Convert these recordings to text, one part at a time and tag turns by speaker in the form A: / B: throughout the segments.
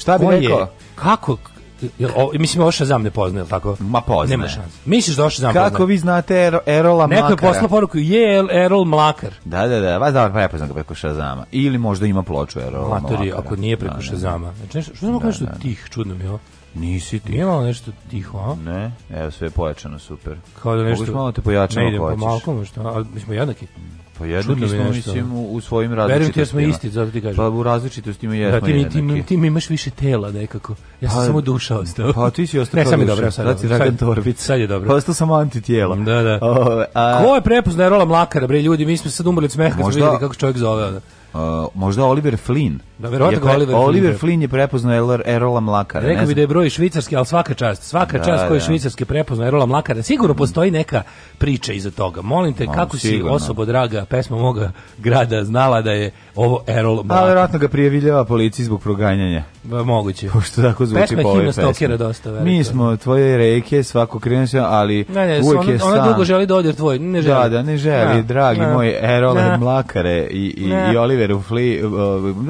A: Šta bi rekao? Je,
B: kako, o, mislim, ovo Shazam ne poznaje, tako?
A: Ma poznaje. Nema šanse.
B: Misliš da ovo Shazam Kako
A: vi znate Ero, Erola Neko Mlakara?
B: Neko je poslao poruku, je Erol Mlakar.
A: Da, da, da, vas da prepoznam ga preko Shazama. Ili možda ima ploču Erola Mlakara. Matori,
B: ako nije preko da, Shazama. Da. Znači, nešto, što znamo da, nešto da, da. tih, čudno mi je ovo.
A: Nisi ti. Nije malo
B: nešto tiho, a?
A: Ne, evo sve je pojačano, super. Kao da nešto... Moguš malo da te pojačano
B: ako Ne
A: idem
B: po malkom, što, ali mi smo jednaki.
A: Mm. Pa jedno mi smo, mislim, u svojim
B: različitostima. Verujem ti da smo isti, zato ti kažem.
A: Pa u različitostima jesmo
B: da, ti, jednaki. Ti, ti, imaš više tela nekako. Ja sam pa, samo duša ostao.
A: Pa ti si
B: ostao ne, sam
A: je
B: dobro, sad, sad, Dragan
A: Torbic.
B: Sad je dobro.
A: Pa ostao
B: sam antitijela. Da, da.
A: O, a...
B: Ko je prepoznaje rola Mlakara, bre, ljudi? Mi smo sad umrli od smeha kad smo vidjeli kako čovjek zove.
A: Uh, možda Oliver Flynn. Da, verovatno Oliver, Oliver Flynn je prepoznao Erola Mlakara. Rekao
B: bi da je broj švicarski, ali svaka čast, svaka da, čast da, koji je da. švicarski prepoznao Erola Mlakara. Sigurno postoji neka priča iza toga. Molim te, Malo, kako sigurno. si osoba draga, pesma moga grada znala da je ovo Erol Mlakar.
A: A verovatno ga prijavljava policiji zbog proganjanja.
B: Ba, moguće. Pošto
A: tako zvuči
B: pesma
A: po ovoj
B: pesmi. Pesma dosta. Verito.
A: Mi smo tvoje reke, svako krenuo, ali ne, ne, uvijek ona, je sam. Ona dugo
B: želi da odjer tvoj, ne želi.
A: Da, da, ne želi, da, dragi moj Erol Mlakare i, i, i Oliver Flynn,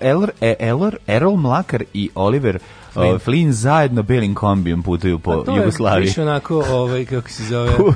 A: Elor, e, Elor, Errol Mlakar i Oliver e, Flynn, Flynn zajedno belim kombijom putuju po to Jugoslaviji. To
B: je onako, ovaj, kako se zove... Pu,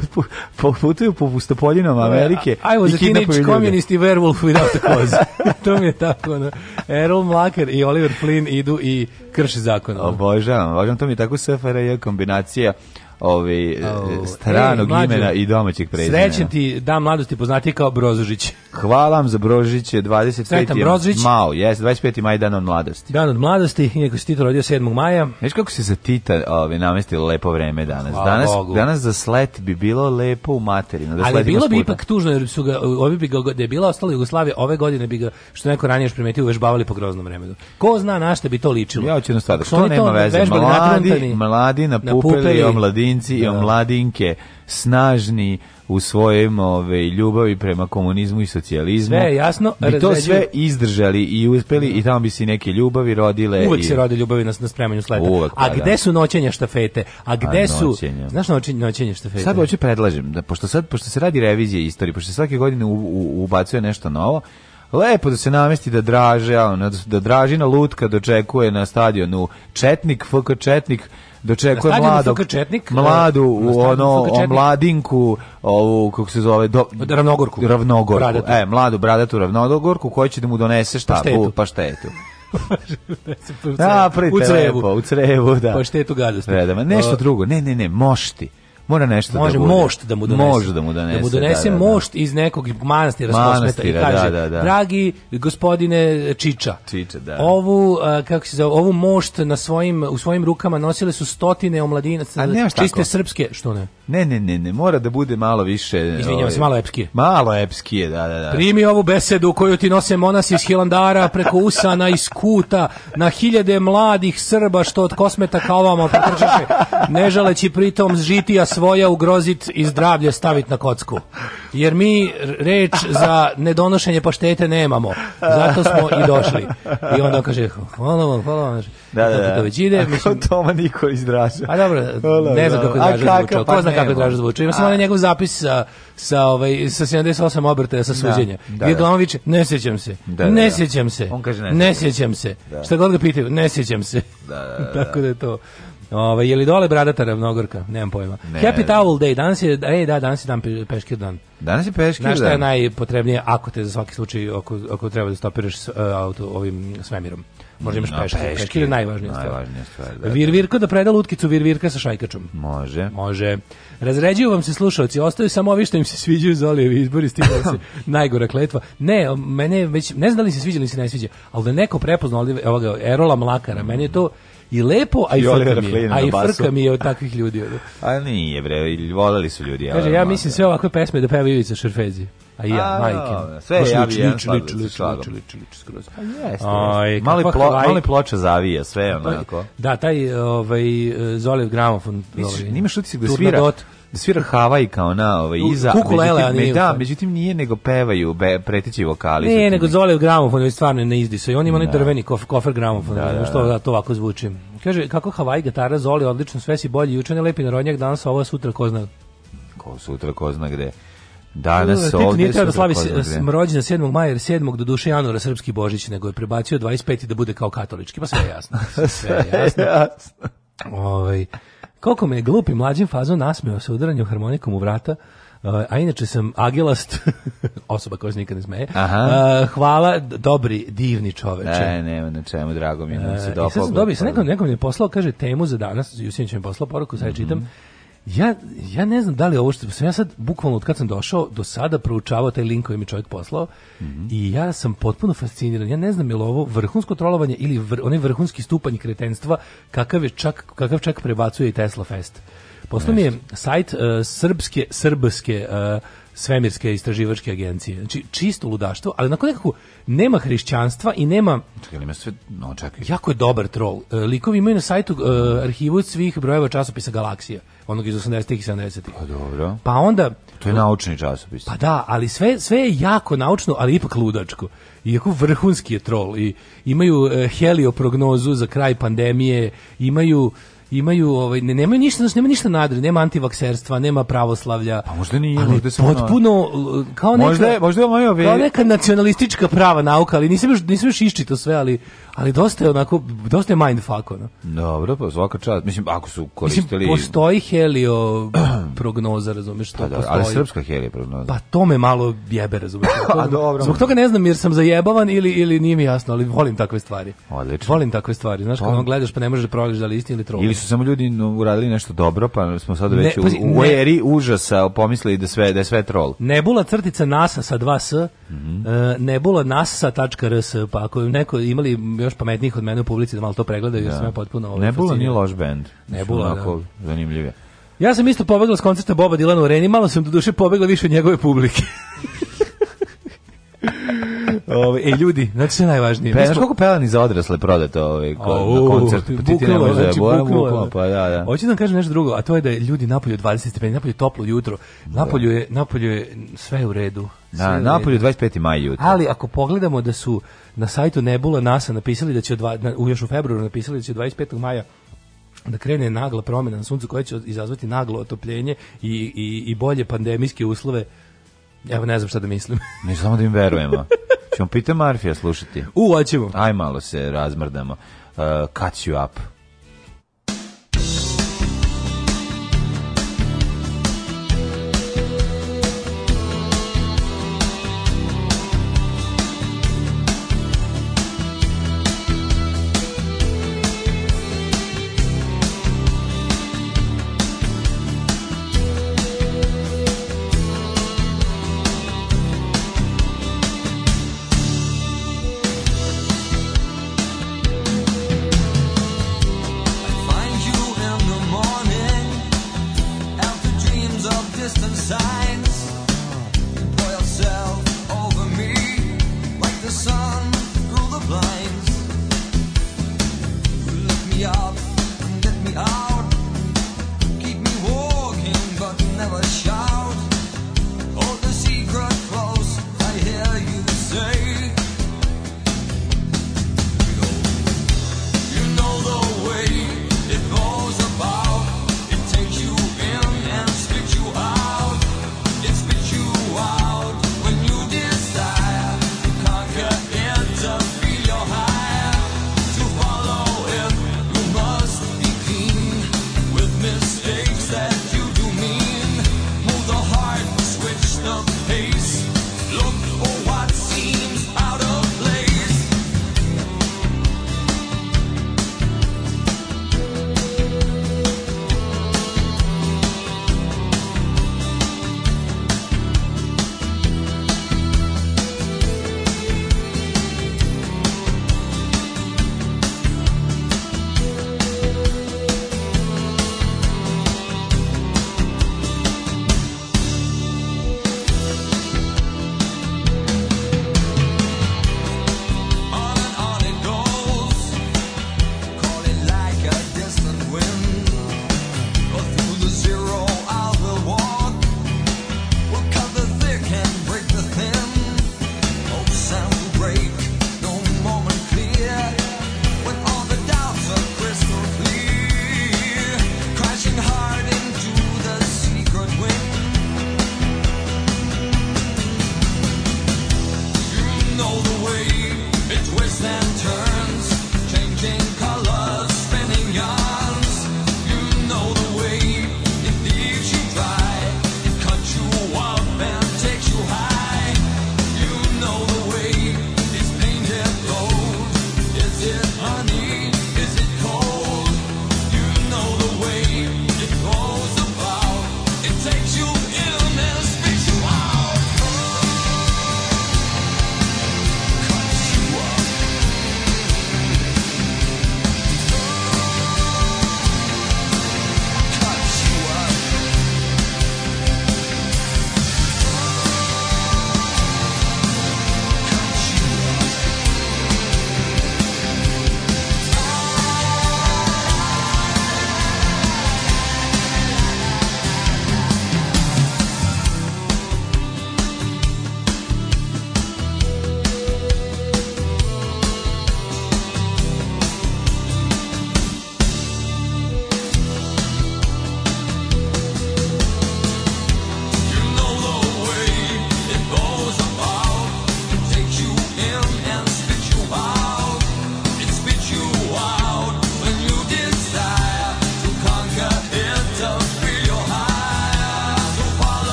A: pu, putuju po pustopoljinama Amerike I
B: was a teenage communist i werewolf without a cause. to mi je tako, no. Errol Mlakar i Oliver Flynn idu i krše zakon.
A: Obožavam, obožavam, to mi je tako SFRJ kombinacija ovaj, oh, stranog ej, imena i domaćeg prezimena.
B: Srećen ti, dan mladosti poznati kao Brozožić.
A: Hvala vam za Brozožić, 25. Sretan Brozožić. Mao, jes, 25. maj, dan od mladosti.
B: Dan od mladosti, iako se Tito rodio 7. maja.
A: Veš kako se za Tita ovaj, namestilo lepo vreme danas? Hvala danas, Bogu. danas za slet bi bilo lepo u materinu. Da
B: Ali bilo
A: bi
B: ipak tužno, jer su ga, ovi bi ga, da je bila ostala Jugoslavija, ove godine bi ga, što neko ranije još primetio, uvežbavali po groznom vremenu. Ko zna na šta bi to ličilo?
A: Ja
B: hoću
A: jednu stvar, što nema veze. Mladi, mladi na pupeli, na pupeli omladinci i da. omladinke snažni u svojim ove, ljubavi prema komunizmu i socijalizmu.
B: Sve jasno.
A: Bi to sve izdržali i uspeli da. i tamo bi se neke ljubavi rodile. Uvek i...
B: se rode ljubavi na, na spremanju sleda. Uvek, a pa, da. gde da. su noćenja štafete? A pa gde a, su...
A: Znaš noćenja, noćenja štafete? Sad hoću predlažem, da, pošto, sad, pošto se radi revizije istorije, pošto se svake godine u, u, ubacuje nešto novo, lepo da se namesti da draže, da dražina lutka dočekuje na stadionu Četnik, FK Četnik, dočekuje da mladu četnik, mladu e, u ono mladinku ovu kako se zove do,
B: ravnogorku
A: ravnogorku bradatu. e mladu bradatu ravnogorku koji će da mu donese šta pa u, paštetu. da, u crevu, u crevu, da.
B: Paštetu gadosti. Redama.
A: Nešto drugo, ne, ne, ne, mošti mora nešto
B: da Može da bude. mošt
A: da
B: mu donese. Može da mu donese. Da mu da, donese da, da, mošt iz nekog manastira, manastira i da, kaže, dragi gospodine Čiča, Čiča da. ovu, uh, kako se zove, ovu mošt na svojim, u svojim rukama nosile su stotine omladinaca, čiste tako. srpske, što ne?
A: Ne, ne, ne, ne, mora da bude malo više...
B: Izvinjavam se, ovaj, malo epskije.
A: Malo epskije, da, da, da. Primi
B: ovu besedu koju ti nose monasi iz Hilandara preko usana i skuta na hiljade mladih Srba što od kosmeta kalvama potrčaše, ne žaleći pritom žitija svoja ugrozit i zdravlje stavit na kocku. Jer mi reč za nedonošenje paštete nemamo. Zato smo i došli. I onda kaže, hvala vam, hvala vam
A: da, da, da. to već ide.
B: Mislim, Toma Niko
A: izdraža.
B: A dobro, ne znam da. kako izdraža zvučao. Pa ko zna kako izdraža zvučao. Ima sam njegov zapis sa, sa, ovaj, sa 78 obrtaja sa da, suđenja. Da, da, viče, ne sjećam se, da, ne sjećam se, On kaže, ne sjećam se. Šta god ga pitaju, ne sjećam se. Da, Tako da je to... Ovaj je li dole bradata ravnogorka? Nemam pojma. Ne, Happy Towel Day. Danas je ej da, danas je dan pe, peškir dan. Danas je peškir dan. Znaš šta je najpotrebnije ako te za svaki slučaj ako, ako treba da stopiraš uh, auto ovim svemirom. Možda imaš peškir. Peškir, peškir je najvažnija, najvažnija stvar. da, Virvirko da. da preda lutkicu Virvirka sa šajkačom.
A: Može.
B: Može. Razređuju vam se slušalci, ostaju samo ovi što im se sviđaju Zolijevi izbori, stigla da se najgora kletva. Ne, mene već, ne znam da li se sviđa ili se ne sviđa, ali da neko prepoznao ovoga Erola Mlakara, meni je to i lepo, a i, I frka mi je, a i frka mi je od takvih ljudi.
A: a nije bre, volali su ljudi.
B: Kaže, ja mislim da. sve ovakve pesme da peva Ivica Šerfezi.
A: A ja, a, majke. Da, da, sve je javi jedan lič, lič, lič, lič, lič, skroz. Pa jeste. Aj, mali, plo, laj... mali ploče zavija, sve pa, onako.
B: Da, taj ovaj, Zoliv gramofon. Misliš, ovaj,
A: nimaš utisak da svira? Dot da svira Havaj kao na ovaj iza Kukulele, međutim, me, nije, da, međutim nije nego pevaju be, pretići vokali
B: ne, nego Zolijev gramofon je stvarno ne izdiso i on ima onaj da. drveni kofer, kofer gramofon da, da, što da, to ovako zvuči kaže kako Havaj gitara Zoli odlično sve si bolji juče ne lepi narodnjak danas ovo sutra ko zna
A: ko sutra ko zna gde
B: danas Tito ovdje... Tito nije treba da slavi rođena 7. maja, 7. do duše januara srpski božić, nego je prebacio 25. da bude kao katolički, pa sve je jasno.
A: Sve je jasno.
B: jasno. Ove, ovaj, koliko me je glupi mlađim fazom nasmeo se udaranju harmonikom u vrata, ovaj, a inače sam agelast, osoba koja se nikad ne smeje. Aha. Eh, hvala, dobri, divni čoveče.
A: Ne,
B: nema na čemu, drago mi je. Eh, se dopao. I sad sam dobio, sam nekom, nekom mi je poslao, kaže, temu za danas, Jusinić mi je poslao poruku, sad mm -hmm. čitam. Ja, ja ne znam da li ovo što sam ja sad bukvalno od kad sam došao do sada proučavao taj link koji mi čovjek poslao mm -hmm. i ja sam potpuno fasciniran. Ja ne znam je li ovo vrhunsko trolovanje ili vr, onaj vrhunski stupanj kretenstva kakav je čak, kakav čak prebacuje i Tesla Fest. Poslao mi je sajt uh, srpske, srbske uh, e, svemirske istraživačke agencije. Znači, čisto ludaštvo, ali nakon nekako nema hrišćanstva i nema...
A: Čekaj, ima sve... No, čekaj.
B: Jako je dobar troll. E, likovi imaju na sajtu uh, arhivu svih brojeva časopisa Galaksija, onog iz 80-ih i 70-ih. Pa
A: dobro.
B: Pa onda...
A: To je naučni časopis.
B: Pa da, ali sve, sve je jako naučno, ali ipak ludačko. Iako vrhunski je troll. I imaju uh, e, helioprognozu za kraj pandemije, imaju imaju ovaj ne, nemaju ništa, znači nema ništa nadre, nema antivakserstva, nema pravoslavlja.
A: Pa možda nije, ali možda samo potpuno
B: kao neka možda, možda je moja kao neka nacionalistička prava nauka, ali nisi baš nisi baš iščitao sve, ali ali dosta je onako, dosta je mindfuck, ono.
A: Dobro, pa svaka čast. Mislim, ako su koristili... Mislim,
B: postoji helio prognoza, razumiješ, to pa, da, postoji.
A: Ali srpska helio prognoza.
B: Pa to me malo jebe, razumiješ. A dobro. Zbog toga ne znam jer sam zajebavan ili, ili nije mi jasno, ali volim takve stvari.
A: Odlično.
B: Volim takve stvari, znaš, pa. kad on gledaš pa ne možeš da provališ da li isti ili troli.
A: Ili su samo ljudi uradili nešto dobro, pa smo sad već ne, pazi, u, u eri užasa pomislili da sve da je sve troll.
B: Nebula crtica NASA sa 2S, mm -hmm. uh, nebula nasa.rs, pa ako neko imali još pametnijih od mene u publici da malo to pregledaju, jer da. sam ja potpuno... Ovaj,
A: Nebula nije loš band. Nebula, onako, da. Zanimljiv je.
B: Ja sam isto pobegla s koncerta Boba Dilana u Reni, malo sam do duše pobegla više od njegove publike. Ove, ovaj, e, ljudi, znači sve najvažnije. Pa, znaš
A: koliko pelani za odrasle prodate ovaj, na koncert? Pa ti
B: da znači, buknula, pa da, da. Hoću da vam kažem nešto drugo, a to je da je ljudi napolju 20 stepeni, napolju toplo jutro, da. napolju je, napolju je sve u redu. Da,
A: napolju 25. maj jutro.
B: Ali ako pogledamo da su na sajtu Nebula NASA napisali da će, dva, na, u još u februaru napisali da će 25. maja da krene nagla promena na suncu koja će izazvati naglo otopljenje i, i, i bolje pandemijske uslove Ja ne znam šta da mislim. Mi samo
A: da im verujemo. Ćemo Peter Marfija slušati. U,
B: hoćemo. Aj malo
A: se razmrdamo. Uh, catch you up.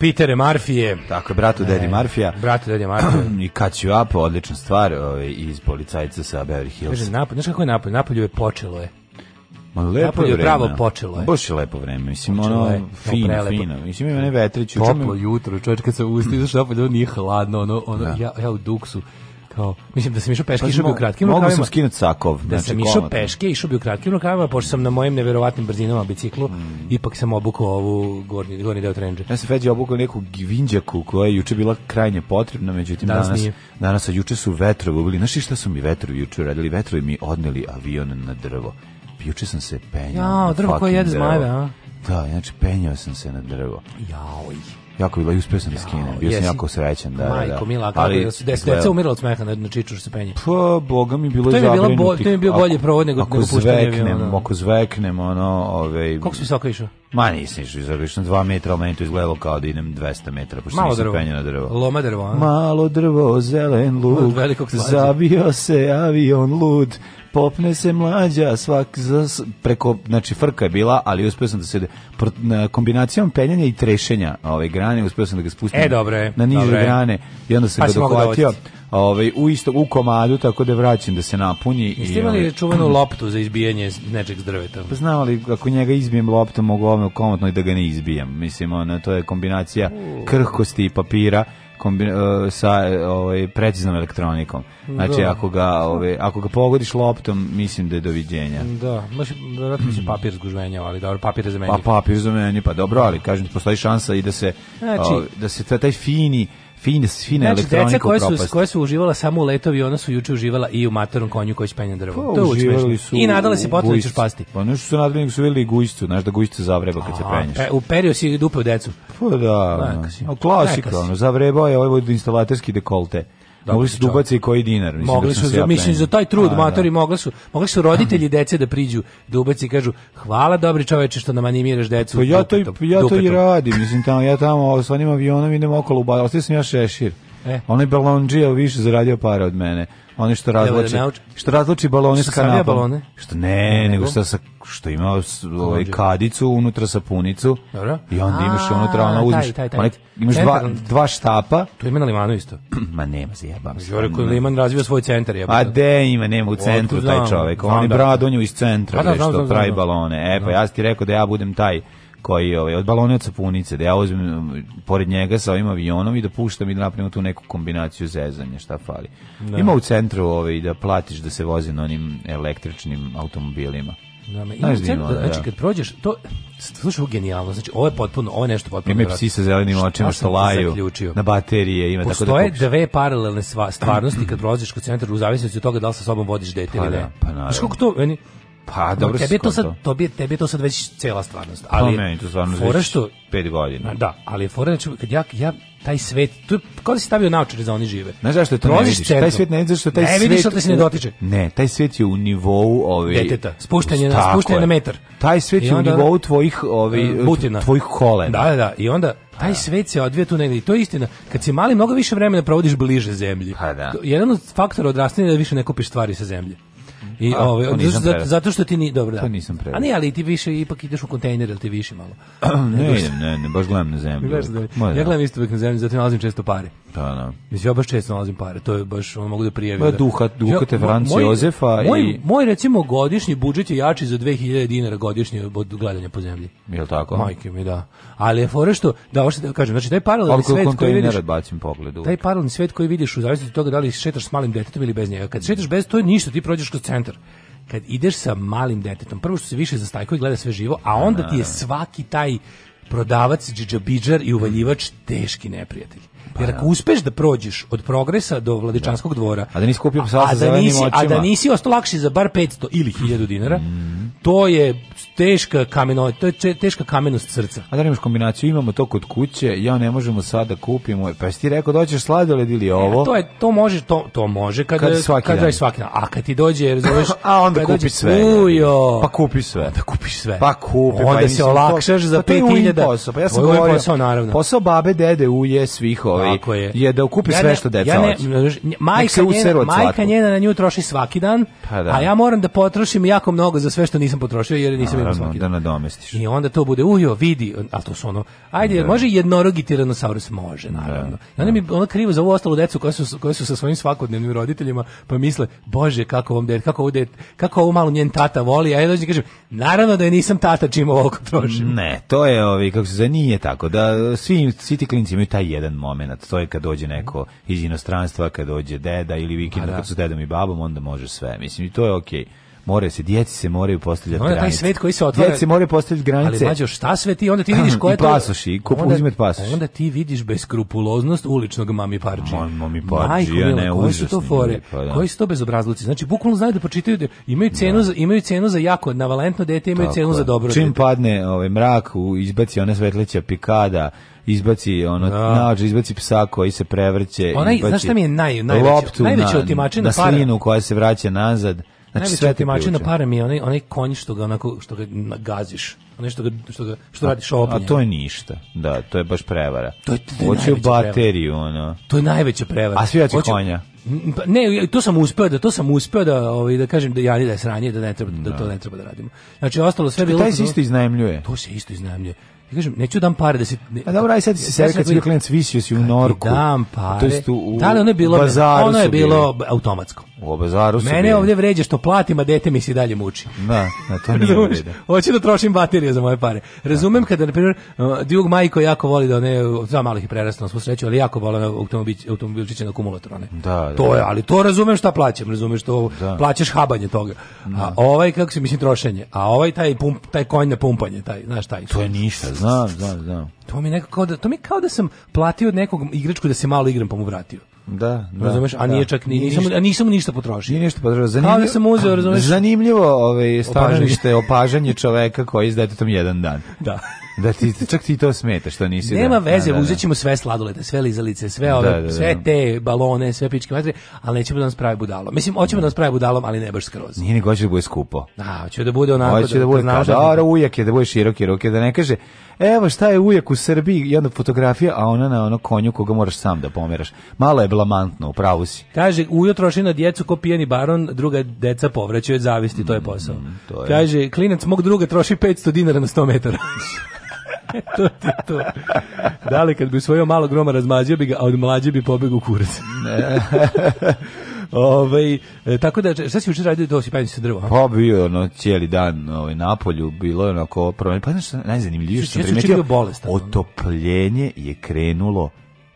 B: Pitere Marfije.
A: Tako je, bratu e, Dedi Marfija.
B: Bratu Dedi Marfija. I
A: Catch You odlična stvar ovaj, iz policajca sa Beverly Hills. Kaže,
B: napolj, znaš kako je napolj? Napolju je počelo je.
A: Ma lepo Napolju je
B: vreme. pravo da. počelo
A: je.
B: Baš je
A: lepo vreme, mislim, počelo ono, je, fino, no, fino. Mislim, ima ne vetrić. Toplo
B: jutro, čovječ, kad se usti, znaš napolje, ono nije hladno, ono, ono, da. ja, ja u duksu kao mislim da se mišao peške, pa išao bi u kratkim
A: rukavima. Mogu sam skinuti sakov. Da
B: znači, sam išao peške, išao bi u kratkim rukavima, pošto sam na mojim neverovatnim brzinama biciklu, mm. ipak sam obukao ovu gornji, gornji deo trenđa. Ja sam
A: Feđi obukao neku gvinđaku koja je juče bila krajnje potrebna, međutim danas, danas, nije. danas a juče su vetrovi ubili. Znaš šta su mi vetrovi juče radili? Vetrovi mi odneli avion na drvo. Juče sam se penjao.
B: Ja, drvo koje jede zmajeve, a?
A: Da, znači penjao sam se na drvo. Jaoj. Jako bilo i uspeo sam da skinem. Bio sam jako srećan, da, da,
B: da, Majko,
A: Mila, kako Ali, da
B: su 10 deca umirala od smeha na, na čiču što se penje. Pa,
A: boga mi bilo je zabrinutih. Bo,
B: to
A: je
B: bio bolje provod nego, ako nego puštanje aviona. Ono.
A: Da. Ako zveknem, ono, ove... Ovaj- Koliko
B: si visoko išao? Ma
A: nisi išao visoko, išao 2 metra, meni to izgledalo kao da idem 200 metara, pošto Malo nisam penje na drvo. Loma
B: drvo, a?
A: Malo drvo, zelen lud. luk, zabio se avion lud, popne se mlađa svak za, preko znači frka je bila ali uspeo sam da se na, kombinacijom penjanja i trešenja ove ovaj, grane uspeo sam da ga spustim e, dobro je, na niže dobre. grane i onda sam pa dohvatio ovaj u istog u komadu tako da vraćam da se napuni
B: Jeste i
A: Jeste imali
B: ovaj, čuvenu loptu za izbijanje nečeg s drveta? Pa znam ali
A: ako njega izbijem loptom mogu ovome komotno i da ga ne izbijem. Mislim ona to je kombinacija krhkosti i papira kombina, e, sa ovaj preciznom elektronikom. Znači da. ako ga ovaj ako ga pogodiš loptom, mislim da je doviđenja.
B: Da, baš verovatno se papir zgužvenja, ali dobro papir zamenjiv.
A: Pa papir zamenjiv, pa dobro, ali kažem postoji šansa i da se znači, o, da se taj fini fine, fine znači, elektronike deca
B: koje su, koje su uživala samo u letovi, ona su juče uživala i u matorom konju koji spenja drvo. Pa, to uživali su I nadale se potle da ćeš pasti.
A: Pa nešto su nadali, su videli gujscu, znaš da gujscu zavreba kad se penješ. Pe,
B: uperio si dupe u decu. Pa da,
A: da klasika, ono, zavrebao je ovaj instalaterski dekolte. Da, mogli su dubaci da koji dinar.
B: Mislim, mogli su, ja mislim, za taj trud, A, matori, da. mogli su, mogli su roditelji dece da priđu dubaci i kažu, hvala dobri čoveče što nam animiraš decu. Pa
A: ja to, i, pa ja to i radim, mislim, tamo, ja tamo s onim avionom idem okolo, ostavio sam ja šešir. E. Onaj balonđija više zaradio para od mene oni što razloči, da što razloči balone sa s kanapom. balone? Što ne, nego što, sa, što ima ovaj, kadicu, unutra sapunicu Dobro. i onda imaš unutra, ono uzmiš, taj, taj, taj. imaš dva, dva štapa.
B: To
A: ima na
B: limanu isto.
A: Ma nema, jebam
B: se. Jore, kod liman razvio svoj centar.
A: Jebam. A de, ima, nema u centru taj čovek. Da. On je bradonju iz centra, što pa da, pravi balone. E, pa ja ti rekao da ja budem taj koji ovaj, od balona od sapunice, da ja uzmem um, pored njega sa ovim avionom i da puštam i da napravim tu neku kombinaciju zezanja, šta fali. Da. Ima u centru ovaj, da platiš da se vozi na onim električnim automobilima.
B: Da, me, Znaš, da centru, da, da, znači kad prođeš, to, slušaj, genijalno, znači ovo je potpuno, ovo je nešto potpuno. Ima psi
A: sa zelenim očima što laju, zaključio. na baterije ima Postoje tako
B: da Postoje dve paralelne stvarnosti kad prolaziš kod centra u zavisnosti od toga da li sa sobom vodiš dete pa ili ne. Da, pa naravno. Znaš to, meni, Pa, dobro tebi to sad, to bi, tebi je to sad već cela stvarnost. Pa, ali, pa meni to stvarnost
A: fora što, pet godina.
B: Da, ali fora, znači, kad ja, ja taj svet, tu kao da si stavio naočare za oni žive. Znaš
A: zašto
B: to
A: Proliš ne
B: vidiš? Taj svet ne vidiš, zašto taj ne svet... Ne vidiš, ali se ne dotiče.
A: Ne, taj svet je u nivou ove... Deteta,
B: spuštanje, na, spuštanje na metar.
A: Taj svet je u nivou tvojih, ovih eh, butina. tvojih kolena.
B: Da, da, da, i onda taj da. svet se odvija tu negde. i to je istina. Kad si mali, mnogo više vremena provodiš bliže zemlji. Ha, pa da. Jedan od faktora odrastanja je da više ne kupiš stvari sa zemlje. I a, ove, ovaj, zato, zato što ti ni dobro da.
A: To
B: nisam preveo.
A: A ne,
B: ali ti više ipak ideš u kontejner, ali ti više malo.
A: ne, ne, ne, ne, baš gledam na zemlju.
B: ja da. gledam isto uvek na zemlju, zato nalazim često pare. Da, da. Mislim, ja baš često nalazim pare, to je baš, ono mogu da prijavim. Ba, da.
A: duha, duha te Franci moj,
B: Jozefa i... Moj, moj recimo, godišnji budžet je jači za 2000 dinara godišnje od gledanja po zemlji. Jel
A: tako? Majke mi,
B: da. Ali je fore što, da, ovo da kažem, znači taj paralelni svet koji vidiš... bacim pogled. Taj paralelni svet koji vidiš u zavisnosti od toga da li šetaš s malim detetom ili bez njega. Kad šetaš bez, to je ništa, ti prođeš kroz centar kad ideš sa malim detetom, prvo što se više zastajkuje i gleda sve živo, a onda da, ti je da. svaki taj prodavac, džidžabidžar i uvaljivač teški neprijatelji. Pa, Jer ako uspeš da prođeš od progresa do vladičanskog dvora,
A: a da nisi kupio a, da,
B: da
A: očima,
B: a da nisi ostao lakši za bar 500 ili 1000 dinara, mm. to je teška kameno, to je teška kamenost srca.
A: A da nemaš kombinaciju, imamo
B: to
A: kod kuće, ja ne možemo sada da kupimo. E, pa si ti rekao doćeš sladoled ili e, ovo?
B: E, to je to može, to to može kad kad, svaki kad dan. svaki dan. A kad ti dođe, jer zoveš,
A: a onda
B: kupiš
A: sve. Ujo, pa kupi sve. Da pa kupiš sve. Pa
B: kupi, pa onda
A: pa se olakšaš
B: za 5000 pa
A: da, posao. Pa ja sam ovaj govorio, posao,
B: naravno. Posao
A: babe, dede, uje, svih ovi, ovaj, Tako je.
B: je
A: da okupi ja sve što deca ja ne,
B: majka, njena, majka njena na nju troši svaki dan, pa da. a ja moram da potrošim jako mnogo za sve što nisam potrošio, jer nisam imao svaki da
A: nadomestiš.
B: I onda to bude, ujo, vidi, a to su ono, ajde, da. može jednorogi tiranosaurus? Može, da. naravno. Da. I onda mi da. ono krivo za ovu ostalu decu koja su, koje su sa svojim svakodnevnim roditeljima, pa misle, bože, kako ovom dete, kako ovo kako ovo malo njen tata voli, a ja dođem kažem, naravno da je nisam tata čim ovo
A: trošim. Ne, to je ovi ovaj kako se zove nije tako da svi svi ti klinci imaju taj jedan momenat to je kad dođe neko iz inostranstva kad dođe deda ili vikend pa kad da. su dedom i babom onda može sve mislim i to je okej okay. Moraju se djeci se moraju postavljati granice. taj
B: svet koji se otvara. Djeci moraju postavljati
A: granice.
B: Ali mađo, šta sve ti onda ti vidiš
A: ko je to? Pasoši, ko
B: uzme pasoš. Onda ti vidiš beskrupuloznost uličnog mami parči. Mami parči, ja ne koji su to fore? Pa da. Koji su to bezobrazluci? Znači bukvalno znaju da pročitaju da imaju cenu da. za imaju cenu za jako navalentno dete, imaju cenu za dobro.
A: Čim padne ovaj mrak, izbaci ona svetleća pikada, izbaci ono no. Da. nađe izbaci psa koji se prevrće
B: Onaj, izbaci znaš šta mi je naj najveće najveće otimačina na
A: slinu koja se vraća nazad Znači,
B: Najveći mači
A: na
B: pare mi je onaj, onaj konj što ga, onako, što ga gaziš. Onaj što, ga, što, ga, što
A: a,
B: radiš opunje.
A: A to je ništa. Da, to je baš prevara.
B: To je, to
A: je Hoće bateriju, ono.
B: To je najveća prevara.
A: A svi hoće konja.
B: Mm, pa ne, to sam uspeo da to sam uspeo da ovaj da kažem da ja da je sranje da ne treba da, to da. ne treba da radimo. Znači ostalo sve bilo. Taj
A: se
B: isto
A: iznajmljuje. To
B: se isto iznajmljuje. Ja kažem, neću dam pare da se... Ne, A pa
A: dobro, aj sad si seri kad si bio klijent, visio si u Norku. Dam pare. To jest u, u, da li
B: ono je bilo, bazaru ono je bilo automatsko. U obazaru su Mene
A: bili.
B: ovdje vređa što platim, a dete mi se dalje muči.
A: Da, da to nije u redu.
B: Hoću da trošim baterije za moje pare. Razumem kada, na primjer, uh, Djug Majko jako voli da ne, za malih i prerastano smo sreću, ali jako voli automobil, automobilčiće na kumulator. Ne? Da, da, da, to je, ali to razumem šta plaćam, razumem što da. plaćaš habanje toga. A da. ovaj, kako se mislim, trošenje. A ovaj taj, pump, taj konj na pumpanje, taj, znaš taj.
A: To je ništa, znam, znam, znam.
B: To mi nekako da to mi kao da sam platio od nekog igračku da se malo igram pa mu vratio.
A: Da, da.
B: Razumeš? A
A: da.
B: nije da. čak ni nisam a nisam ništa potrošio. Nije
A: ništa potrošio. Zanimljivo.
B: Kao
A: da sam uzeo, razumeš? Zanimljivo, ovaj stanovište opažanje čoveka koji izdaje tom jedan dan.
B: Da.
A: Da ti čak ti to smeta što nisi.
B: Nema
A: da,
B: veze, da,
A: da, da.
B: uzećemo sve sladolede, sve lizalice, sve da, ove, sve te balone, sve pičke materije, ali nećemo da nas pravi budalo. Mislim hoćemo
A: da
B: nas pravi budalom, ali ne baš skroz. Nije
A: nego hoće da bude
B: skupo. Da,
A: hoće
B: da bude onako.
A: Hoće da bude da, da, ujak je da bude široke ruke, da ne kaže Evo šta je ujak u Srbiji jedna fotografija, a ona na ono konju koga moraš sam da pomeraš. Malo je blamantno, u pravu si.
B: Kaže, ujo troši na djecu ko pijeni baron, druga deca povraćaju od zavisti, to je mm, posao. Mm, to je. Kaže, klinac mog druga troši 500 dinara na 100 metara. E, to ti to. Da li kad bi svojio malo groma razmazio bi ga, a od mlađe bi pobegao kurac. Ove, ovaj, tako da, šta si učer radio do osipanja sa drva?
A: Pa bio ono, cijeli dan ovaj, na polju, bilo je onako promenje. Pa znaš što najzanimljivije što sam primetio? Otopljenje je krenulo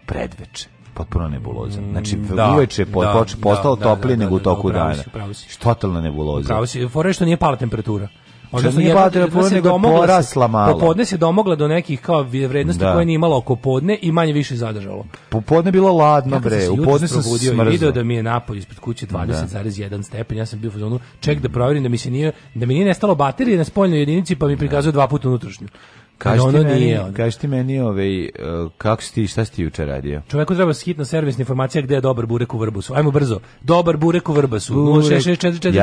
A: predveče potpuno nebuloza. Mm, znači, da, uveče po, da, da postalo da, da, toplije da, nego u da, toku dana. Totalna nebuloza. Pravo si,
B: fore što nije pala temperatura.
A: Možda što nije
B: patila puno, nego domogla, porasla da malo.
A: Popodne se
B: domogla do nekih kao vrednosti da. koje nije imala oko podne i manje više zadržalo.
A: Popodne je bilo ladno, ja, bre. U podne sam se smrzao. Video
B: da mi je napolje ispred kuće 20,1 da. stepen. Ja sam bio u zonu, ček da proverim da mi se nije, da mi nije nestalo baterije na spoljnoj jedinici, pa mi prikazuje dva puta unutrašnju.
A: Kaži ono ti, meni, nije, kaži ti meni ovaj, e, kako si ti, šta si ti juče radio? Čoveku
B: treba hitno servisna informacija gde je dobar burek u Vrbasu. Ajmo brzo. Dobar burek u Vrbasu. 066442266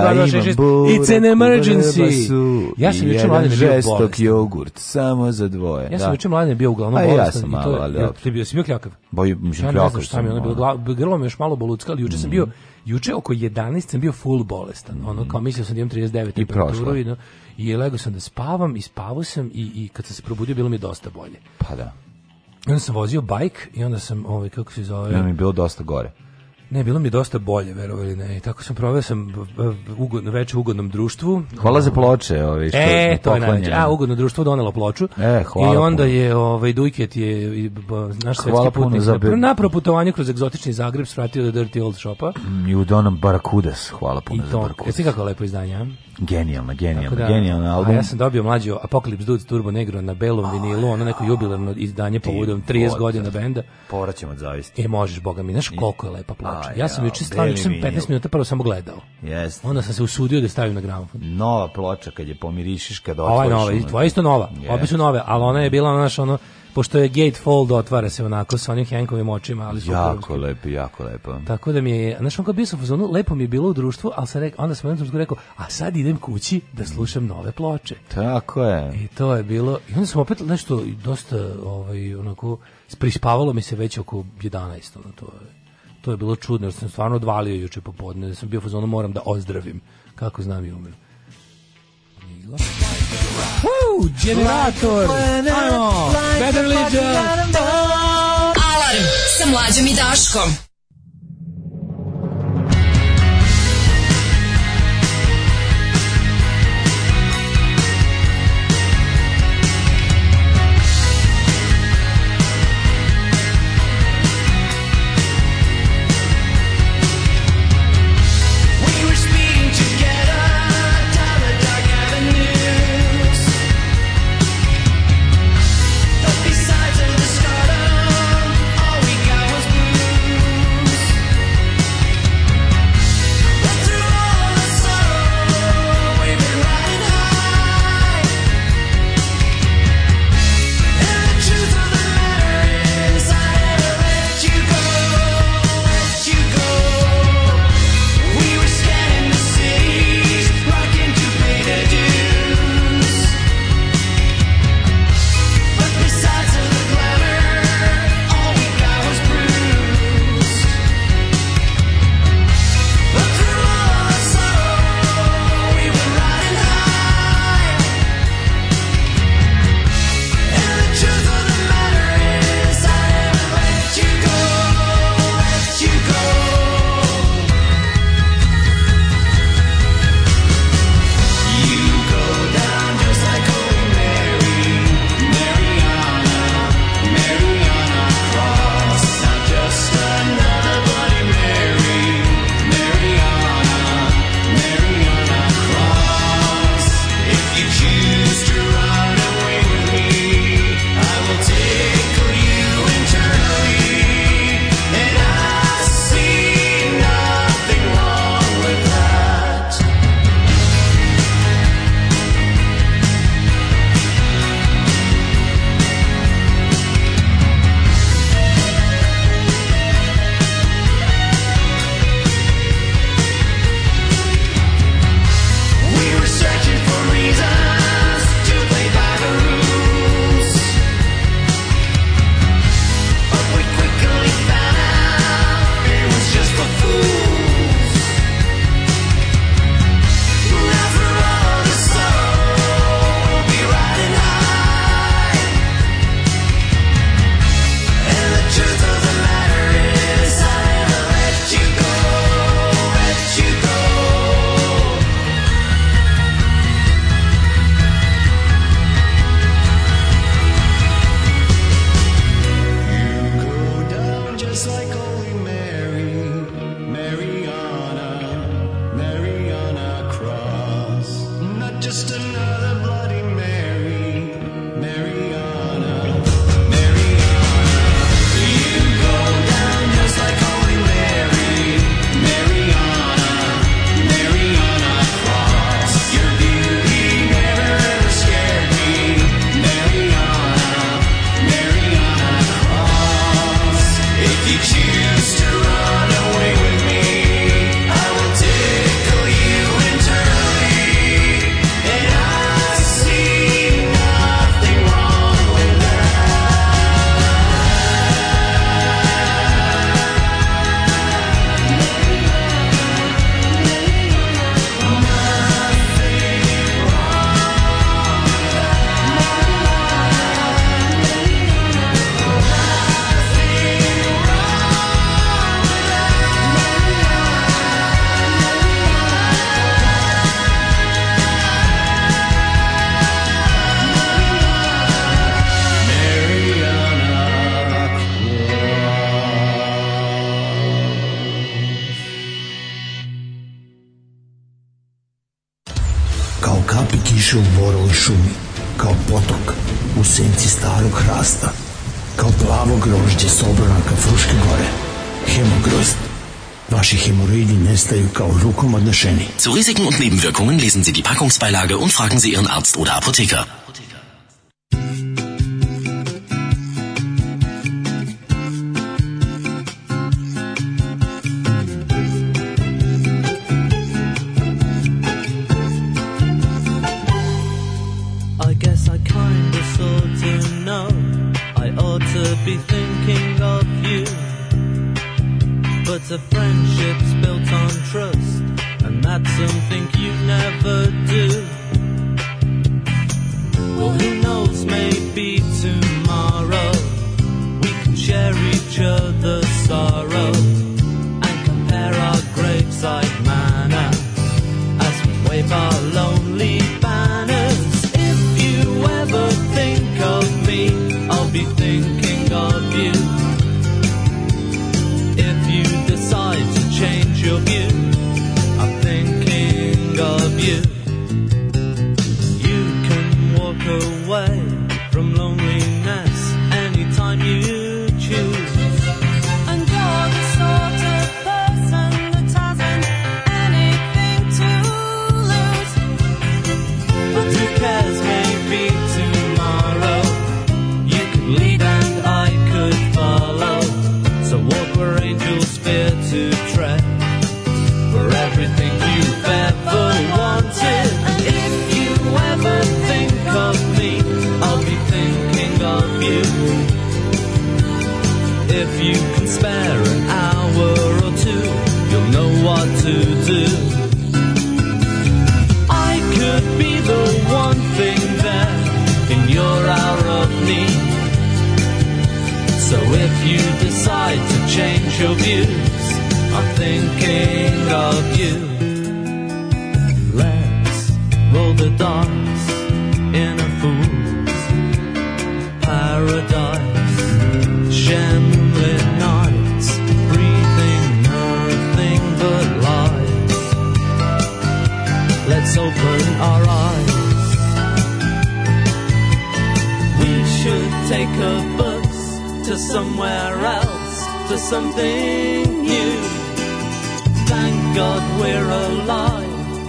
A: ja
B: It's an emergency.
A: Ja sam juče mladen bio bolestan. jogurt, samo za dvoje.
B: Ja sam da.
A: juče
B: mladen bio uglavnom bolestan. ja sam malo, ali... Ti bio, si bio kljakav?
A: Boj, mislim, kljakav sam. Ja ne znam šta
B: mi je bilo. Grlo mi još malo bolucka, ali juče sam mhm. bio juče oko 11 sam bio full bolestan. Mm. Ono kao mhm. mislio sam da imam 39 I temperaturu i, no, i legao sam da spavam i spavao sam i, i kad sam se probudio bilo mi je dosta bolje.
A: Pa da.
B: I onda sam vozio bajk i onda sam, ovaj, kako se zove... Ja
A: mi je bilo dosta gore.
B: Ne, bilo mi je dosta bolje, verovali ne. I tako sam proveo sam ugodno, veče u ugodnom društvu.
A: Hvala za ploče, ovi, što e,
B: to je
A: najveće.
B: A, ugodno društvo donelo ploču. E, hvala I onda puno. je ovaj, Dujket je i, naš svetski putnik za... na, na kroz egzotični Zagreb svratio do Dirty Old Shopa.
A: I u Donom Barakudas, hvala puno I to, Barakudas. Jesi
B: kako lepo izdanje, a?
A: Genijalna, genijalna, da, genijalna album.
B: ja sam dobio mlađi Apocalypse Dudes Turbo Negro na belom vinilu, ono neko jubilarno izdanje povodom 30 bol, godina benda.
A: Poraćem od zavisti. E,
B: možeš, boga mi, znaš koliko je lepa ploča. ja sam juče stvarno, sam 15 minuta prvo samo gledao. Yes. Onda sam se usudio da stavim na gramofon.
A: Nova ploča kad je pomirišiš, kad
B: otvoriš. Ova je nova, tvoja isto nova, yes. obi su nove, ali ona je bila, znaš, ono, pošto je gatefold otvara se onako sa onim Henkovim očima, ali
A: super. jako upravo, jako lepo.
B: Tako da mi je, znaš, on kao bio sam u zonu, lepo mi je bilo u društvu, al sam rekao, onda sam jednom rekao, a sad idem kući da slušam nove ploče.
A: Tako je.
B: I to je bilo, i onda sam opet nešto dosta, ovaj, onako, prispavalo mi se već oko 11, ono, to je. To je bilo čudno, jer sam stvarno odvalio juče popodne, da sam bio u zonu, moram da ozdravim, kako znam i umem.
C: Igla. Woo, generator. Ajmo. Better
D: Legion. Alarm sa mlađom i Daškom.
B: Risiken und Wirkungen der Schäden. Zu Risiken und Nebenwirkungen lesen Sie die Packungsbeilage und fragen Sie Ihren Arzt oder Apotheker.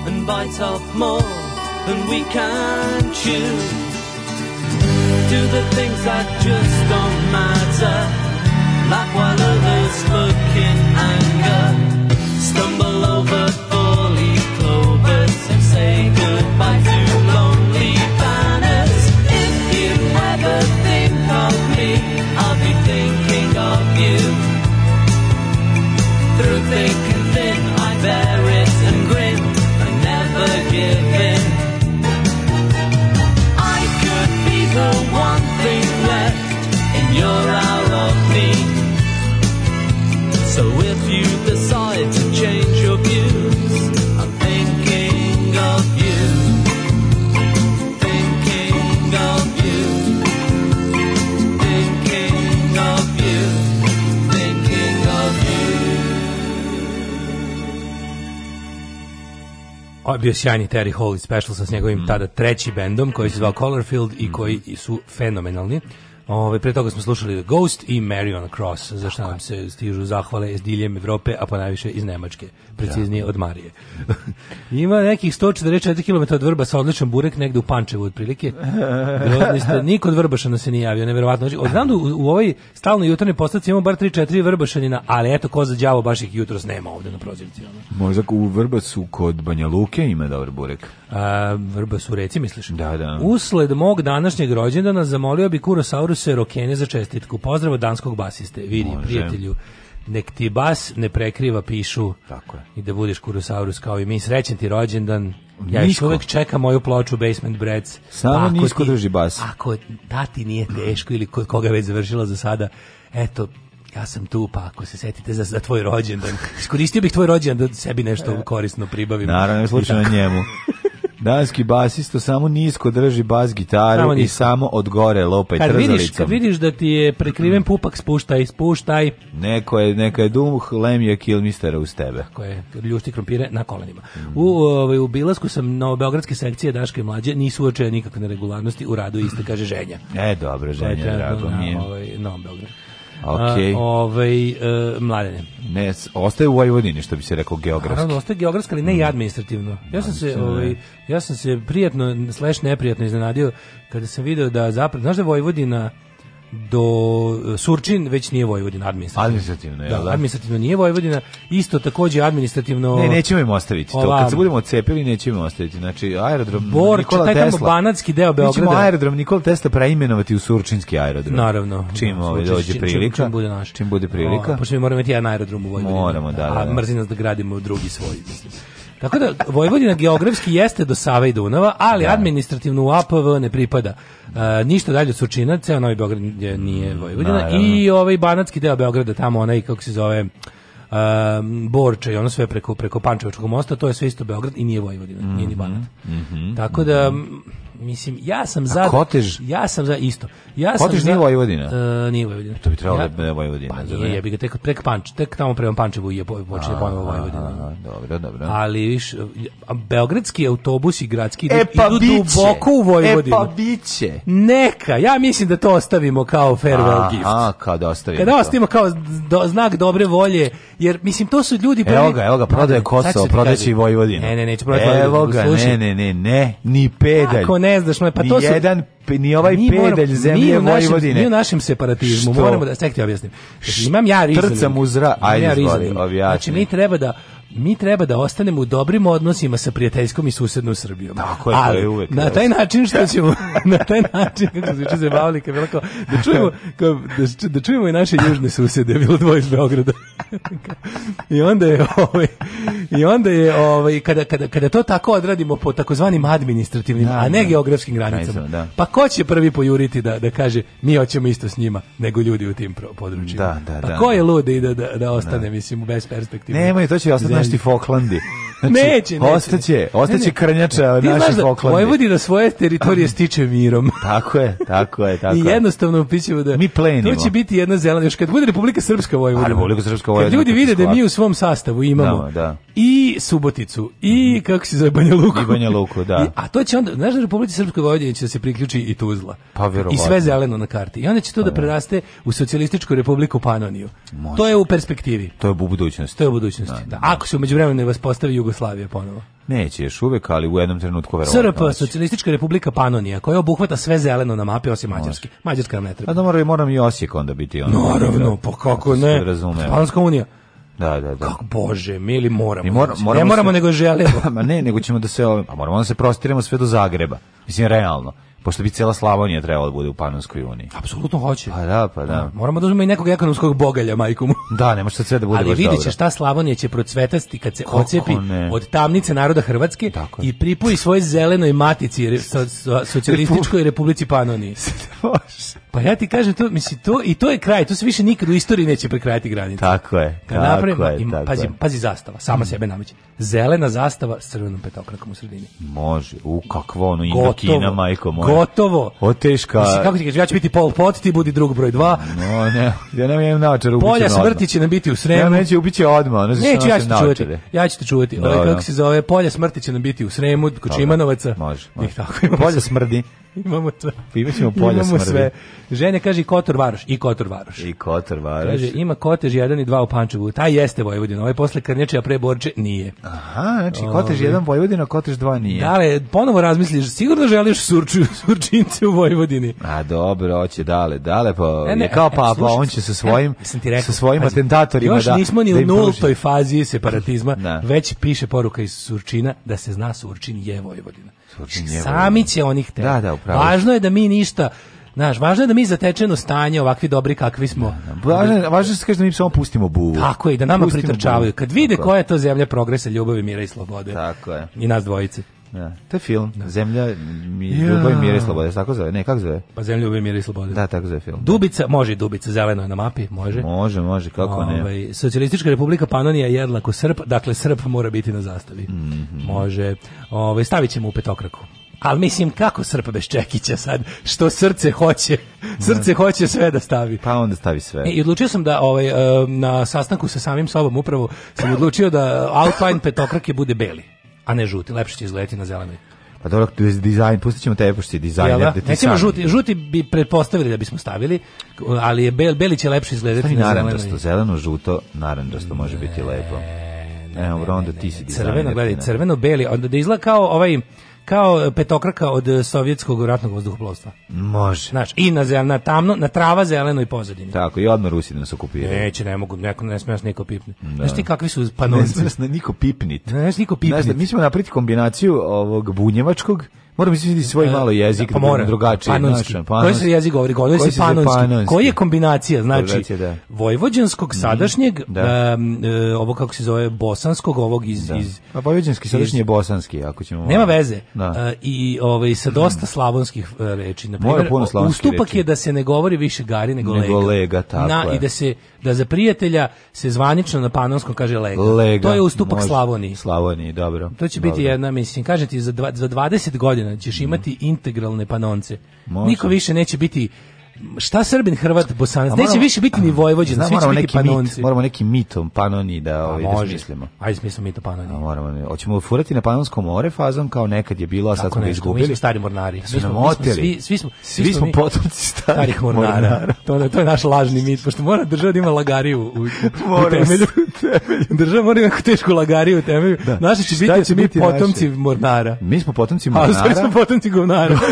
B: and bite off more than we can chew. Do the things that just don't matter, like while others look in anger, stumble over. bio sjajni Terry Hall i Special sa s njegovim mm. tada treći bendom koji se zvao Colorfield i mm. koji su fenomenalni. Ove, pre toga smo slušali Ghost i Marion Cross, za što nam se stižu zahvale iz diljem Evrope, a ponajviše iz Nemačke, preciznije od Marije. Ima nekih 144 km od Vrba sa odličan burek negde u Pančevu otprilike. Ste, niko od Vrbašana se nije javio, neverovatno. Znači, znam da u, u ovoj stalnoj jutarnoj postaci imamo bar 3-4 Vrbašanina, ali eto ko za đavo baš ih jutros nema ovde na prozirci.
A: Možda u Vrbasu kod Banja Luke ima dobar burek.
B: A, Vrbas u reci, misliš?
A: Da, da.
B: Usled mog današnjeg rođendana zamolio bi Kurosauru se rokene za čestitku. Pozdrav od danskog basiste. Vidi, Može. prijatelju, nek ti bas ne prekriva pišu Tako je. i da budeš kurosaurus kao i mi. Srećen ti rođendan. Ja još uvek čekam moju ploču Basement Breads.
A: Samo pa ako nisko ti, drži bas.
B: Ako da nije teško ili kod koga već završila za sada, eto, ja sam tu, pa ako se setite za, za tvoj rođendan, iskoristio bih tvoj rođendan da sebi nešto e, korisno pribavim.
A: Naravno, slučajno njemu. Danski basista samo nisko drži bas gitaru samo i samo od gore lopa i kad trzalicom. Vidiš,
B: kad vidiš da ti je prekriven pupak, spuštaj, spuštaj.
A: Neko je, neka je duh lemija kilmistera uz tebe. Koje
B: ljušti krompire na kolenima. U, ovaj, u bilasku sam na beogradske sekcije Daške i Mlađe nisu uočene nikakve neregularnosti u radu isto kaže Ženja.
A: E, dobro, Ženja, drago mi je. Ovaj,
B: Novom Beogradu okay. ovaj, e, mladene.
A: Ne, ostaje u Vojvodini, što bi se rekao geografski. Naravno, ostaje
B: geografski, ali ne i mm. administrativno. Ja sam se, ovaj, da. ja sam se prijatno, slash neprijatno iznenadio kada sam video da zapravo, znaš da Vojvodina do e, Surčin već nije Vojvodina administrativno.
A: Administrativno, je, da, da,
B: administrativno nije Vojvodina, isto takođe administrativno. Ne,
A: nećemo im ostaviti to. Kad se budemo odcepili nećemo im ostaviti. Znači aerodrom Bor, Nikola taj tamo
B: banatski deo Beograda. ćemo
A: aerodrom Nikola Tesla preimenovati u Surčinski aerodrom.
B: Naravno.
A: Čim no, da, ovaj dođe
B: prilika. Čim, čim, bude naš.
A: Čim bude prilika. O, pošto
B: mi moramo imati jedan aerodrom u
A: Vojvodini. Moramo, da, da,
B: da. A
A: mrzi da
B: gradimo drugi svoj, mislim. Tako da Vojvodina geografski jeste do Save i Dunava, ali da. administrativno u APV ne pripada. Uh, ništa dalje od Surčina, ceo Novi Beograd nije mm, Vojvodina da, i ovaj banatski deo Beograda tamo onaj kako se zove um, e, Borče i ono sve preko preko Pančevačkog mosta, to je sve isto Beograd i nije Vojvodina, mm -hmm, nije ni mhm, Banat. Mm -hmm, Tako da mm -hmm mislim, ja sam za...
A: Kotež?
B: Ja sam za isto. Ja
A: sam kotež
B: za,
A: nije Vojvodina? Uh,
B: nije Vojvodina.
A: To bi trebalo da ja, da je Vojvodina.
B: Pa
A: nije,
B: jebi ga, tek, prek panč, tek tamo prema Pančevu
A: je
B: počinje ponovo Vojvodina. A,
A: dobro, dobro.
B: Ali, viš, beogradski autobus i gradski e, pa idu biće. duboko u Vojvodinu. E pa biće. Neka, ja mislim da to ostavimo kao farewell a, gift. A,
A: kao ostavimo. Kada
B: ostavimo kao do, znak dobre volje, jer, mislim, to su ljudi... Prvi... Evo
A: ga, evo ga, prodaje Kosovo, prodaće i Vojvodinu. Ne, ne, neće prodaje Evo ga, ne, ne,
B: ne, ne,
A: ni pedalj. Ako
B: ne, ne znaš, moj, pa to
A: ni su... jedan, ni ovaj mi moramo, zemlje mi našem, Vojvodine. Mi u
B: našem separatizmu, Što? moramo da, stek ti objasnim.
A: Znači, imam ja rizalin. Trcam uz ra, ajde, ja izvoli,
B: Znači, mi treba da mi treba da ostanemo u dobrim odnosima sa prijateljskom i susednom Srbijom. Tako
A: je, Ali, to je uvek.
B: Na taj način što ćemo, na taj način kako se juče bavili, kad da čujemo, da, da, čujemo i naše južne susede, bilo dvoje iz Beograda. I onda je ovaj i onda je ovaj kada, kada, kada to tako odradimo po takozvanim administrativnim, da, a ne da. geografskim granicama. Da. Pa ko će prvi pojuriti da da kaže mi hoćemo isto s njima nego ljudi u tim područjima. Da, da, pa da, ko je da. lud i da, da da, ostane mislim u bez perspektive. Nemoj,
A: to će ostati našti Foklandi.
B: Znači, neće,
A: neće. Ostaće, ostaće ne, krnjača ti naših znaš da Vojvodina
B: svoje teritorije stiče mirom.
A: tako je, tako je, tako
B: I jednostavno upićemo da... Mi plenimo. To će biti jedna zelena, još kad bude Republika Srpska Vojvodina. A Republika
A: Srpska Vojvodina.
B: Kad
A: ljudi
B: vide da mi u svom sastavu imamo no, da. i Suboticu, i mhm. kako se zove Banja Luku.
A: I
B: Banja
A: Luku, da. I,
B: a to će onda, znaš da Republika Srpska Vojvodina će da se priključi i Tuzla. Pa I sve zeleno na karti. I onda će to pa, da, da preraste u socijalističku Republiku Panoniju. Može. To je u perspektivi.
A: To je u budućnosti.
B: To je u budućnosti, da. da. da. Ako se umeđu vremenu ne vas postavi Jugoslavija ponovo?
A: Neće još uvek, ali u jednom trenutku verovatno.
B: SRP, Socijalistička republika Panonija, koja obuhvata sve zeleno na mapi osim Mađarske. Mađarska nam ne treba. A
A: da moram, moram i Osijek onda biti. Ono,
B: Naravno, da, pa kako ne? Razumem. Panonska unija.
A: Da, da, da. Kako
B: bože, mi li moramo. Mi mora, znači, moramo
A: ne moramo
B: se, nego
A: želimo. Ma ne, nego ćemo da se, a moramo da se prostiremo sve do Zagreba. Mislim realno pošto bi cela Slavonija trebala da bude u Panonskoj uniji.
B: Apsolutno hoće. Pa
A: da, pa da. da. Moramo
B: da uzmemo i nekog ekonomskog bogalja, majku mu.
A: Da, ne može sve da bude Ali
B: vidit ćeš šta Slavonija će procvetati kad se Kako ocepi ne? od tamnice naroda Hrvatske Tako. i pripoji svoje zelenoj matici socijalističkoj republici Panoniji. Pa ja ti kažem to, mislim to i to je kraj, tu se više nikad u istoriji neće prekrajati granica.
A: Tako je. Kad tako napravimo, je, tako pazi,
B: pazi zastava, sama mm. sebe nameće. Zelena zastava s crvenom petokrakom u sredini.
A: Može. U kakvo ono ima kina, majko
B: moja. Gotovo.
A: Oteška.
B: Mislim, kako ti kažeš, ja ću biti Pol Pot, ti budi drug broj 2.
A: No, ne. Ja ne imam naočar ubićen. Polja
B: smrti će nam biti u sremu.
A: Ja
B: neće
A: ubiće odmah, ne znam Neću, ja ću te
B: čuvati. Ja ću te čuvati. Ovaj da, kako da. se zove, polja smrti će nam biti u sremu kod Čimanovaca.
A: Može. može. Ih tako. Polja smrdi.
B: Imamo sve. Pa Imaćemo polja Imamo smrdi.
A: sve.
B: Žene kaže Kotor Varoš. I Kotor Varoš.
A: I Kotor Varoš.
B: Kaže, ima Kotež 1 i 2 u Pančevu. Taj jeste Vojvodina. Ovaj posle Krnjače, a pre Borče nije.
A: Aha, znači Kotež 1 Vojvodina, Kotež 2 nije. Da, ali
B: ponovo razmisliš, sigurno želiš surču, surčince u Vojvodini. A
A: dobro, hoće dale, dale pa ne, ne, je kao e, papa, slušaj, on će sa svojim ne, ti rekao, sa svojim pazi, atentatorima
B: još
A: da. Još
B: nismo da ni da u nultoj fazi separatizma, da. već piše poruka iz Surčina da se zna Surčin je Vojvodina. Znači, znači, Sami će onih te. Da, da, upravo. Važno je da mi ništa Znaš, važno je da mi zatečeno stanje ovakvi dobri kakvi smo.
A: Da, da. Važno, je, važno je se kaže da mi samo pustimo buvu.
B: Tako je, da nama pustimo pritrčavaju. Kad vide koja je to zemlja progresa, ljubavi, mira i slobode.
A: Tako je.
B: I nas dvojice.
A: Da, to je film. Da. Zemlja mi, ja. ljubav i mir i sloboda, tako zove. Ne, kako zove?
B: Pa Zemlja ljubav i mir i sloboda.
A: Da, tako zove film.
B: Da. Dubica, može Dubica, zeleno je na mapi, može.
A: Može, može, kako Ove, ne. Ovaj,
B: Socijalistička republika Panonija jedlako Srp, dakle Srp mora biti na zastavi. Mm -hmm. Može. Ove, ovaj, stavit ćemo u petokraku. Ali mislim, kako Srp bez Čekića sad? Što srce hoće? Srce hoće sve da stavi.
A: Pa onda stavi sve. E, I
B: odlučio sam da ovaj, na sastanku sa samim sobom upravo sam odlučio da Alpine petokrake bude beli a ne žuti. Lepše će izgledati na zelenoj.
A: Pa dobro, tu je dizajn, pustit ćemo tebe, pošto si dizajner. Recimo, da? da žuti,
B: žuti bi pretpostavili da bismo stavili, ali je bel, beli će lepše izgledati Stavi na
A: naranđasto, zeleno, žuto, naranđasto može biti lepo. Ne, ne, onda ti si dizajner. Crveno, gledaj,
B: crveno, beli, onda da izgleda kao ovaj kao e, petokraka od e, sovjetskog ratnog vazduhoplovstva.
A: Može.
B: Znaš, i na, zel, na tamno, na trava zelenoj pozadini.
A: Tako, i odmah Rusi nas okupiraju.
B: Neće, ne mogu, neko ne smiješ niko pipniti. Da. Znaš ti kakvi su panonci? Ne smiješ
A: niko pipnit. Ne
B: smiješ niko pipnit. Znaš, da, mi
A: ćemo napraviti kombinaciju ovog bunjevačkog Moram izviditi da svoj e, malo jezik, pa mora, drugačije.
B: Panonski. Naša, panonski. Koji se jezik govori? Govori se panonski. panonski. Koji je kombinacija? Znači, da. vojvođanskog mhm, sadašnjeg, da. Um, ovo kako se zove, bosanskog, ovog iz... Da. iz
A: A vojvođanski sadašnji je bosanski, ako ćemo... Nema
B: veze. Da. Uh, I ovaj, sa mhm. dosta slavonskih uh, reči. Naprimjer, puno ustupak reči. je da se ne govori više gari nego, nego
A: lega. lega tako
B: na, je. I da se da za prijatelja se zvanično na panonskom kaže lega. lega to je ustupak može, Slavoniji.
A: Slavoniji, dobro.
B: To će
A: dobro.
B: biti jedna, mislim, kažete za, dva, za 20 godina ćeš mhm. imati integralne panonce. Može. Niko više neće biti šta Srbin, Hrvat, Bosanac, pa neće više biti ni Vojvođe, znači
A: moramo
B: neki Panonci.
A: Mit, moramo neki mitom
B: Panoni
A: da, pa ovaj, da smislimo. Ajde,
B: smislimo mito Panoni. A, moramo,
A: hoćemo furati na Panonskom more fazom kao nekad je bilo, a sad Tako smo izgubili. Mi smo
B: stari mornari. Da mi
A: smo, mi smo, svi, svi smo, svi, svi smo mi... potomci starih, starih mornara.
B: To, je, to je naš lažni mit, pošto mora država da ima lagariju u, u, u temelju. država mora imati tešku lagariju u temelju. Da. Naši će biti, će da biti potomci mornara.
A: Mi smo potomci mornara. A, stvari smo
B: potomci govnara.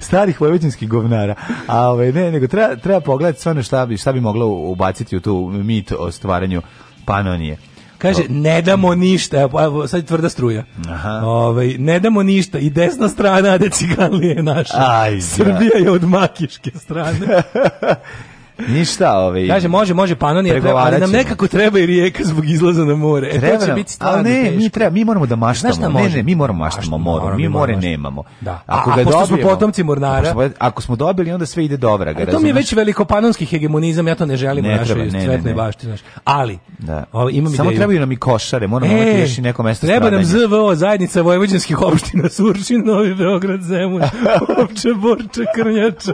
A: starih vojvođanskih govnara. A ovaj ne, nego treba treba pogledati sve šta bi šta bi moglo ubaciti u tu mit o stvaranju Panonije.
B: Kaže, ne damo ništa, pa, evo, sad je tvrda struja. Aha. Ove, ovaj, ne damo ništa, i desna strana, a decigalije je naša. Aj, da. Srbija je od makiške strane.
A: Ništa, ovaj. Kaže
B: može, može Panonija, treba, ali nam nekako treba i rijeka zbog izlaza na more. E, treba to će biti stvarno.
A: Ne,
B: teško.
A: mi treba, mi moramo da maštamo. Ne, ne, mi moramo maštamo moru. Mi more nemamo.
B: Da. Ako a, ga a, dobijemo, smo potomci mornara.
A: ako smo dobili, onda sve ide dobra, ga To
B: mi je već velikopanonski hegemonizam, ja to ne želim ne, u našoj svetnoj bašti, znaš. Ali, da. Ovo, imam Samo
A: trebaju nam i košare, moramo e, imati još i neko mesto Treba
B: nam ZVO, zajednica vojvođanskih opština, Surčin, Novi Beograd, Zemun, Opče Borče, Krnjača.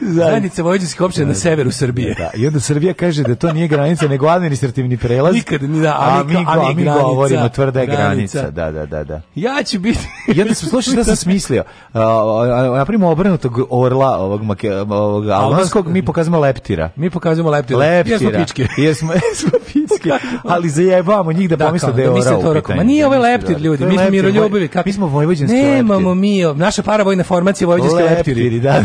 B: Zajednica vojvođanskih opština na da. severu Srbije.
A: Da, I onda Srbija kaže da to nije granica, nego administrativni prelaz.
B: Nikad, da, ali, a mi, a mi granica, govorimo
A: tvrda je granica. granica. Da, da, da, da.
B: Ja ću biti...
A: I onda sam slušao šta sam smislio. Uh, napravimo obrnutog orla ovog, make, ovog albanskog, mi pokazujemo leptira.
B: Mi pokazujemo
A: leptira.
B: Leptira. Jesmo
A: pičke.
B: Jesmo, jesmo pičke.
A: ali zajebamo njih da, da pomisle da, da je ora u pitanju.
B: Ma nije ovaj da, leptir, ljudi. Mi smo miroljubivi.
A: Mi smo vojvođanski
B: leptir. Nemamo mi, naša paravojna formacija vojvođanski leptiri. da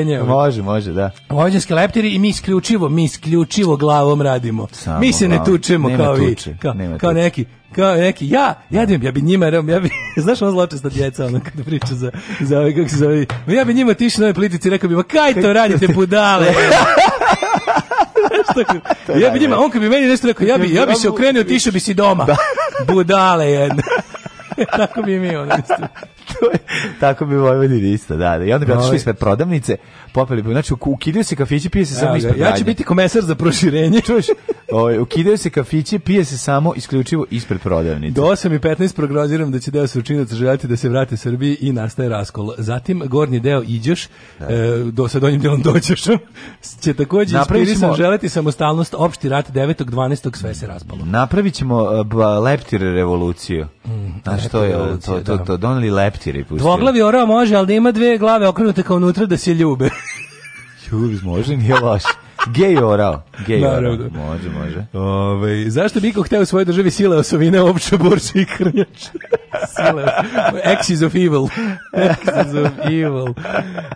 B: objašnjenje.
A: Može, može, da.
B: Vojvođanski leptiri i mi isključivo, mi isključivo glavom radimo. Samo mi se glavom. ne tučemo nema kao tuče, vi, kao, kao neki kao neki, ja, ja, da bi, ja bih njima, ja bi, znaš ono zločesta djeca, ono kada priča za, za ove, kako se zove, ja bih njima tišao na ove plitici rekao bih, ma kaj to radite budale? ja bi njima, on kad bi meni nešto rekao, ja bih, ja bih se okrenio, tišao bi si doma. Da. Budale jedne. Tako bi mi
A: ono, Tako bi Vojvodin isto, da, da. I onda bi otišli ispred prodavnice, popeli bi, znači ukidaju se kafići, pije se samo ispred.
B: Ja ću biti komesar za proširenje,
A: čuješ? Ovaj ukidaju se kafići, pije se samo isključivo ispred prodavnice.
B: Do
A: 8
B: i 15 prognoziram da će deo sučinaca željeti da se vrate Srbiji i nastaje raskol. Zatim gornji deo iđeš, da. e, do sa donjim delom dođeš. će takođe inspirisan želeti samostalnost opšti rat 9. 12. sve se raspalo.
A: Napravićemo uh, e, leptir revoluciju. Mm, znači to je to to, to da. doneli
B: leptir leptire pustila. Dvoglavi orao može, ali da ima dve glave okrenute kao unutra da se ljube.
A: Ljubis može, nije loše. Gej orao. Gej orao. Može, može.
B: Ove, ovaj, zašto bi ko hteo u svojoj državi sile osovine, opće borče i krnjač? sile. Axis of evil. Axis of evil.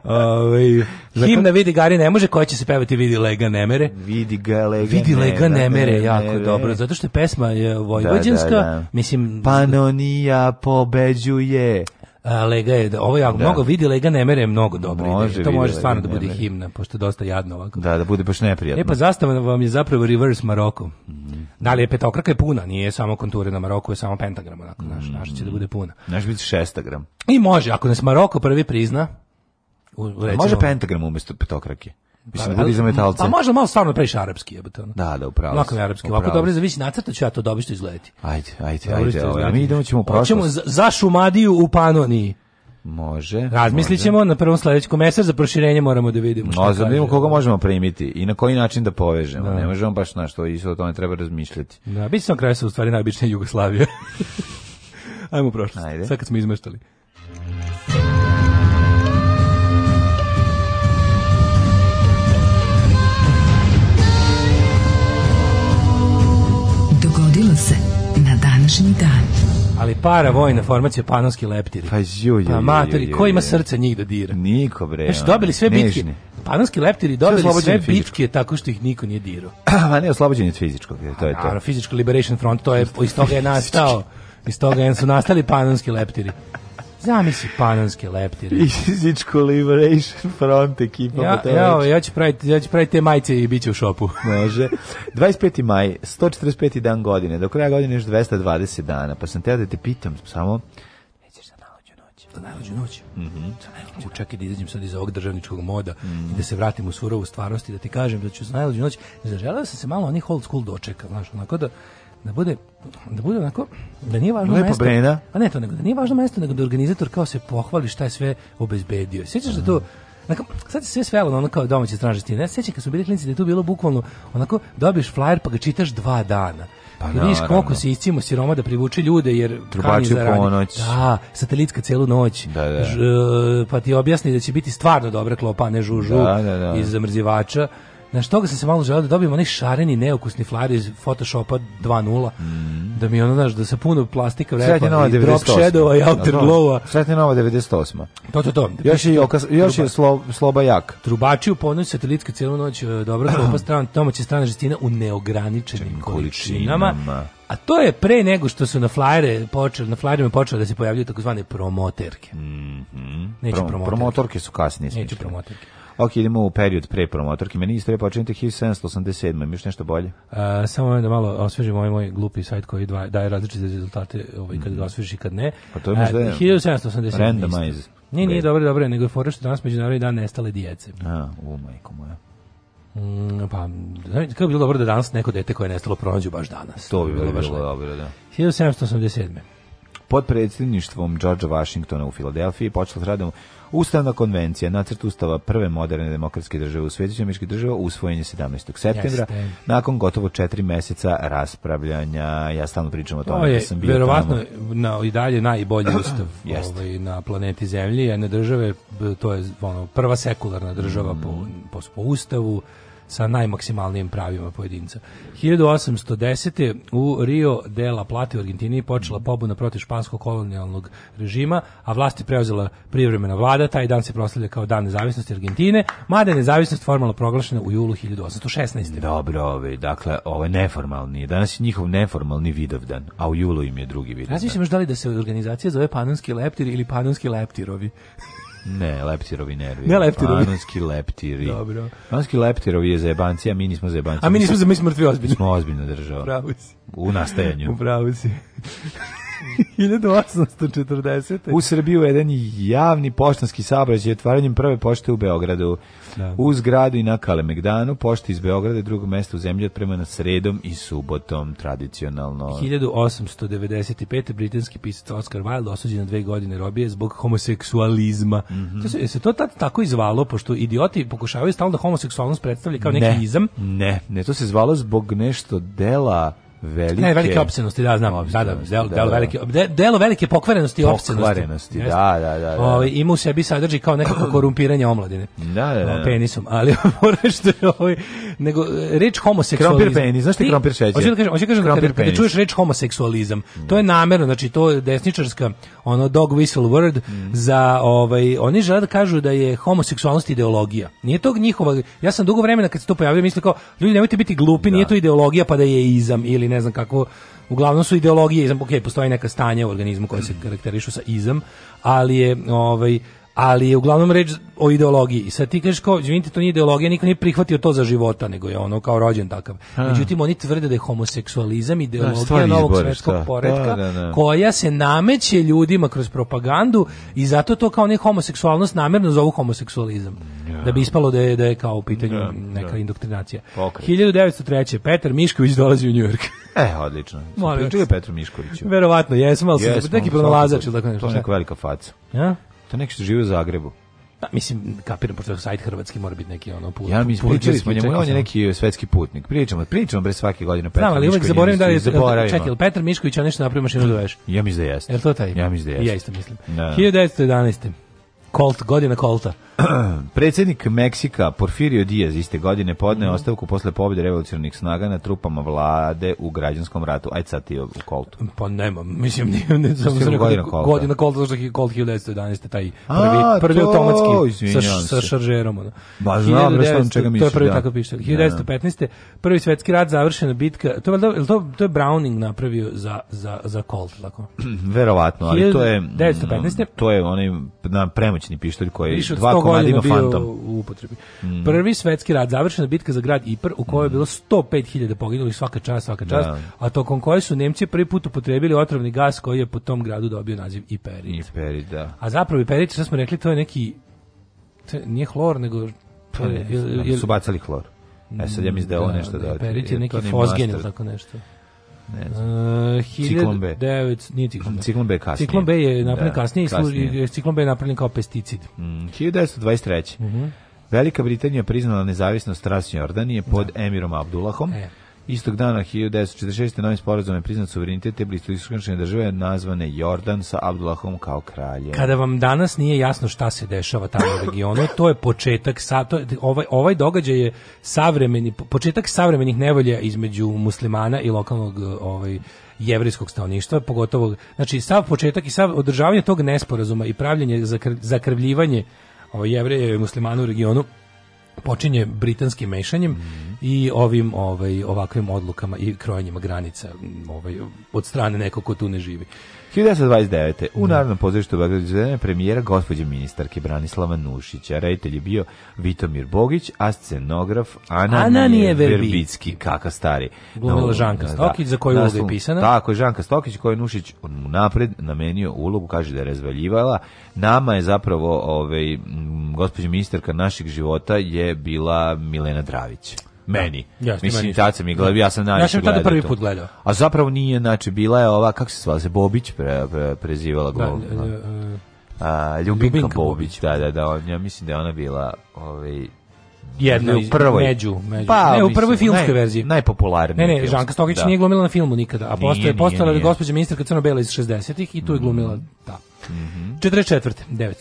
B: Ove, ovaj, Himna vidi Gari ne može, koja će se pevati vidi lega nemere.
A: Vidi ga lega
B: Vidi lega nemere, ne, jako ne, dobro. Zato što je pesma je vojvođanska. Da, da, da. Mislim,
A: Panonija pobeđuje.
B: Lega je, ovo ja da. mnogo vidi, Lega ne mere mnogo dobro. Može ide. to može da stvarno da bude himna, pošto je dosta jadno ovako.
A: Da, da bude baš neprijatno. E pa
B: zastava vam je zapravo reverse Maroko. Mm. Da li je petokraka je puna, nije samo konture na Maroku, je samo pentagram, onako, znaš, mm. naša da će da bude puna. Naš
A: biti šestagram.
B: I može, ako nas Maroko prvi prizna,
A: u, recimo, može pentagram umjesto petokrake.
B: Mislim, pa, budi za metalce.
A: Pa
B: možda malo stvarno previše arapski jebote.
A: Ono. Da, da, upravo. Lako
B: je arapski. lako dobro, zavisi nacrta ću ja to dobiš što izgledati.
A: Ajde, ajde, ajde. Ovo, ovaj, mi idemo
B: ćemo
A: prošlost. Hoćemo
B: za, Šumadiju u Panoniji.
A: Može.
B: Razmislit ćemo na prvom sledećem mesecu za proširenje moramo da vidimo šta. Možda
A: vidimo koga možemo primiti i na koji način da povežemo. Da. Ne možemo baš na što isto o tome treba razmišljati.
B: Da, biće sam kraj sa u stvari najobičnije Jugoslavije. Ajmo prošlost. Ajde. Sad kad smo izmeštali. današnji dan. Ali para vojna formacija panonski leptiri. Pa ju, ju, pa matori, ko ima srce njih da dira? Niko bre. Znači, dobili sve bitke. Nežni. Panonski leptiri dobili sve fizičko. bitke tako što ih niko nije dirao. A ne oslobođeni od fizičkog, to je to. Naravno, Physical Liberation Front, to je iz toga je nastao. Iz toga su nastali panonski leptiri. Zamisli panonske leptire. Physical Liberation Front ekipa. Ja, ja, ja, ću praviti, ja ću praviti te majice i bit ću u šopu. Može. 25. maj, 145. dan godine, do kraja godine još 220 dana, pa sam teo da te pitam samo Nećeš za najluđu noć. Mm -hmm. Za najluđu mhm. Čekaj da izađem sad iz ovog državničkog moda mm. i da se vratim u surovu stvarnosti da ti kažem da ću za najluđu noć. Zaželeo sam se malo onih old school dočeka, znaš, onako da da bude da bude onako da nije važno Lepo mesto. Breda. A ne to nego da nije važno mesto nego da organizator kao se pohvali šta je sve obezbedio. Sećaš se mm. to Onako, sad se sve svelo na ono kao domaće stražestine. Ja sećam kad su bili klinici da je to bilo bukvalno onako dobiješ flyer pa ga čitaš dva dana. Pa da, vidiš koliko se iscimo siroma da privuče ljude jer trubači u ponoć. Da, satelitska celu noć. Da, da. Ž, e, pa ti objasni da će biti stvarno dobra klopa, ne žužu da, da, da. iz zamrzivača Na što ga se malo želeo da dobijemo neki šareni, neukusni flar iz Photoshopa 2.0, mm. da mi ono, znaš, da sa puno plastika vrepa i drop shadowa i da, outerglowa. Sretni nova 98. To, to, to. Još, je, okas, još je slo, sloba jak. Trubači u ponoć satelitska celu noć, e, dobra kopa strana, domaća strana žestina u neograničenim količinama. A to je pre nego što su na flajere počeli, na flajerima počele da se pojavljuju takozvane promoterke. Mm -hmm. Neće Prom, promoterke. Promotorke su kasnije. Neće promoterke. Ok, idemo u period pre promotorke. Meni istorija počinjete 1787. Imaš nešto bolje? A, e, samo da malo osvežim ovaj moj glupi sajt koji dva, daje različite rezultate ovaj, kad ga mhm. osvežiš i kad ne. Pa to je možda... 1787. E, randomize. Nije, nije dobro, dobro, nego je fora što danas međunarodni dan nestale djece. A, u majko moja. Mm, pa, kako bi bilo dobro da danas neko dete koje je nestalo pronađu baš danas. To bi bilo, bilo baš bilo dobro, da. 1787. Pod predsjedništvom George Washingtona u Filadelfiji počela s radom Ustavna konvencija, nacrt ustava prve moderne demokratske države u svetu, američke država, usvojen je 17. septembra, Jeste. nakon gotovo četiri meseca raspravljanja. Ja stalno pričam o tome da sam bio verovatno na, i dalje najbolji ustav ovaj, na planeti Zemlji, jedne države, to je ono, prva sekularna država mm. po, po, po ustavu, sa najmaksimalnijim pravima pojedinca. 1810. u Rio de la Plata u Argentini počela pobuna protiv španskog kolonijalnog režima, a vlast je preuzela privremena vlada, taj dan se proslavlja kao dan nezavisnosti Argentine, mada je nezavisnost formalno proglašena u julu 1816. Dobro, ovaj, dakle, ovo je neformalni, danas je njihov neformalni vidovdan, a u julu im je drugi vidovdan. Razmišljam još da li da se organizacija zove Panonski leptir ili Panonski leptirovi. Ne, leptirovi nervi. Ne leptirovi. Anonski leptiri. Dobro. Anonski leptirovi je zebanci, a mi nismo zebanci. A mi nismo, mi smo mrtvi ozbiljno. Smo ozbiljna država. Pravo si. U nastajanju. U pravu si. 1840. U Srbiji uveden javni poštanski saobraćaj otvaranjem prve pošte u Beogradu. Da. U zgradu i na Kalemegdanu, pošta iz Beograda je drugo mesto u zemlji otpremana sredom i subotom, tradicionalno. 1895. britanski pisac Oscar Wilde osuđen na dve godine robije zbog homoseksualizma. Mm -hmm. se, se to tad tako izvalo, pošto idioti pokušavaju stalno da homoseksualnost predstavlja kao neki izam? Ne, ne, to se zvalo zbog nešto dela velike ne, velike opsenosti, da znam, sada delo, delo velike delo velike pokvarenosti i opsenosti. Pokvarenosti, da, da, da. da. Ovaj ima u sebi sadrži kao nekako korumpiranje omladine. Da, da, da. Penisom, ali moraš što ovaj nego e, reč homoseksualizam. Krompir penis, znaš ti krompir šećer. Hoćeš da kažeš, hoćeš da kažeš da čuješ reč homoseksualizam. Mm. To je namerno, znači to je desničarska ono dog whistle word mm. za ovaj oni žele da kažu da je homoseksualnost ideologija. Nije to njihova. Ja sam dugo vremena kad se to pojavilo mislio kao ljudi nemojte biti glupi, da. nije to ideologija pa da je izam ili ne znam kako uglavnom su ideologije izam, ok, postoji neka stanja u organizmu koja se karakterišu sa izam, ali je ovaj ali je uglavnom reč o ideologiji. I sad ti kažeš kao, izvinite, to nije ideologija, niko nije prihvatio to za života, nego je ono kao rođen takav. A. Međutim, oni tvrde da je homoseksualizam ideologija da, novog svetskog da. poredka, da, da, da. koja se nameće ljudima kroz propagandu i zato to kao ne homoseksualnost namerno zovu homoseksualizam. Ja. Da bi ispalo da je, da je kao u pitanju ja, da, neka ja. indoktrinacija. Pokret. 1903. Petar Mišković dolazi u Njujork. E, odlično. Molim. Pričuje Petru Miškoviću. Verovatno, jesmo, ali sam neki pronalazač ili tako To je neka velika faca. Ja? To neki što žive u Zagrebu. Pa, mislim, kapiram, pošto sajt hrvatski mora biti neki ono put. Ja mi pričali smo njemu, on je neki svetski putnik. Pričamo, pričamo bre svake godine Petar Znam, ali uvek zaboravim da je, čekaj, ili Petar Mišković, on nešto napravio mašinu da doveš? Ja mislim da jeste. Je to taj? Ja mislim da jeste. Ja isto mislim. Da. 1911. Colt, godina Colta. Predsednik Meksika Porfirio Diaz iste godine podneo mm ostavku posle pobjede revolucionarnih snaga na trupama vlade u građanskom ratu. Ajde sad ti u Coltu. Pa nema, mislim, nije, ne, samo sam godina da Colta. Godina Colta, zašto je Colt 1911. taj prvi, A, prvi to, automatski sa, sa šaržerom. Ono. Ba, znam, ne znam čega misliš. To je prvi da. tako piše. 1915. Da. Prvi svetski rat, završena bitka. To je, to, to je Browning napravio za, za, za Colt, tako? Verovatno, ali to je... 1915. To je onaj na premoć moćni pištolj koji Više dva komada ima fantom. U upotrebi. Mm. Prvi svetski rat, završena bitka za grad Ipr, u kojoj je bilo 105.000 poginulih svaka čast, svaka čast, da. a tokom koje su Nemci prvi put upotrebili otrovni gas koji je po tom gradu dobio naziv Iperit. Iperit, da. A zapravo Iperit, što smo rekli, to je neki, to nije hlor, nego... Pa ne, je, da, je, su bacali hlor. E sad ja mislim da je ovo da, nešto da, da... Iperit je neki fosgen ili tako nešto. Ne znam. Uh, ciklon B. 9, je napravljen da, kasnije, kasnije. ciklon da, je napravljen kao pesticid. Mm, 1923. Mm -hmm. Velika Britanija priznala nezavisnost Transjordanije da. pod da. Emirom Abdullahom. E. Istog dana 1946. novim sporazumom je priznat suverenitet te bliskoistočne države nazvane Jordan sa Abdullahom kao kraljem. Kada vam danas nije jasno šta se dešava tamo u regionu, to je početak sa, to, ovaj ovaj događaj je savremeni početak savremenih nevolja između muslimana i lokalnog ovaj jevrejskog stanovništva, pogotovo znači sav početak i sav održavanje tog nesporazuma i pravljenje zakrvljivanje ovaj jevreja i muslimana u regionu počinje britanskim mešanjem mm -hmm. i ovim ovaj ovakvim odlukama i krojenjem granica ovaj od strane nekog ko tu ne živi. 1929. U da. Narodnom pozorištu Beogradu premijera gospođe ministarke Branislava Nušića. Reditelj je bio Vitomir Bogić, a scenograf Ana, Ana nije Verbicki, kaka stari. Glumila no, Žanka da. Stokić, da, za koju ulogu je pisana. Tako je, Žanka Stokić, koju je Nušić napred namenio ulogu, kaže da je razvaljivala. Nama je zapravo, ovaj, gospođa ministarka naših života je bila Milena Dravić meni. Ja, da, Mislim, tad sam je gledao, ja sam da. najviše gledao. Ja sam tada prvi put gledao. A zapravo
E: nije, znači, bila je ova, kako se zvala se, Bobić pre, pre, prezivala glavno. Da, da, da, e, a, Ljubinka, Ljubinka Bobić, da, da, da, ja mislim da je ona bila, ovaj, jedno u prvoj među, među. Pa, ne u prvoj filmskoj naj, verziji najpopularniji ne ne Žanka Stokić da. nije glumila na filmu nikada a postaje postala gospođa ministarka crno-bela iz 60-ih i tu je glumila da mm -hmm. 44 900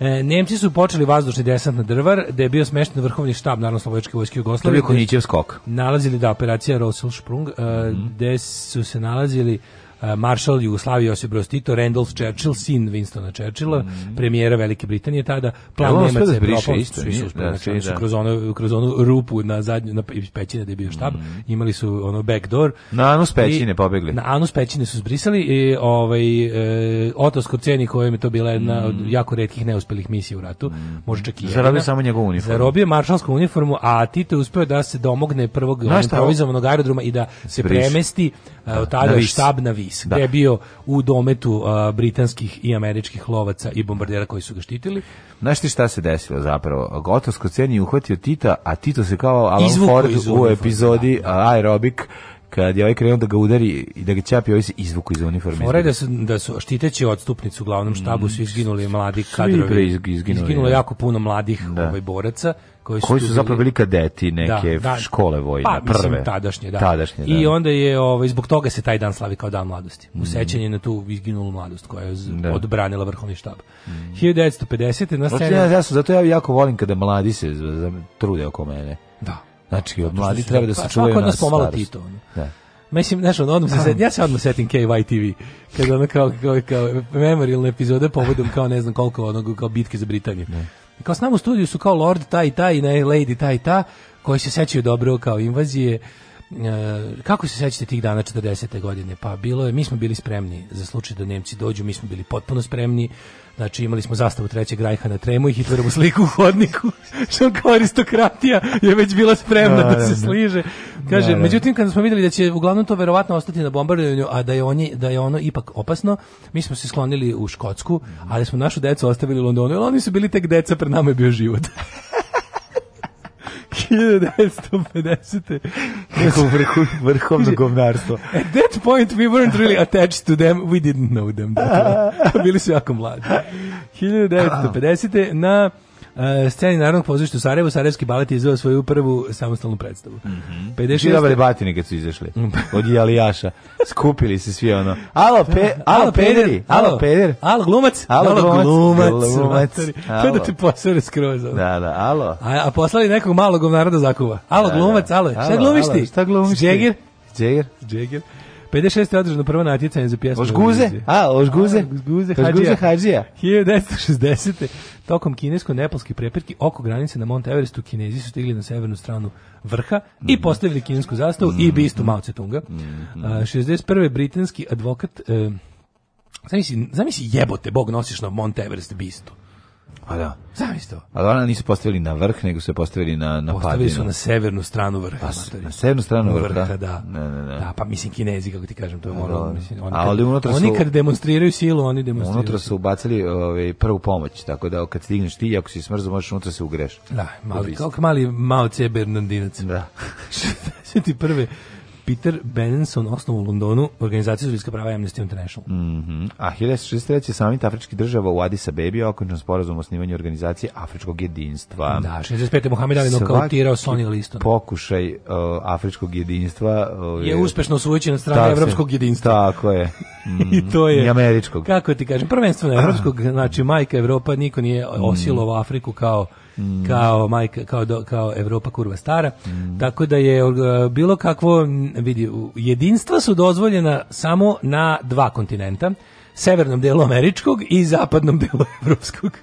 E: E, Nemci su počeli vazdušni desant na Drvar, da je bio smešten vrhovni štab Narodno slobodačke vojske Jugoslavije. To je bio skok. Nalazili da operacija Rosenšprung, e, mm gde su se nalazili Eh, maršal Jugoslavije Josip Broz Tito, Randolph Churchill, sin Winstona Churchilla, mm. premijera Velike Britanije tada, plan da Nemaca je propao, svi su da, znači, da. kroz, ono, kroz onu rupu na zadnju, na pećine gde je bio štab, mm. imali su ono backdoor. Na anus pećine pobegli. Na anus pećine su zbrisali i ovaj, e, eh, Oto Skorceni kojem je to bila jedna mm. od mhm. jako redkih neuspelih misija u ratu, mm. može čak i Zarobio jedna, samo njegovu uniformu. Zarobio maršalsku uniformu, a Tito je uspio da se domogne prvog improvizovanog aerodroma i da se Zbriš. premesti da, tada na štab na Vis, da. gde je bio u dometu a, britanskih i američkih lovaca i bombardera koji su ga štitili. Znaš ti šta se desilo zapravo? Gotovsko cen uhvatio Tita, a Tito se kao Alan Izvuku Ford u epizodi da, da. Aerobik kad je ovaj krenuo da ga udari i da ga ćapi, ovaj se izvuku iz uniforme. Fore da su, da su štiteći odstupnicu u glavnom štabu su mm. izginuli mladi kadrovi. Svi izginuli. Izginulo je. Da. jako puno mladih da. ovaj, boraca koji su, koji su zapravo bili kadeti da, neke da, da, škole vojne pa, prve mislim, tadašnje, da. tadašnje da. i onda je ovaj zbog toga se taj dan slavi kao dan mladosti u sećanje mm. na tu izginulu mladost koja je da. odbranila vrhovni štab mm. 1950 na sceni ja, ja, zato ja jako volim kada mladi se trude oko mene da znači da, od mladi znači treba da, da se pa, čuvaju na pomalo Tito da Mislim, znaš, on odmah se set, ja se odmah setim TV, kada ono kao, kao, kao memorialne epizode povodom kao ne znam koliko onog, kao bitke za Britaniju. Ne kao s nama u studiju su kao lord taj i taj, ne, lady taj ta, koji se sećaju dobro kao invazije. E, kako se sećate tih dana 40. godine? Pa bilo je, mi smo bili spremni za slučaj da Nemci dođu, mi smo bili potpuno spremni. Znači imali smo zastavu trećeg rajha na tremu i Hitlerovu sliku u hodniku. Što kao aristokratija je već bila spremna da, da, se da, da. sliže. Kaže, da, da. međutim kad smo videli da će uglavnom to verovatno ostati na bombardovanju, a da je on da je ono ipak opasno, mi smo se sklonili u Škotsku, ali smo našu decu ostavili u Londonu, jer oni su bili tek deca, pre nama je bio život. 1950. Kako vrhu, vrhovno govnarstvo. At that point we weren't really attached to them, we didn't know them. Dakle, bili su jako mladi. 1950. na E, sceni Narodnog pozorišta u Sarajevu, Sarajevski balet je izveo svoju prvu samostalnu predstavu. Mm -hmm. 56. dobre batine kad su izašli od Jalijaša. Skupili se svi ono. Alo, pe, alo, alo pederi, alo, peder. Alo, glumac. Alo, alo glumac. glumac, glumac da te posere skroz. Ono. Da, da, alo. A, a poslali nekog malog naroda zakuva. Alo, da, glumac, da. alo. Šta glumiš ti? Šta glumiš ti? Džegir. Džegir. Džegir. 56. je održano prvo natjecanje za pjesmu. Ožguze? A, Ožguze? Ožguze Hadžija. Hadžija. 1960. Tokom kinesko-nepalskih prepirki oko granice na Mount Everestu Kinezi su stigli na severnu stranu vrha mm. i mhm. postavili kinesku zastavu mm. i mhm. bistu Mao Tse-tunga. Mm. Uh, 61. britanski advokat... Uh, zamisli, zamisli jebote, Bog nosiš na Mount Everest bistu A da. Zamisli to. Ali da, nisu postavili na vrh, nego su se postavili na, na postavili su na severnu stranu vrha. Pa, na severnu stranu vrha, vrha da. da. Ne, ne, ne. Da, pa mislim kinezi, kako ti kažem, to je moralo. Mislim, oni, A, ali unutra su, oni kad demonstriraju silu, oni demonstriraju. Unutra su ubacili ovaj, prvu pomoć, tako da kad stigneš ti, ako si smrzao, možeš unutra se ugreš. Da, mali, kako mali Mao C. Bernardinac. Da. prve? Peter Benenson osnovao u Londonu organizaciju za ljudska prava Amnesty International. Mm -hmm. A 1963. samit Afrički država u Addis Abebi okončan sporazum o osnivanju organizacije Afričkog jedinstva. Da, 65. Mohamed Ali nokautirao Sonja Liston. Pokušaj uh, Afričkog jedinstva uh, je uspešno osvojićen od strane da, Evropskog jedinstva. Tako je. Mm, I to je... I američkog. Kako ti kažem, prvenstveno Evropskog, znači majka Evropa, niko nije osilovao Afriku kao Mm. kao majka kao do, kao Evropa kurva stara. Mm. Tako da je uh, bilo kakvo vidi jedinstva su dozvoljena samo na dva kontinenta, severnom delu američkog i zapadnom delu evropskog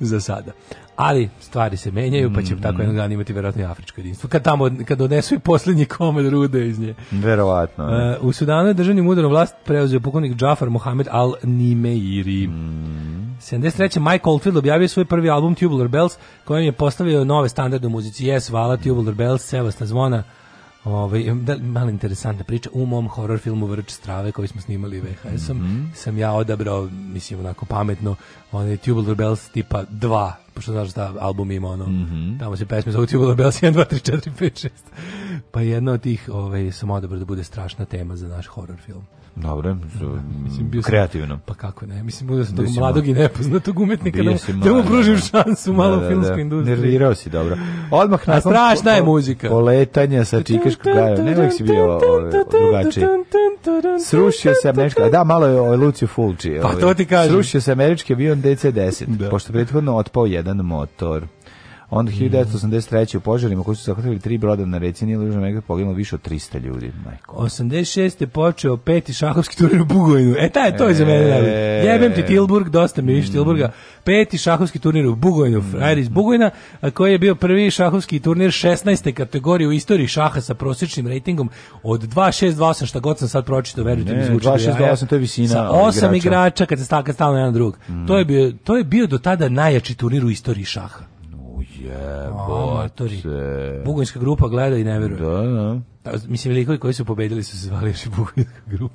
E: za sada ali stvari se menjaju, pa će mm -hmm. tako jednog dana imati verovatno i afričko jedinstvo. Kad tamo kad donesu i poslednji komad rude iz nje. Verovatno. E, ne. u Sudanu je državnim udarom vlast preuzeo pukovnik Džafar Mohamed Al Nimeiri. Mm -hmm. 73. Mike Oldfield objavio svoj prvi album Tubular Bells, kojem je postavio nove standarde u muzici. Yes, Vala, Tubular Bells, Sevasna zvona, Ovaj da malo interesantna priča u mom horor filmu Vrč strave koji smo snimali VHS-om, mm -hmm. sam ja odabrao, mislim onako pametno, onaj Tubular Bells tipa 2, pošto znaš da album ima ono, mm -hmm. tamo se pesme zove Tubular Bells 1 2 3 4 5 6. Pa jedna od tih, ovaj sam odabrao da bude strašna tema za naš horor film. Dobro, so, da, da, mm, mislim, bio sam, kreativno. pa kako ne, mislim, budu sam tog mladog i nepoznatog umetnika, da, da mu pružim da. šansu da, malo da, filmskoj da, industriji. Nervirao si, dobro. Odmah na strašna je muzika. Poletanje sa Čikaškog gaja, ne uvijek si bio ove, drugačiji. Srušio se američka, da, malo je ovaj Lucio Fulci. Pa to ti kažem. Srušio se američki avion DC-10, pošto prethodno otpao jedan motor. Onda 1983. Mm. u požarima koji su zahvatili tri broda na reci Nilo Južna Amerika poginulo više od 300 ljudi. Majko. 86. je počeo peti šahovski turnir u Bugojnu. E, taj, to je za mene. Da. E. Jebem ti Tilburg, dosta mi više mm. Tilburga. Peti šahovski turnir u Bugojnu, mm. frajer iz Bugojna, a koji je bio prvi šahovski turnir 16. kategorije u istoriji šaha sa prosječnim rejtingom od 2.628, šta god sam sad pročitao, verujte mi zvuči. 2.628, to je visina Sa osam igrača, kad se stalno jedan drug. To, je bio, to je bio do tada najjači turnir u istoriji šaha. Jebote. Bugovinska grupa gleda i ne veruje. Da, da. Mislim, likovi koji su pobedili su se zvali još i Bugovinska grupa.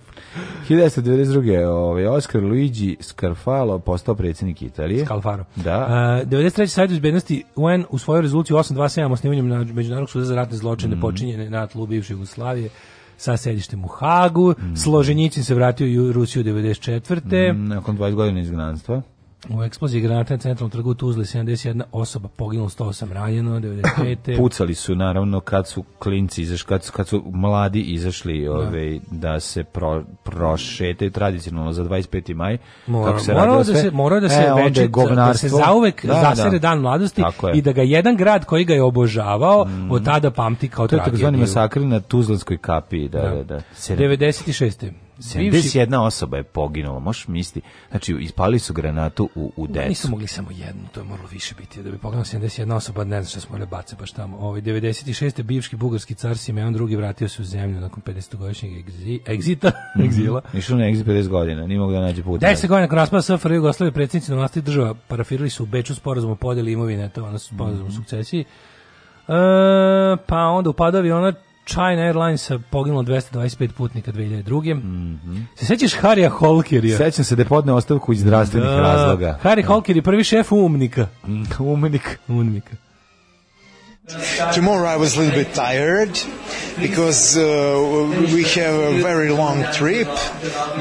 E: 1992. Ovaj, Oscar Luigi Scarfalo postao predsjednik Italije. Scalfaro. Da. Uh, 93. sajdu izbednosti UN u svojoj rezoluciji 827 osnivanjem na Međunarodnog suda za ratne zločine mm. počinjene na tlu bivše Jugoslavije sa sedištem u Hagu. Mm. Složenjićin se vratio u Rusiju 94. Mm, nakon 20 godina izgnanstva. U eksploziji granata na centralnom trgu Tuzle 71 osoba poginulo 108 ranjeno, 95. Pucali su naravno kad su klinci izašli, kad su, kad su mladi izašli da, ove, ovaj, da se pro, prošete tradicionalno za 25. maj. Mora, se morao, da, da, e, da-, da se, morao da se e, veče, da se zauvek da, zasere da. dan mladosti i da ga jedan grad koji ga je obožavao mm. od tada pamti kao tragediju. To je takozvani masakri na Tuzlanskoj kapiji. Da, da. Da, da. 96. 71 bivši... osoba je poginula, možeš misli, Znači, ispali su granatu u, u decu. Nisu mogli samo jednu, to je moralo više biti. Da bi poginula 71 osoba, ne znam što smo morali da bace baš tamo. Ovaj, 96. bivški bugarski car Simeon II vratio se u zemlju nakon 50-godišnjeg egzi, egzita, mm -hmm. egzila.
F: Išao na egzit 50 godina, nije mogu da nađe put.
E: 10 godina nakon raspada SFR Jugoslavije, predsjednici na vlasti država parafirali su u Beču sporazum o podeli imovine, to je ono sporazum mm -hmm. o mhm. sukcesiji. E, pa onda upada aviona China Airlinesa poginulo 225 putnika 2002. Mm -hmm. Se sećaš Harija Holkerija?
F: Sećam se da je podneo ostavku iz zdravstvenih da. razloga.
E: Harry Holker je prvi šef umnika.
F: Mm, umnik.
E: Umnika.
G: Tomorrow I was a little bit tired because uh, we have a very long trip,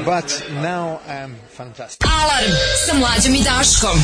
G: but now I'm fantastic. Alarm sa mlađom i Daškom.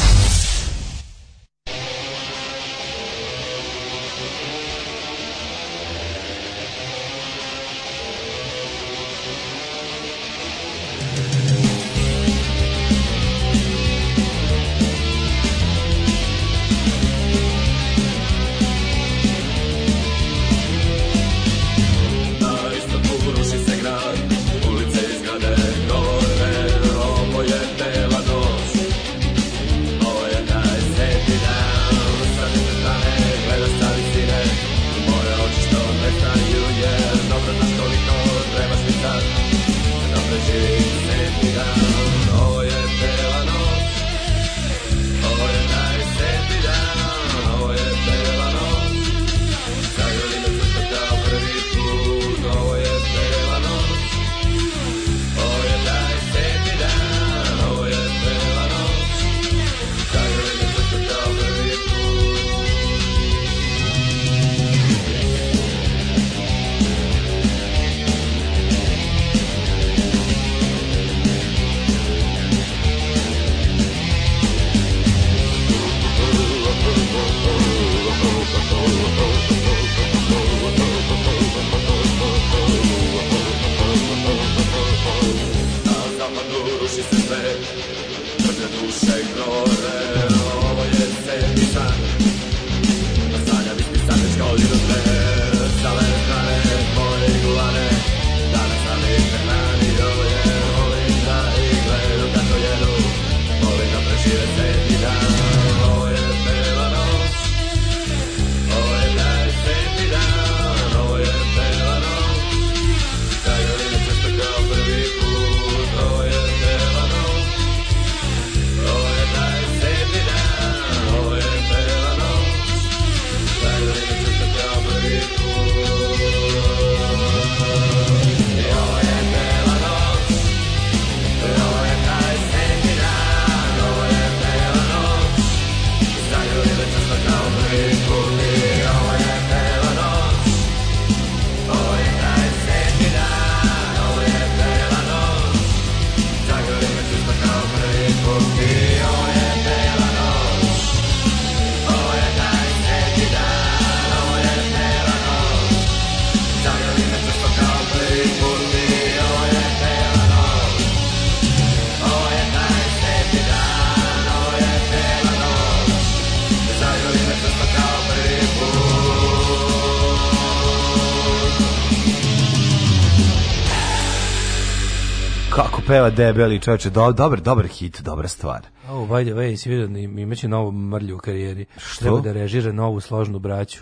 F: debeli čoveče, do, dobar, dobar hit, dobra stvar.
E: Oh, by the way, si vidio da imaće novu mrlju u karijeri. Što? Treba da režira novu složnu braću.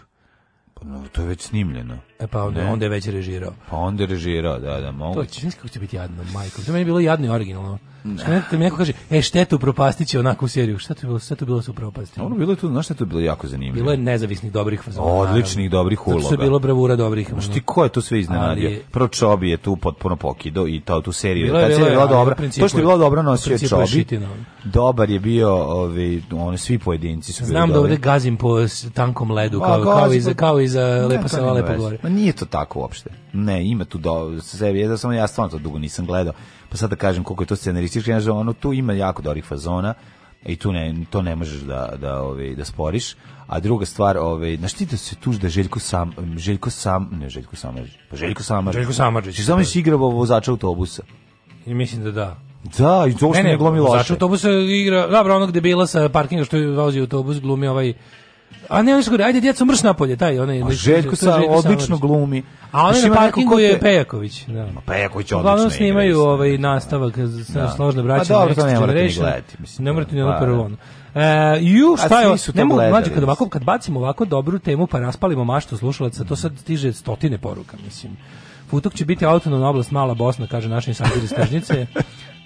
F: Pa no, to je već snimljeno.
E: E pa onda, ne? onda je već režirao.
F: Pa onda je režirao, da, da,
E: mogu. To će, znaš kako će biti jadno, majko. To meni je bilo jadno i originalno. Što mi neko kaže, e štetu propastiće onako u seriju. Šta to bilo? Šta to bilo da su propasti?
F: Ono bilo je to, znaš šta je to bilo jako zanimljivo. Bilo
E: je nezavisnih dobrih fazona.
F: Odličnih dobrih uloga.
E: Zato što je bilo bravura dobrih.
F: Znaš ti ko je
E: to
F: sve iznenadio? Ali... Prvo Čobi je tu potpuno pokido i ta, tu seriju. Bila,
E: je, serija je bilo dobra.
F: To što
E: je bilo
F: dobro nosio je Čobi. Dobar je bio, ovi, ovaj, oni svi pojedinci su bili Znam da ovde
E: gazim po tankom ledu, kao, kao, i za, kao iza za se Sava, Lepa Gore.
F: Ma nije to tako uopšte. Ne, ima tu do, sebi, ja da samo ja stvarno to dugo nisam gledao pa sad da kažem koliko je to scenaristički, znači ono tu ima jako dobrih fazona i tu ne, to ne možeš da, da, ovaj, da sporiš. A druga stvar, ovaj, znaš ti da se tuž da Željko sam, Željko sam, ne Željko Samarđić, pa Željko Samarđić. Željko Samarđić. Samo je da. igrao vozača autobusa.
E: I mislim da da.
F: Da, i to što ne, ne glumi loše. Vozač
E: autobusa igra, dobro, onog debila sa parkinga što je vozio autobus, glumi ovaj A ne, oni su ajde djeco mrš napolje, taj onaj A pa
F: Željko sa odlično glumi.
E: A onaj na parkingu je Pejaković, da. Ma
F: Pejaković odlično. Uglavnom snimaju ovaj
E: da. nastavak sa da. složne pa braće.
F: A dobro, to ne morate ni gledati, mislim.
E: Ne morate ni ono pa, prvo da. ono. E, ju, šta je, ne mogu mlađe, kad, ovako, kad bacimo ovako dobru temu pa raspalimo maštu slušalaca, to sad stiže stotine poruka, mislim. Futok će biti autonomna oblast Mala Bosna, kaže naša insider iz Kažnjice.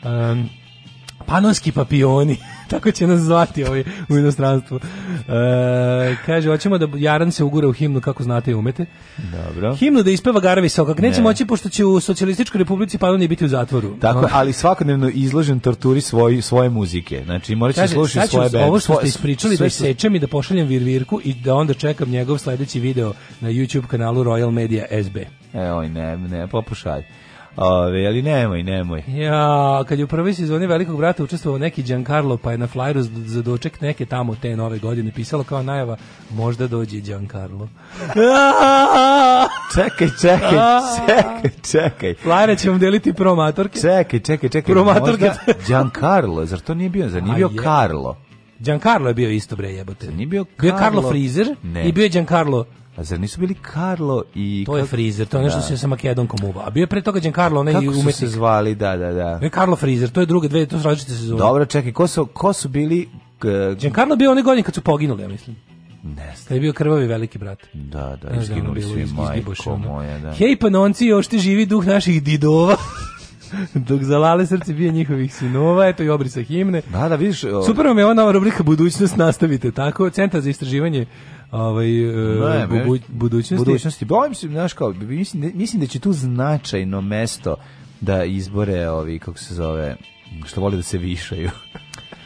E: Um, panonski papioni. Tako će nas zvati ovi u inostranstvu. E, kaže, hoćemo da Jaran se ugura u himnu kako znate i umete.
F: Dobro.
E: Himnu da ispeva Gara Visokak. Neće ne. moći pošto će u Socijalističkoj republici Panonije biti u zatvoru.
F: Tako, no. ali svakodnevno izložen torturi svoj, svoje muzike. Znači, morat će slušati svoje bebe.
E: Ovo što ste ispričali da sve da sečem i da pošaljem virvirku i da onda čekam njegov sledeći video na YouTube kanalu Royal Media SB. Eoj,
F: ne, ne, popušaj. Ove, ali nemoj, nemoj. Ja,
E: kad je u prvoj sezoni Velikog brata učestvovao neki Giancarlo, pa je na flyeru za doček neke tamo te nove godine pisalo kao najava, možda dođe Giancarlo.
F: čekaj, čekaj, čekaj, čekaj.
E: će vam deliti promatorke.
F: Čekaj, čekaj, čekaj. Promatorke. Giancarlo, zar to nije bio, zar nije bio Carlo?
E: Giancarlo je bio isto bre jebote.
F: Nije bio Carlo.
E: Bio Carlo Frizer ne. i bio je Giancarlo
F: A zar nisu bili Karlo i...
E: To je frizer, to je nešto da. se
F: sa
E: Makedonkom uva. A bio je pre toga Đan Karlo, onaj umetnik. Kako su se
F: zvali, da, da, da.
E: Ne, Karlo Freezer, to je druga, dve, to su različite sezone.
F: Dobro, čekaj, ko su, ko su bili...
E: Đan Karlo bio onaj godin kad su poginuli, ja mislim.
F: Ne znam.
E: je bio krvavi veliki brat.
F: Da, da, ne
E: izginuli svi majko moja, da. Hej panonci, još ti živi duh naših didova. Dok zalale srce bije njihovih sinova, eto i obrisa himne.
F: Da, da,
E: vidiš... O... Super vam je ona rubrika Budućnost, nastavite tako. Centar za istraživanje ovaj e, ne, bu, budućnosti.
F: Budućnosti. Bojim se, znaš kao, mislim, da- mislim da će tu značajno mesto da izbore ovi kako se zove, što vole da se višaju.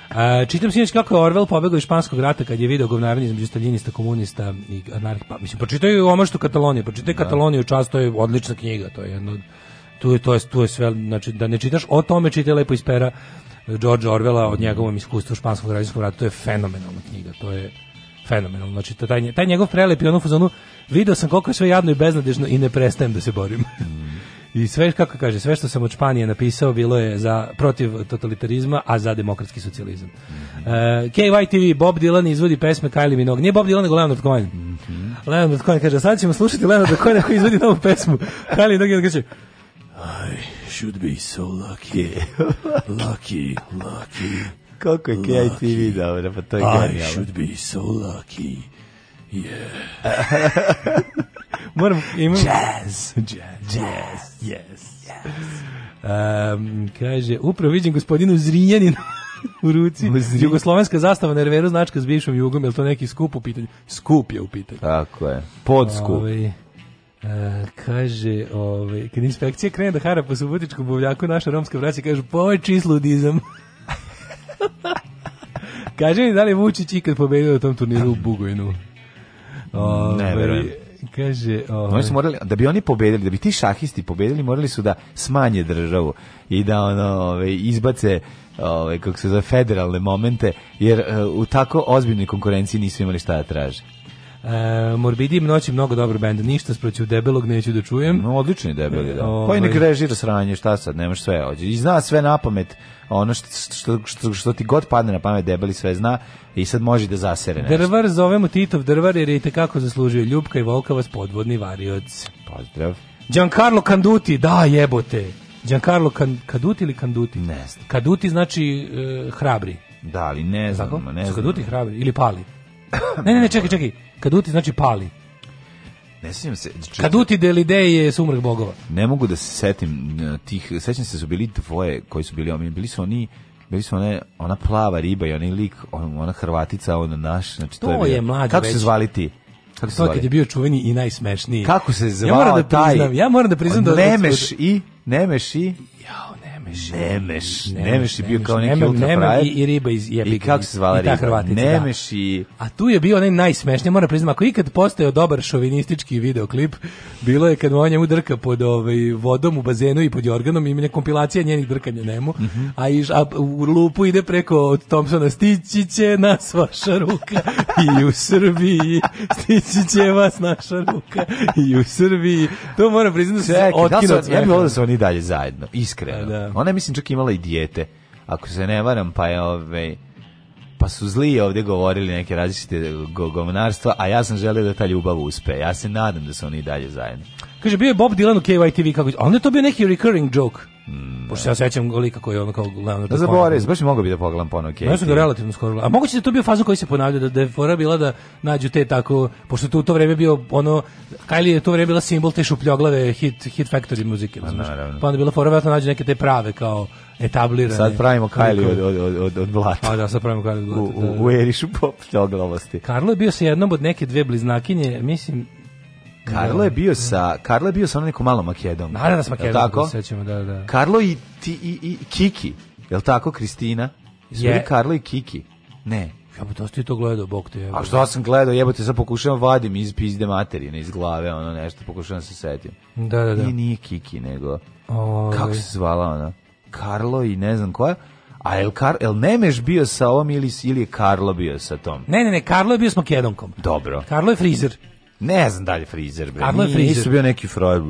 E: Uh, čitam sinoć kako je Orwell pobegao iz španskog rata kad je video govnarenje između staljinista, komunista i anarhista. Pa, mislim, pročitaj o omaštu Katalonije, pročitaj da. Kataloniju čast, to je odlična knjiga, to je jedno, tu je, to je, tu je sve, znači, da ne čitaš o tome, čitaj lepo iz pera George Orwella od njegovom iskustvu u španskom građanskom ratu, to je fenomenalna knjiga, to je fenomenalno. Znači, taj, taj njegov i ono fuzonu, video sam koliko je sve jadno i beznadežno i ne prestajem da se borim. Mm. I sve, kako kaže, sve što sam od Španije napisao bilo je za protiv totalitarizma, a za demokratski socijalizam. Uh, mm-hmm. e, KYTV, Bob Dylan izvodi pesme Kylie Minogue. Nije Bob Dylan, nego Leonard Cohen. Mm -hmm. Leonard Cohen kaže, sad ćemo slušati Leonard Cohen koji izvodi novu pesmu. Kylie Minogue kaže,
H: I should be so lucky. lucky, lucky. Koliko
F: je KITV dobro, pa to
H: je
F: genijalno.
H: I should be so lucky. Yeah.
E: Moram, imam...
F: Jazz. Jazz. Jazz. Yes. yes.
E: Um, kaže, upravo vidim gospodinu Zrinjaninu u ruci. Zrinj. Jugoslovenska zastava na reveru značka s bivšom jugom, je to neki skup u pitanju? Skup je u pitanju.
F: Tako je.
E: Podskup. Ove, ovaj, Uh, kaže, ovaj, kad inspekcija krene da hara po subotičkom buvljaku, naša romska vraća kaže, pa ovo čist ludizam. Kaže mi da li Vučić ikad pobedio u tom turniru u Bugojnu?
F: O, ne, verujem.
E: Kaže,
F: ovaj. oni su morali da bi oni pobedili, da bi ti šahisti pobedili, morali su da smanje državu i da ono ovaj izbace ovaj kako se zove federalne momente jer uh, u tako ozbiljnoj konkurenciji nisu imali šta da traže.
E: E, Morbidium noći mnogo dobro bend, ništa protiv debelog neću da čujem.
F: No, odlični debeli, da. E, ovaj... Koji nek režira sranje, šta sad, nemaš sve ođe. I zna sve napamet. ono što, što, što, što, ti god padne na pamet, debeli sve zna i sad može da zasere nešto.
E: Drvar zovemo Titov drvar jer je itekako zaslužio Ljubka i Volka vas podvodni varioc.
F: Pozdrav.
E: Giancarlo Canduti, da jebote. Giancarlo kan, Caduti ili Canduti?
F: Ne znam.
E: Caduti znači e, hrabri.
F: Da, ali ne znam, Tako?
E: ne znam. Caduti hrabri ili pali. Ne, ne, ne, čekaj, čekaj. Kaduti znači pali.
F: Ne sjećam se. Čekaj. Znači,
E: Kaduti Delidej je sumrak bogova.
F: Ne mogu da se setim tih, sećam se da su bili dvoje koji su bili oni, Bili su oni bili su one, ona plava riba i onaj lik, ona Hrvatica, ona naš, znači to,
E: to je,
F: je
E: mlađi
F: Kako
E: već.
F: se zvali ti?
E: Kako se to zvali? kad je bio čuveni i najsmešniji.
F: Kako se zvao da ja moram da
E: priznam, taj? Ja pa moram da priznam
F: da... Nemeš i... Nemeš i...
E: Jao, Nemeš.
F: Nemeš. Nemeš je bio kao neki nemem, ultra nemem
E: i,
F: i
E: riba iz jebiga. I kako
F: se zvala riba? Da. Nemeš i...
E: A tu je bio onaj najsmešniji, moram priznam, ako ikad postao dobar šovinistički videoklip, bilo je kad on njemu drka pod ovaj, vodom u bazenu i pod jorganom, ima kompilacija njenih drkanja nemu, mm -hmm. a, iš, a u lupu ide preko od Thompsona, stići će nas vaša ruka i u Srbiji, stići će vas naša ruka i u Srbiji. To moram priznam da
F: se da otkinuo. Ja bih volio da su da. oni dalje zajedno, iskreno. Da. Ona je, mislim, čak imala i dijete, ako se ne varam, pa je, ovaj, pa su zli ovdje govorili neke različite gogovnarstva, a ja sam želio da ta ljubav uspe. Ja se nadam da su oni i dalje zajedno.
E: Kaže, bio je Bob Dylan u KYTV, kako, a onda je to bio neki recurring joke. Mm, Pošto ja sećam lika koji je ono kao
F: Leonard. Da zaboravim, baš mi
E: mogao
F: bi da pogledam ponovo Kate. Ja sam ga
E: relativno skoro. A moguće da to bio faza koji se ponavlja da da fora bila da nađu te tako pošto tu to vreme bio ono Kylie je to vreme bila simbol te šupljoglave hit hit factory muzike, Pa, pa onda bila fora da nađu neke te prave kao etablirane.
F: Sad pravimo Kajli od, od, od, od blata. A pa
E: da, sad pravimo Kajli od blata. Da, da, u, u, da.
F: u Erišu pop glavosti.
E: Karlo je bio sa jednom od neke dve bliznakinje, mislim,
F: Karlo je bio sa Karlo je bio sa nekom malom Makedom.
E: Naravno s Makedom, tako? Sećamo, da, da.
F: Karlo i, ti, i, i Kiki. Je li tako Kristina? Jesu je. Karlo i Kiki? Ne.
E: Ja bih dosta i to gledao, bok te jebote.
F: A što sam gledao, jebote, sad pokušavam vadim iz pizde materine, iz glave, ono nešto, pokušavam se setim.
E: Da, da, da. Nije,
F: nije Kiki, nego... Ove. Ovaj. Kako se zvala ona? Karlo i ne znam koja, a El, Kar, El Nemeš bio sa ovom ili, ili je Karlo bio sa tom?
E: Ne, ne, ne, Karlo je bio s makedonkom.
F: Dobro.
E: Karlo je frizer.
F: Ne znam da dalje frizer. Bre. Karlo je frizer. Nisu bio neki frajer.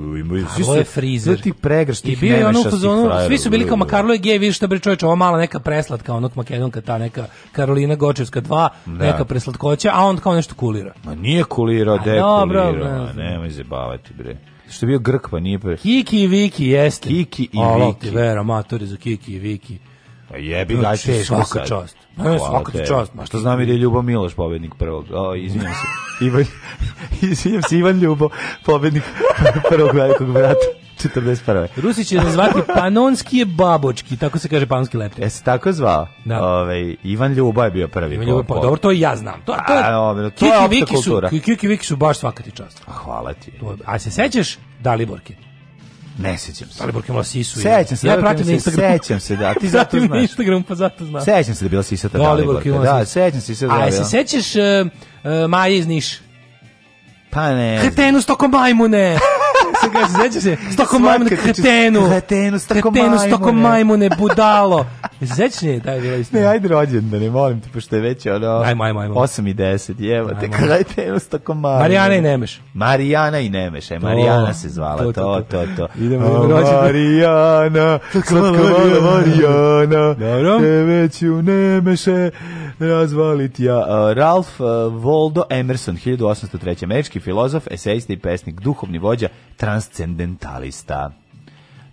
E: Karlo je frizer. Ti pregraš
F: tih I bio
E: je
F: ono u
E: svi su bili kao, ma Karlo je gej, vidiš šta bre čoveče, ova mala neka preslatka, onog makedonka, ta neka Karolina Gočevska 2, da. neka preslatkoća, a on kao nešto kulira.
F: Ma nije kulirao, da je kulirao, ne, nemoj zebavati bre. Što je bio Grk, pa nije pre.
E: Kiki i Viki jeste.
F: Kiki i Viki. Ovo ti
E: vera, matori za Kiki i Viki.
F: Pa jebi ga, pa teško svaka sad. čast. Ne,
E: pa svaka te. čast. Ma
F: što znam i da je Ljubo Miloš pobednik prvog. O, izvinjam se. Ivan, izvinjam se, Ivan Ljubo, pobednik prvog velikog brata.
E: 41. Rusi će nazvati panonski babočki, tako se kaže panonski leptir.
F: E, se tako zvao? Da. Ove, Ivan Ljubo je bio prvi.
E: Ivan Ljubo, po, po. dobro, to ja znam. To, to, je, a, dobro, to je opta kultura. Kiki Viki su baš svaka
F: ti
E: čast.
F: Hvala ti. To,
E: a se sećaš Daliborke?
F: Ne sećam se. Dalibor Kemala
E: Sisu. Sećam se,
F: ja pratim na Instagramu.
E: Sećam
F: se, da, ti
E: zato znaš. na Instagramu,
F: pa zato
E: znaš. Sećam
F: se da
E: bila sisata Dalibor. Da, sećam se da. A se sećaš uh, e, uh, e, Maje iz Niš? Pa
F: ne.
E: Kretenus toko majmune. se kaže, sećaš se? Stoko majmune, kretenu.
F: Kretenu, stoko majmune.
E: stoko majmune, budalo. E, sećaš se? Daj, bila istina.
F: Ne, ajde da ne molim te, pošto je već ono... Ajmo, ajmo, ajmo. 8
E: i
F: 10, jevo te, kretenu, stoko majmune. Marijana i Nemeš. Marijana i Nemeš, e, Marijana se zvala, to, to, to. to.
E: Idemo, idemo rođendane.
F: Marijana, slatkovala Marijana, tebe ću Nemeše razvalit ja. Ralph Waldo Emerson, 1803. Američki filozof, esejista i pesnik, duhovni vođa, transcendentalista.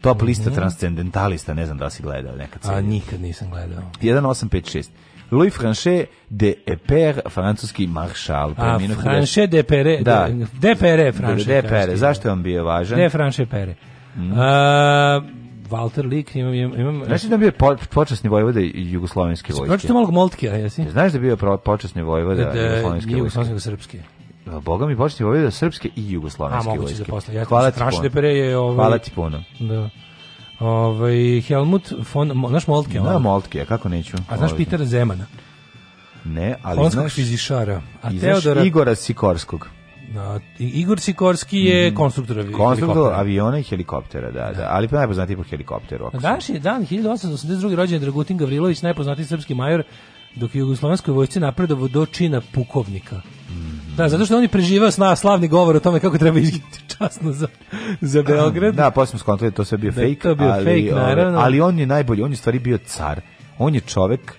F: Top mhm. lista mm -hmm. transcendentalista, ne znam da si gledao nekad.
E: A, nikad nisam gledao.
F: 1856. Louis Franchet de Eper, francuski maršal.
E: A, Franchet de Pere, da. de, Pere, Franchet.
F: De, Pere, zašto da. je on bio važan?
E: De Franchet Pere. Mm. A, Walter Lik, imam... imam
F: znaš da je bio počasni vojvoda jugoslovenske
E: vojske? Znaš da je malo Moltke, jesi?
F: Znaš da je bio počasni vojvoda
E: jugoslovenske vojske? Jugoslovenske srpske.
F: Boga mi početi pobjeda srpske i jugoslovenske A, vojske. Za da
E: ja
F: Hvala ti puno. Depere
E: je ovaj...
F: Hvala ti puno.
E: Da. Ovaj Helmut von naš Moltke,
F: da, ovaj. Moltke, kako neću.
E: A znaš ovaj. Peter Zemana?
F: Ne, ali Honskog znaš
E: fizišara, a
F: Teodora Igora Sikorskog.
E: Da, Igor Sikorski je mm
F: konstruktor aviona. Konstruktor aviona i helikoptera, da, da. da. Ali pa najpoznatiji po helikopteru.
E: Ako Daš je dan 1882. rođen Dragutin Gavrilović, najpoznatiji srpski major, dok je Jugoslovenskoj vojsci napredovo do čina pukovnika. Da, zato što oni preživao sna slavni govor o tome kako treba izgledati časno za, za Beograd.
F: Da, posle smo skontali da to sve bio da, fake,
E: to bio ali, fake, ovaj, naravno.
F: ali on je najbolji, on je stvari bio car. On je čovek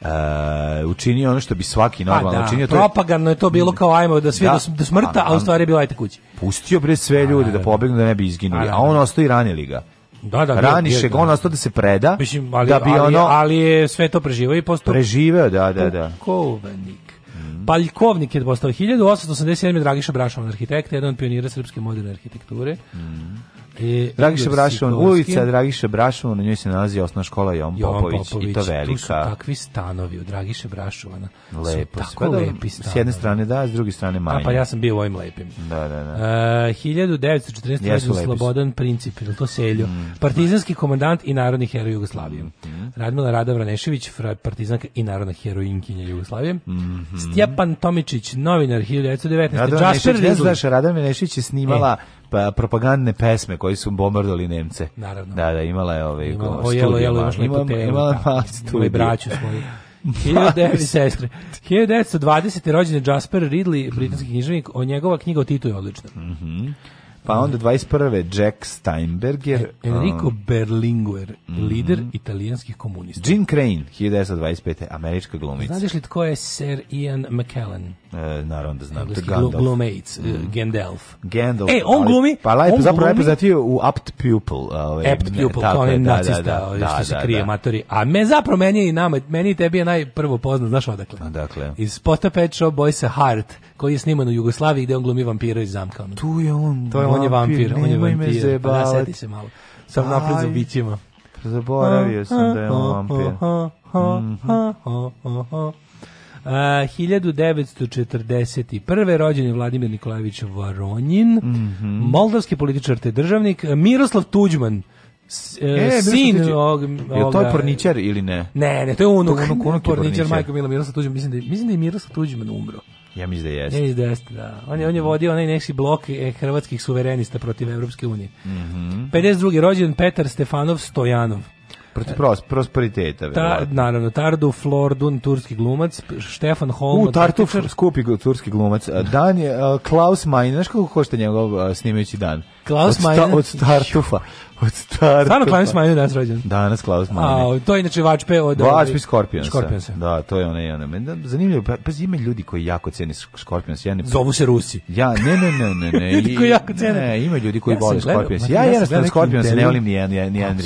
F: Uh, učinio ono što bi svaki pa normalno
E: da,
F: učinio.
E: propagandno je to bilo kao ajmo da svi da, do da da smrta, a, pa a, u stvari je bilo ajte kući.
F: Pustio bre sve pa ljude da pobegnu da ne bi izginuli, a, a on ostao i ranili ga.
E: Da, da,
F: Raniše ga, on ostao da se preda, Mislim, ali, da bi ali,
E: ono... Ali je sve to
F: preživao
E: i postao...
F: Preživeo, da, da, da. Pukovnik.
E: Paljkovnik je postao 1887. Dragiša Brašovan, arhitekta, jedan od pionira srpske moderne arhitekture. Mm
F: E, Dragiša Brašovan, ulica Dragiša Brašovan, na njoj se nalazi osna škola Jovan Popović, Popović, i to velika. Tu su
E: takvi stanovi od Dragiše Brašovana. Lepo, su tako pa da, lepi stanovi.
F: S jedne strane da,
E: s
F: druge strane manje. A
E: pa ja sam bio u ovim lepim.
F: Da, da, da.
E: E, uh, 1940. Jesu Slobodan princip, ili to seljo. Mm. Partizanski komandant i narodni heroj Jugoslavije. Mm. -hmm. Radmila Rada Vranešević, partizanka i narodna heroinkinja Jugoslavije. Mm -hmm. Stjepan Tomičić, novinar 1919. Jasper Lidl.
F: Radmila Vranešević je snimala e pa, propagandne pesme koji su bombardovali Nemce.
E: Naravno.
F: Da, da, imala je ove ovaj,
E: imala, o, jelo, jelo, imaš lepo telo.
F: Imala mali da. studij.
E: braću svoju. 1900 sestre. 1920. rođen je Jasper Ridley, britanski mhm. književnik. O njegova knjiga o Titu je odlična. Mhm. Mm
F: pa onda 21. Jack Steinberger. E,
E: Enrico um, Berlinguer, mm -hmm. lider italijanskih komunista.
F: Jim Crane, 1925. američka glumica.
E: Znaš li tko je Sir Ian McKellen?
F: E, naravno da znam.
E: Engleski Gandalf. Glumates, e, mm. uh,
F: Gandalf. Gandalf.
E: E, on glumi... Pa lepo,
F: zapravo najpoznatiji u Apt Pupil. Ovaj,
E: Apt Pupil, kao onaj da, nacista, da, da, ovaj, da, što se da, krije da. matori. A me zapravo meni i nama, meni i tebi je najprvo poznat, znaš odakle? Odakle? Iz Pota Pet Shop Boysa Heart, koji je sniman u Jugoslaviji gde on glumi vampira iz zamka. Ono. Tu je on To je, on je vampir, on je vampir. Pa da, seti se malo. Sam napred za bićima. Zaboravio sam da je on vampir. Mhm. Uh, 1941. rođen je Vladimir Nikolajević Varonjin, mm -hmm. moldavski političar te državnik, Miroslav Tuđman, S, e, e sin
F: og, Je to je porničar ili ne?
E: Ne, ne, to je unuk. To
F: unuk, unuk
E: porničar, majko Mila Miroslav Tuđman. Mislim da, mislim da je Miroslav Tuđman umro.
F: Ja
E: mislim
F: da
E: jeste. Ja mislim da jeste, da. On je, on je mhm. vodio onaj neki blok e, hrvatskih suverenista protiv Evropske unije. Mm -hmm. 52. rođen Petar Stefanov Stojanov.
F: Protiv pros, prosperiteta. Ta,
E: naravno, Tardu Flordun, turski glumac, Štefan Holm,
F: U, Tartu, skupi turski glumac. Dan je uh, Klaus Majner, znaš kako košta njegov uh, snimajući dan?
E: Klaus Meine. Od, sta, od
F: Startufa. Od Startufa.
E: Stvarno Klaus Majner danas rođen.
F: Danas Klaus
E: Meine. A, to je inače Vačpe od... Vačpe
F: ovaj, Skorpionsa. Skorpionsa. Da, to je onaj, onaj. Da, zanimljivo, pa zime pa ljudi koji jako cene Skorpions. Ja ne...
E: Zovu se Rusi.
F: Ja, ne, ne, ne, ne. ne. ljudi koji
E: jako cene.
F: Ne, ima ljudi koji ja vole Skorpions. Znači, ja, ja jednostavno Skorpions ne volim ni jedan, ni jedan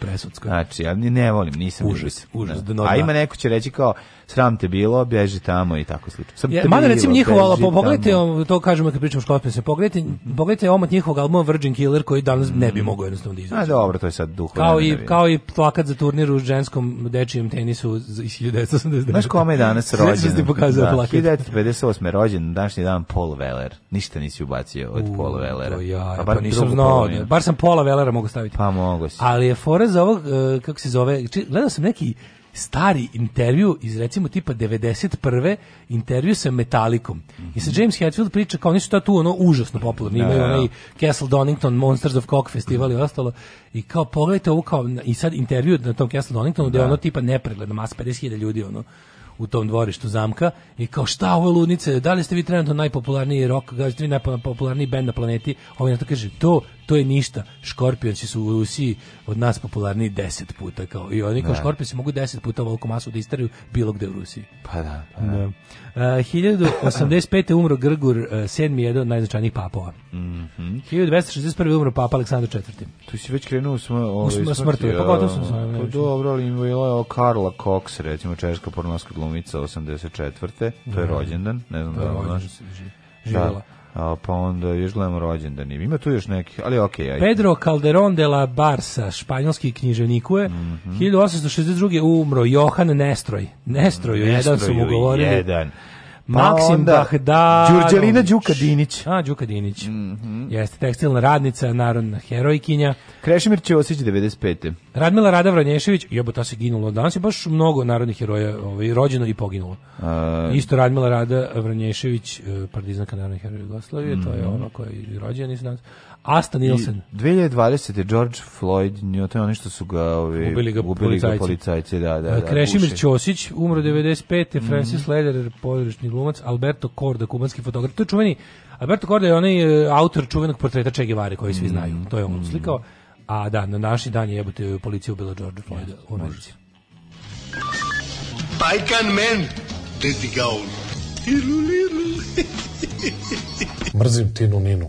E: presudsko.
F: Znači, ja ne volim, nisam
E: užas. Užas,
F: užas. A ima neko će reći kao, sram te bilo, beži tamo i tako slično.
E: Sam ja, mada recimo njihovo, po, pogledajte, to kažemo kad pričamo školskom se, pogledajte, mm -hmm. pogledajte omot njihovog albuma Virgin Killer koji danas ne bi mogao jednostavno da izađe. A
F: dobro, to je sad duhovno.
E: Kao i, kao i plakat za turnir u ženskom dečijem tenisu iz 1989.
F: Znaš kome je danas rođen?
E: Sveći
F: ste
E: pokazao da, plakat.
F: 1958. rođen, današnji dan Paul Weller. Ništa nisi ubacio od U, Paula
E: Wellera. Ja, pa, pa nisam znao, bar sam Paula Wellera mogu staviti.
F: Pa mogu
E: si. Ali je fora za ovog, e, kako se zove, gledao sam neki stari intervju iz recimo tipa 91. intervju sa Metallicom. Mm -hmm. I sa James Hetfield priča kao oni su tu ono užasno popularni, imaju da, da, da, onaj Castle Donington, Monsters of Cock festival i ostalo. I kao pogledajte ovo kao i sad intervju na tom Castle Doningtonu da. gde ono tipa nepregledno mas 50.000 ljudi ono u tom dvorištu zamka i kao šta ovo ludnice, da li ste vi trenutno najpopularniji rock, da li ste vi najpopularniji band na planeti, ovaj na to kaže, to, to je ništa, škorpionci su u Rusiji od nas popularniji deset puta, kao, i oni kao da. škorpionci mogu deset puta ovoliku masu da istaraju bilo gde u Rusiji.
F: Pa da, pa da. da. Uh,
E: 1085. umro Grgur, uh, sedmi jedan od najznačajnijih papova. Mm -hmm. 1261. umro papa Aleksandar IV.
F: Tu si već krenuo smo, ovaj, u smrti. smrti.
E: Pa, pa, sam, sam, pa,
F: dobro, ali imao je Karla Cox, recimo, češka pornoska glumica 84. To je da. rođendan, ne znam da, da živela. Da, Živjela. pa onda još gledamo rođendan. Ima tu još nekih, ali okej. Okay,
E: Pedro Calderon de la Barca, španjolski knjiženikuje, mm -hmm. 1862. umro Johan Nestroj. Nestroju, Nestroju jedan su mu govorili. Jedan. Pa Maksim onda,
F: Bahda... Đurđelina Đuka Dinić.
E: A, Đuka Mm -hmm. Jeste tekstilna radnica, narodna herojkinja.
F: Krešimir Ćosić, 95.
E: Radmila Rada Vranješević, jebo, ta se ginulo. Danas je baš mnogo narodnih heroja ovaj, rođeno i poginulo. A... Isto Radmila Rada Vranješević, eh, partizanka narodnih heroja Jugoslavije, mm -hmm. to je mhm. ono koja je rođena iz nas. Asta Nielsen.
F: 2020. George Floyd, to je ono što su ga ovi, ubili ga ubili policajci. Ga policajci da, da, e, da,
E: Krešimir Ćosić, umro 95. Mhm. Mm. Francis Lederer, područni glumac, Alberto Korda, kubanski fotograf. To je čuveni, Alberto Korda je onaj e, autor čuvenog portreta Che Guevara koji svi znaju. Mhm. To je on mhm. slikao. A da, na naši dan je jebote e, policija ubila George Floyd yes, u Americi. Bajkan men,
F: dedi gaul. on. Mrzim Tinu Ninu.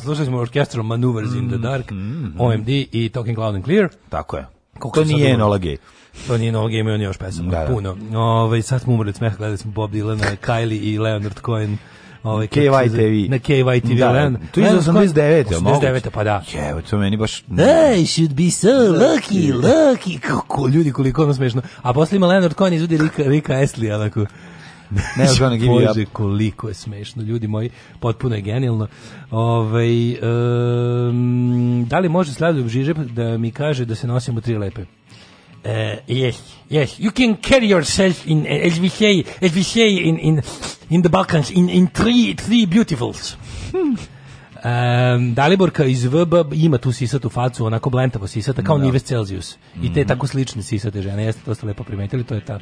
E: da, slušali smo orkestrom Maneuvers mm, in the mm, Dark, mm, OMD i Talking Loud and Clear.
F: Tako je. Koliko to
E: nije Enola Gay. To nije Enola Gay, imaju on još pesama, da, da. puno. Ove, ovaj, sad smo umrli od smeha, gledali smo Bob Dylan, Kylie i Leonard Cohen.
F: Ovaj KYTV.
E: Na KYTV da, Len.
F: Tu je 89. 89.
E: pa da.
F: Jevo, to meni baš...
E: I should be so lucky, lucky. Kako ljudi, koliko ono smešno. A posle ima Leonard Cohen izvodi Rika, Rika Esli, onako.
F: Ne, da
E: Bože, koliko je smešno, ljudi moji, potpuno je genijalno. Ovaj um, da li može Slavoj Žižep da mi kaže da se nosimo tri lepe? Uh, yes, yes. You can carry yourself in, as we say, as we say in in in the Balkans, in in three three beautifuls. Um, Daliborka iz VB ima tu sisatu facu, onako blentavo sisata, kao da. Nives Celsius. I te mhm. tako slične sisate žene, jeste to ste lepo primetili, to je ta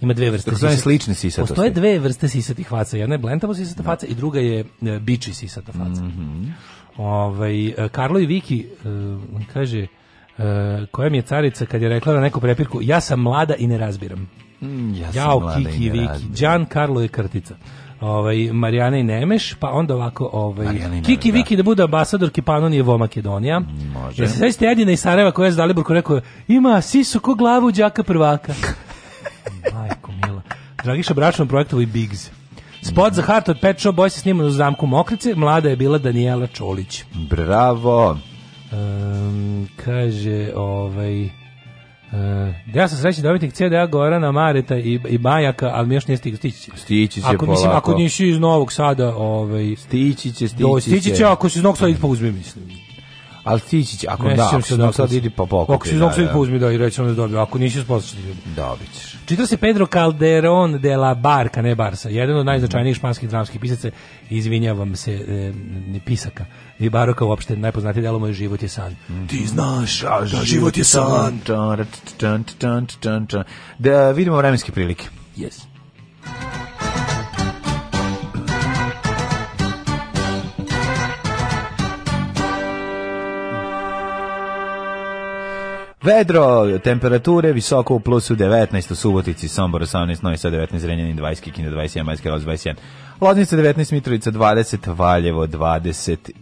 E: Ima dve vrste. Dakle, sisat...
F: slične sisatosti.
E: Postoje dve vrste sisatih faca. Jedna je blentavo sisata da. faca i druga je e, biči sisata faca. Mm -hmm. ovaj, e, Karlo i Viki e, kaže koja mi je carica kad je rekla na neku prepirku ja sam mlada i ne razbiram.
F: Mm, ja sam Jao, mlada Kiki i
E: Viki. Gian Karlo je kartica ovaj Marijana i Nemeš, pa onda ovako ovaj Nemeš, Kiki da. Viki da bude ambasador Kipanonije vo Makedonija. Može. Jesi sećate Edina iz Sarajeva koja je Zaliborku rekao ima sisu ko glavu đaka prvaka. Majko mila. Dragiša Bračan projektovi Bigs. Spot za Heart od Pet Shop Boys je sniman u zamku Mokrice, mlada je bila Danijela Čolić.
F: Bravo.
E: Um, kaže, ovaj... Uh, ja sam srećni dobitnik CDA Gorana, Mareta i, i Bajaka, ali mi još nije stigao stići.
F: Stići će ako, polako.
E: Mislim, ako
F: nisi
E: iz Novog Sada... Ovaj, stići će, stići, do, stići
F: će. Stići
E: će ako si iz Novog Sada, pa uzmi, mislim
F: ali ti će, ako ne, da,
E: ako
F: se da, sad idi pa pokupi. Ako
E: si
F: da,
E: da, uzmi da i reći da dobio, ako nisi sposoban ljudi.
F: Dobit ćeš.
E: Čitao se Pedro Calderon de la Barca, ne Barca, jedan od najznačajnijih španskih dramskih pisaca, izvinjavam se, e, pisaka. I Baroka uopšte najpoznatiji delo moj život je san.
F: Mm. Ti znaš, a da, život je san. Da vidimo vremenske prilike.
E: Yes.
F: Vedro, temperature visoko u plusu 19 u Subotici, Sombor 18, Novi Sad 19, Renjanin 20, Kikinda 21, Majska Loz 21. Loznica 19, Mitrovica 20, Valjevo 25.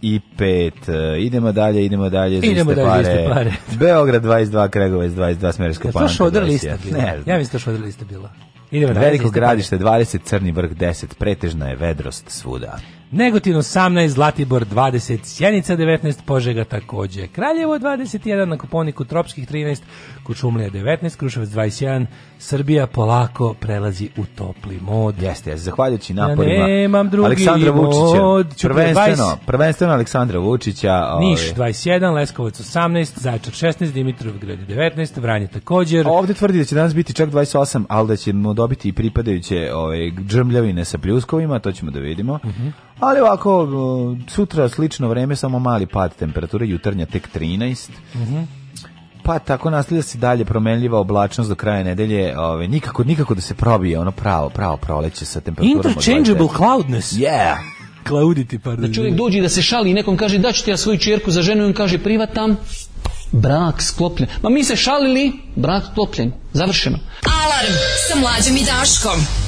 F: E, idemo dalje, idemo dalje. Idemo dalje, pare. iste pare. Beograd 22, Kregovac 22, Smerska Panka
E: 21. Je to šodr lista Ne, ja mislim da šodr lista bila.
F: Idemo
E: dalje.
F: Veliko gradište 20, Crni vrh 10, pretežna je vedrost svuda.
E: Negotin 18, Zlatibor 20, Sjenica 19, Požega takođe, Kraljevo 21, na Koponiku Tropskih 13, Kučumlija 19, Kruševac 21, Srbija polako prelazi u topli mod.
F: Jeste, jeste, zahvaljujući naporima ja nemam drugi Aleksandra Vučića, mod, prvenstveno, prvenstveno Aleksandra Vučića. Ovaj.
E: Niš 21, Leskovac 18, Zaječar 16, Dimitrovgrad 19, Vranje također.
F: Ovde tvrdi da će danas biti čak 28, ali da ćemo dobiti i pripadajuće ove, ovaj, džrmljavine sa pljuskovima, to ćemo da vidimo. Uh mhm. -huh. Ali ovako, sutra slično vreme, samo mali pad temperature, jutarnja tek 13, uh -huh. Pa tako nastavlja se dalje promenljiva oblačnost do kraja nedelje, ovaj nikako nikako da se probije ono pravo, pravo proleće sa temperaturom.
E: Interchangeable cloudness. Yeah.
F: Cloudity,
E: pardon. Da čovjek dođe da se šali i nekom kaže da ću ti ja svoju čerku za ženu i on kaže privatam brak sklopljen. Ma mi se šalili, brak sklopljen. Završeno.
I: Alarm sa mlađim i Daškom.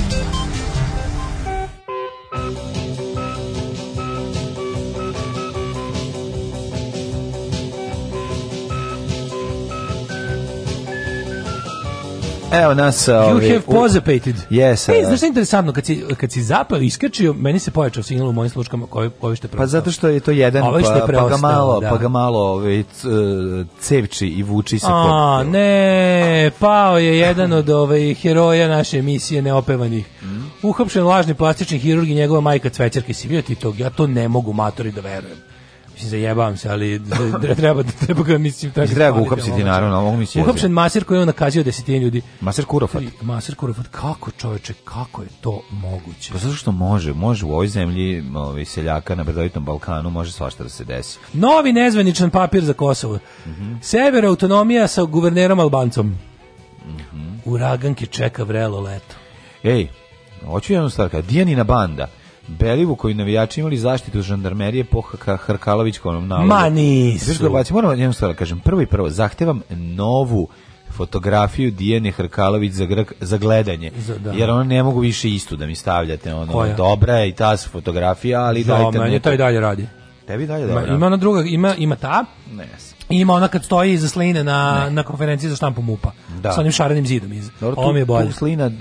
E: Evo
F: nas... You ovi,
E: ovaj, have pozapated.
F: Yes.
E: E, znaš što je interesantno, kad si, kad si zapao iskrčio, meni se pojačao signal u mojim slučkama koji ovi što je preostao. Pa
F: zato što je to jedan, ovi ovaj što je preostao, pa, ga malo, da. pa ga malo ovi, ovaj, e, cevči i vuči se. A,
E: po... ne, pao je jedan od ovaj, heroja naše emisije neopevanih. Mm. Uhapšen lažni plastični hirurg i njegova majka cvećarka. Si vidio ti tog? Ja to ne mogu matori da verujem mislim zajebavam se, ali treba treba ga mislim tako.
F: Treba uhapsiti naravno, mogu mi se.
E: Uhapšen maser koji je on nakazio desetine ljudi.
F: Maser Kurofat.
E: Maser Kurofat, kako čoveče, kako je to moguće?
F: Pa zato što može, može u ovoj zemlji, ovaj seljaka na brdovitom Balkanu može svašta da se desi.
E: Novi nezvaničan papir za Kosovo. Mm -hmm. Sever autonomija sa guvernerom Albancom. Mm Uragan Uraganke čeka vrelo leto.
F: Ej, hoću jednu stvar, Dijanina banda Belivu koji navijači imali zaštitu žandarmerije pohaka Hrkalović konom
E: nalogu. Ma nisu.
F: Znaš baci, moram jednom stvar da kažem. Prvo i prvo, zahtevam novu fotografiju Dijene Hrkalović za, grk, za gledanje. Za, da. Jer ona ne mogu više istu da mi stavljate. Ono, Koja? Dobra
E: je
F: i ta fotografija, ali da, dajte... Da, meni
E: taj dalje radi.
F: Tebi dalje dobro.
E: Ima na druga, ima, ima ta. Ne, ima ona kad stoji iza Sline na, na konferenciji za štampu MUPA. Da. Sa onim šarenim zidom. Iz, Dobro, ovo je bolje. Tu
F: Slina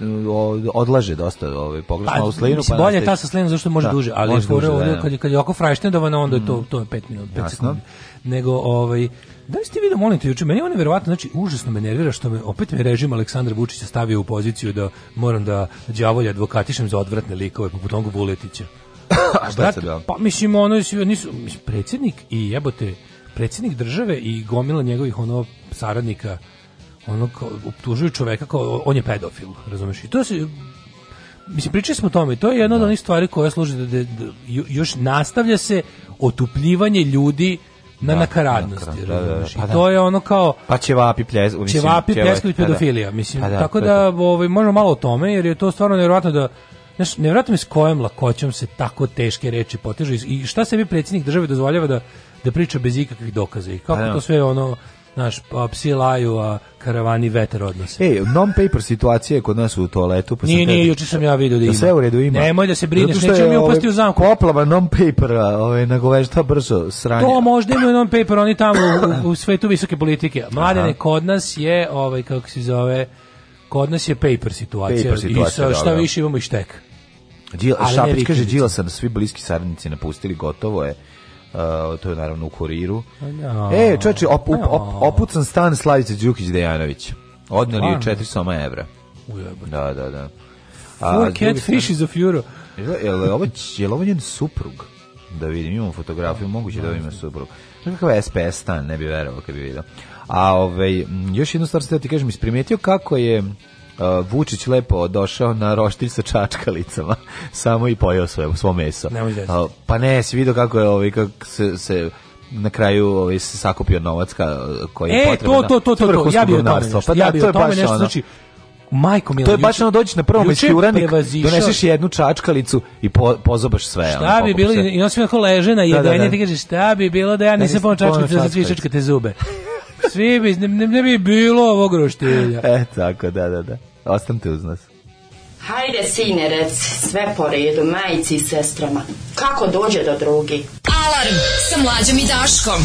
F: odlaže dosta ovaj, pogrešno pa, u Slinu.
E: Pa bolje je ta sa Slinom zašto može da, duže, ali može duže, ovdje, da, kad, je, kad je oko frajštendovana, onda je to, mm. to je 5 minut, 5 sekundi. Nego, ovaj, da li ste vidio, da molim te, juče, meni ono verovatno, znači, užasno me nervira što me, opet me režim Aleksandra Vučića stavio u poziciju da moram da djavolja advokatišem za odvratne likove, poput onog Vuletića.
F: A šta se da?
E: Pa mislim, ono,
F: nisu,
E: mislim, predsjednik i jebote, predsjednik države i gomila njegovih ono saradnika ono kao, optužuju čoveka kao on je pedofil, razumeš? I to se mislim pričali smo o tome, to je jedna od da. onih stvari koja služi da, da, da još nastavlja se otupljivanje ljudi na da, nakaradnosti. Da, da, da pa I da. to je ono kao
F: pa ćevapi ples, mislim, ćevapi pljesković pa pedofilija,
E: mislim. Pa tako da ovaj možemo malo o tome jer je to stvarno nevjerojatno da Znaš, nevjerojatno mi s kojom lakoćom se tako teške reči potežu i šta se vi predsjednik države dozvoljava da da priča bez ikakvih dokaza i kako pa da. to sve ono naš a pa psi laju, a karavani veter odnose.
F: Ej, non-paper situacija je kod nas u toaletu. Pa
E: nije, nije, juče sam ja video da, da ima. Da
F: sve u redu ima.
E: Nemoj da se brineš, neće mi upasti u
F: ovaj
E: zamku.
F: Poplava non paper, ovaj
E: nagovešta brzo sranje.
F: To
E: možda imaju non-paper, oni tamo u, u, svetu visoke politike. Mladene, kod nas je, ovaj, kako se zove, kod nas je paper situacija. Paper situacija I sa, šta da, više imamo i štek.
F: Đil, Šapić kaže, Đila sam svi bliski saradnici napustili, gotovo je Uh, to je naravno u kuriru. No. E, čači, op, op, op, opucan stan Slavice Đukić Dejanović. Odneli je 400 soma evra. Ujebate. Da, da, da.
E: A, Four catfish is a euro. Je
F: li ovo, je ovo njen suprug? Da vidim, imam fotografiju, moguće da ovo ima suprug. Kakav je SPS stan, ne bi verovao kad bi vidio. A ovaj, još jednu stvar ste da ti kažem, isprimetio kako je uh, Vučić lepo došao na roštilj sa čačkalicama, samo i pojao svoje, svo meso. Uh, pa ne, si vidio kako je ovaj, kako se, se na kraju ovaj se sakupio novac ka, koji je e, potreban.
E: E, to, to, to, to, to. ja bih o tome nešto. Pa, da, ja bih o tome nešto, ono. znači, Majko Mila, to
F: je baš ono dođeš na prvo mesto uranik, doneseš jednu čačkalicu i po, pozobaš sve.
E: Šta bi bilo, i on sve leže na jedenje, da, da, da. ti kažeš šta bi bilo da ja da, nisam pomoć čačkalicu za svičačka te zube. Svi bi, ne, ne, bi bilo ovog
F: roštilja. E, tako, da, da, da. Ostanite uz nas.
J: Hajde, sine, sinerec, sve po redu, majici i sestrama. Kako dođe do drugi? Alarm sa mlađom i Daškom.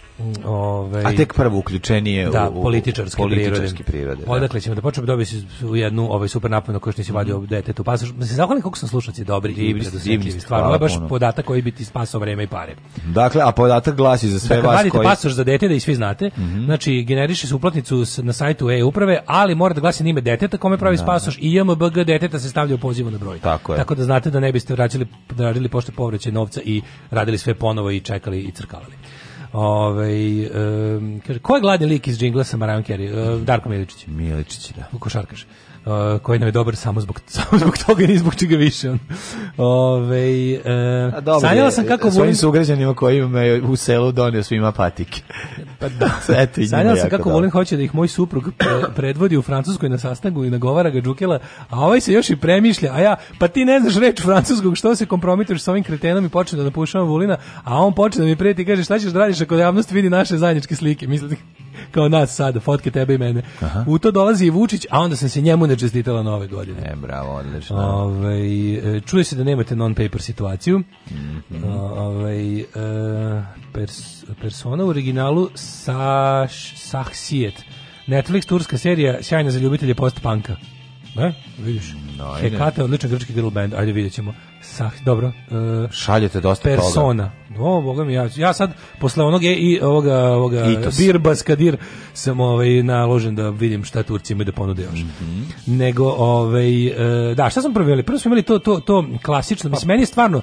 F: Ove, ovaj, A tek prvo uključenije
E: da, u, u političarske, političarske prirode.
F: prirode
E: da. Odakle da. ćemo da počnemo dobiti u jednu ovaj super napadno koji što nisi vadio mm. detetu. Pa se zahvalim koliko sam slušaoci dobri i divni, stvarno. Ovo je baš puno. podatak koji bi ti spasao vreme i pare.
F: Dakle, a podatak glasi za sve dakle, vas koji...
E: pasoš za dete, da i svi znate, mm -hmm. znači generiše se uplatnicu na sajtu e-uprave, ali mora da glasi ime deteta kome pravi da. pasoš i JMBG deteta se stavlja u pozivu na broj.
F: Tako, je.
E: Tako da znate da ne biste vraćali, da radili pošto povraćaj novca i radili sve ponovo i čekali i crkavali. Ovaj um, kaže ko je gladni lik iz džingla sa Marajom Carey? Uh, Darko Miličić.
F: Miličić, da.
E: Košarkaš uh, koji nam je dobar samo zbog, samo zbog toga i ni zbog čega više.
F: Ove, uh, A dobro, sanjala sam kako e, volim... Svojim koji me u selu donio svima patike.
E: Pa da. Eto, sanjala sam kako dobro. volim hoće da ih moj suprug predvodi u Francuskoj na sastanku i nagovara ga Đukela, a ovaj se još i premišlja, a ja, pa ti ne znaš reč francuskog, što se kompromituješ s ovim kretenom i počne da napušavam Vulina, a on počne da mi prijeti i kaže šta ćeš da radiš ako javnost vidi naše zajedničke slike. Mislim, kao nas sada, fotke tebe i mene. Aha. U to dolazi i Vučić, a onda sam se njemu ne čestitala nove godine. E, bravo, odlično. Ove, ovaj, čuje se da nemate non-paper situaciju. Mm -hmm. Ove, ovaj, e, pers, persona u originalu Saš, Sahsijet. Netflix turska serija sjajna za ljubitelje post-panka. E, vidiš. No, Hekata, odličan grčki girl band. Ajde, vidjet ćemo. Sah, dobro. Uh,
F: Šaljete dosta persona.
E: toga. O, boga mi, ja, ja sad, posle onog e i ovoga, ovoga Itos. Birbas Kadir, sam ovaj, naložen da vidim šta Turci imaju da ponude još. Mm -hmm. Nego, ovaj, uh, da, šta smo provjeli? Prvo smo imali to, to, to klasično. Mislim, meni je stvarno,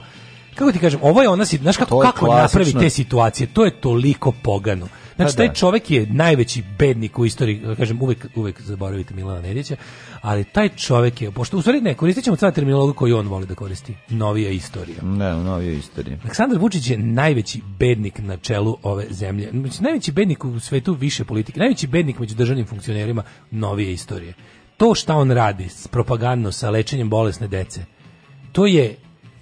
E: kako ti kažem, ovo je ona, znaš kako, kako napravi te situacije, to je toliko pogano. Pa znači, taj da. čovjek je najveći bednik u istoriji, da kažem, uvek, uvek zaboravite Milana Nedića, ali taj čovjek je, pošto u stvari ne, koristit ćemo sada terminologu koju on voli da koristi, novija istorija.
F: Ne, novija istorija.
E: Aleksandar Vučić je najveći bednik na čelu ove zemlje. Znači, najveći bednik u svetu više politike, najveći bednik među državnim funkcionerima novije istorije. To šta on radi propagandno sa lečenjem bolesne dece, to je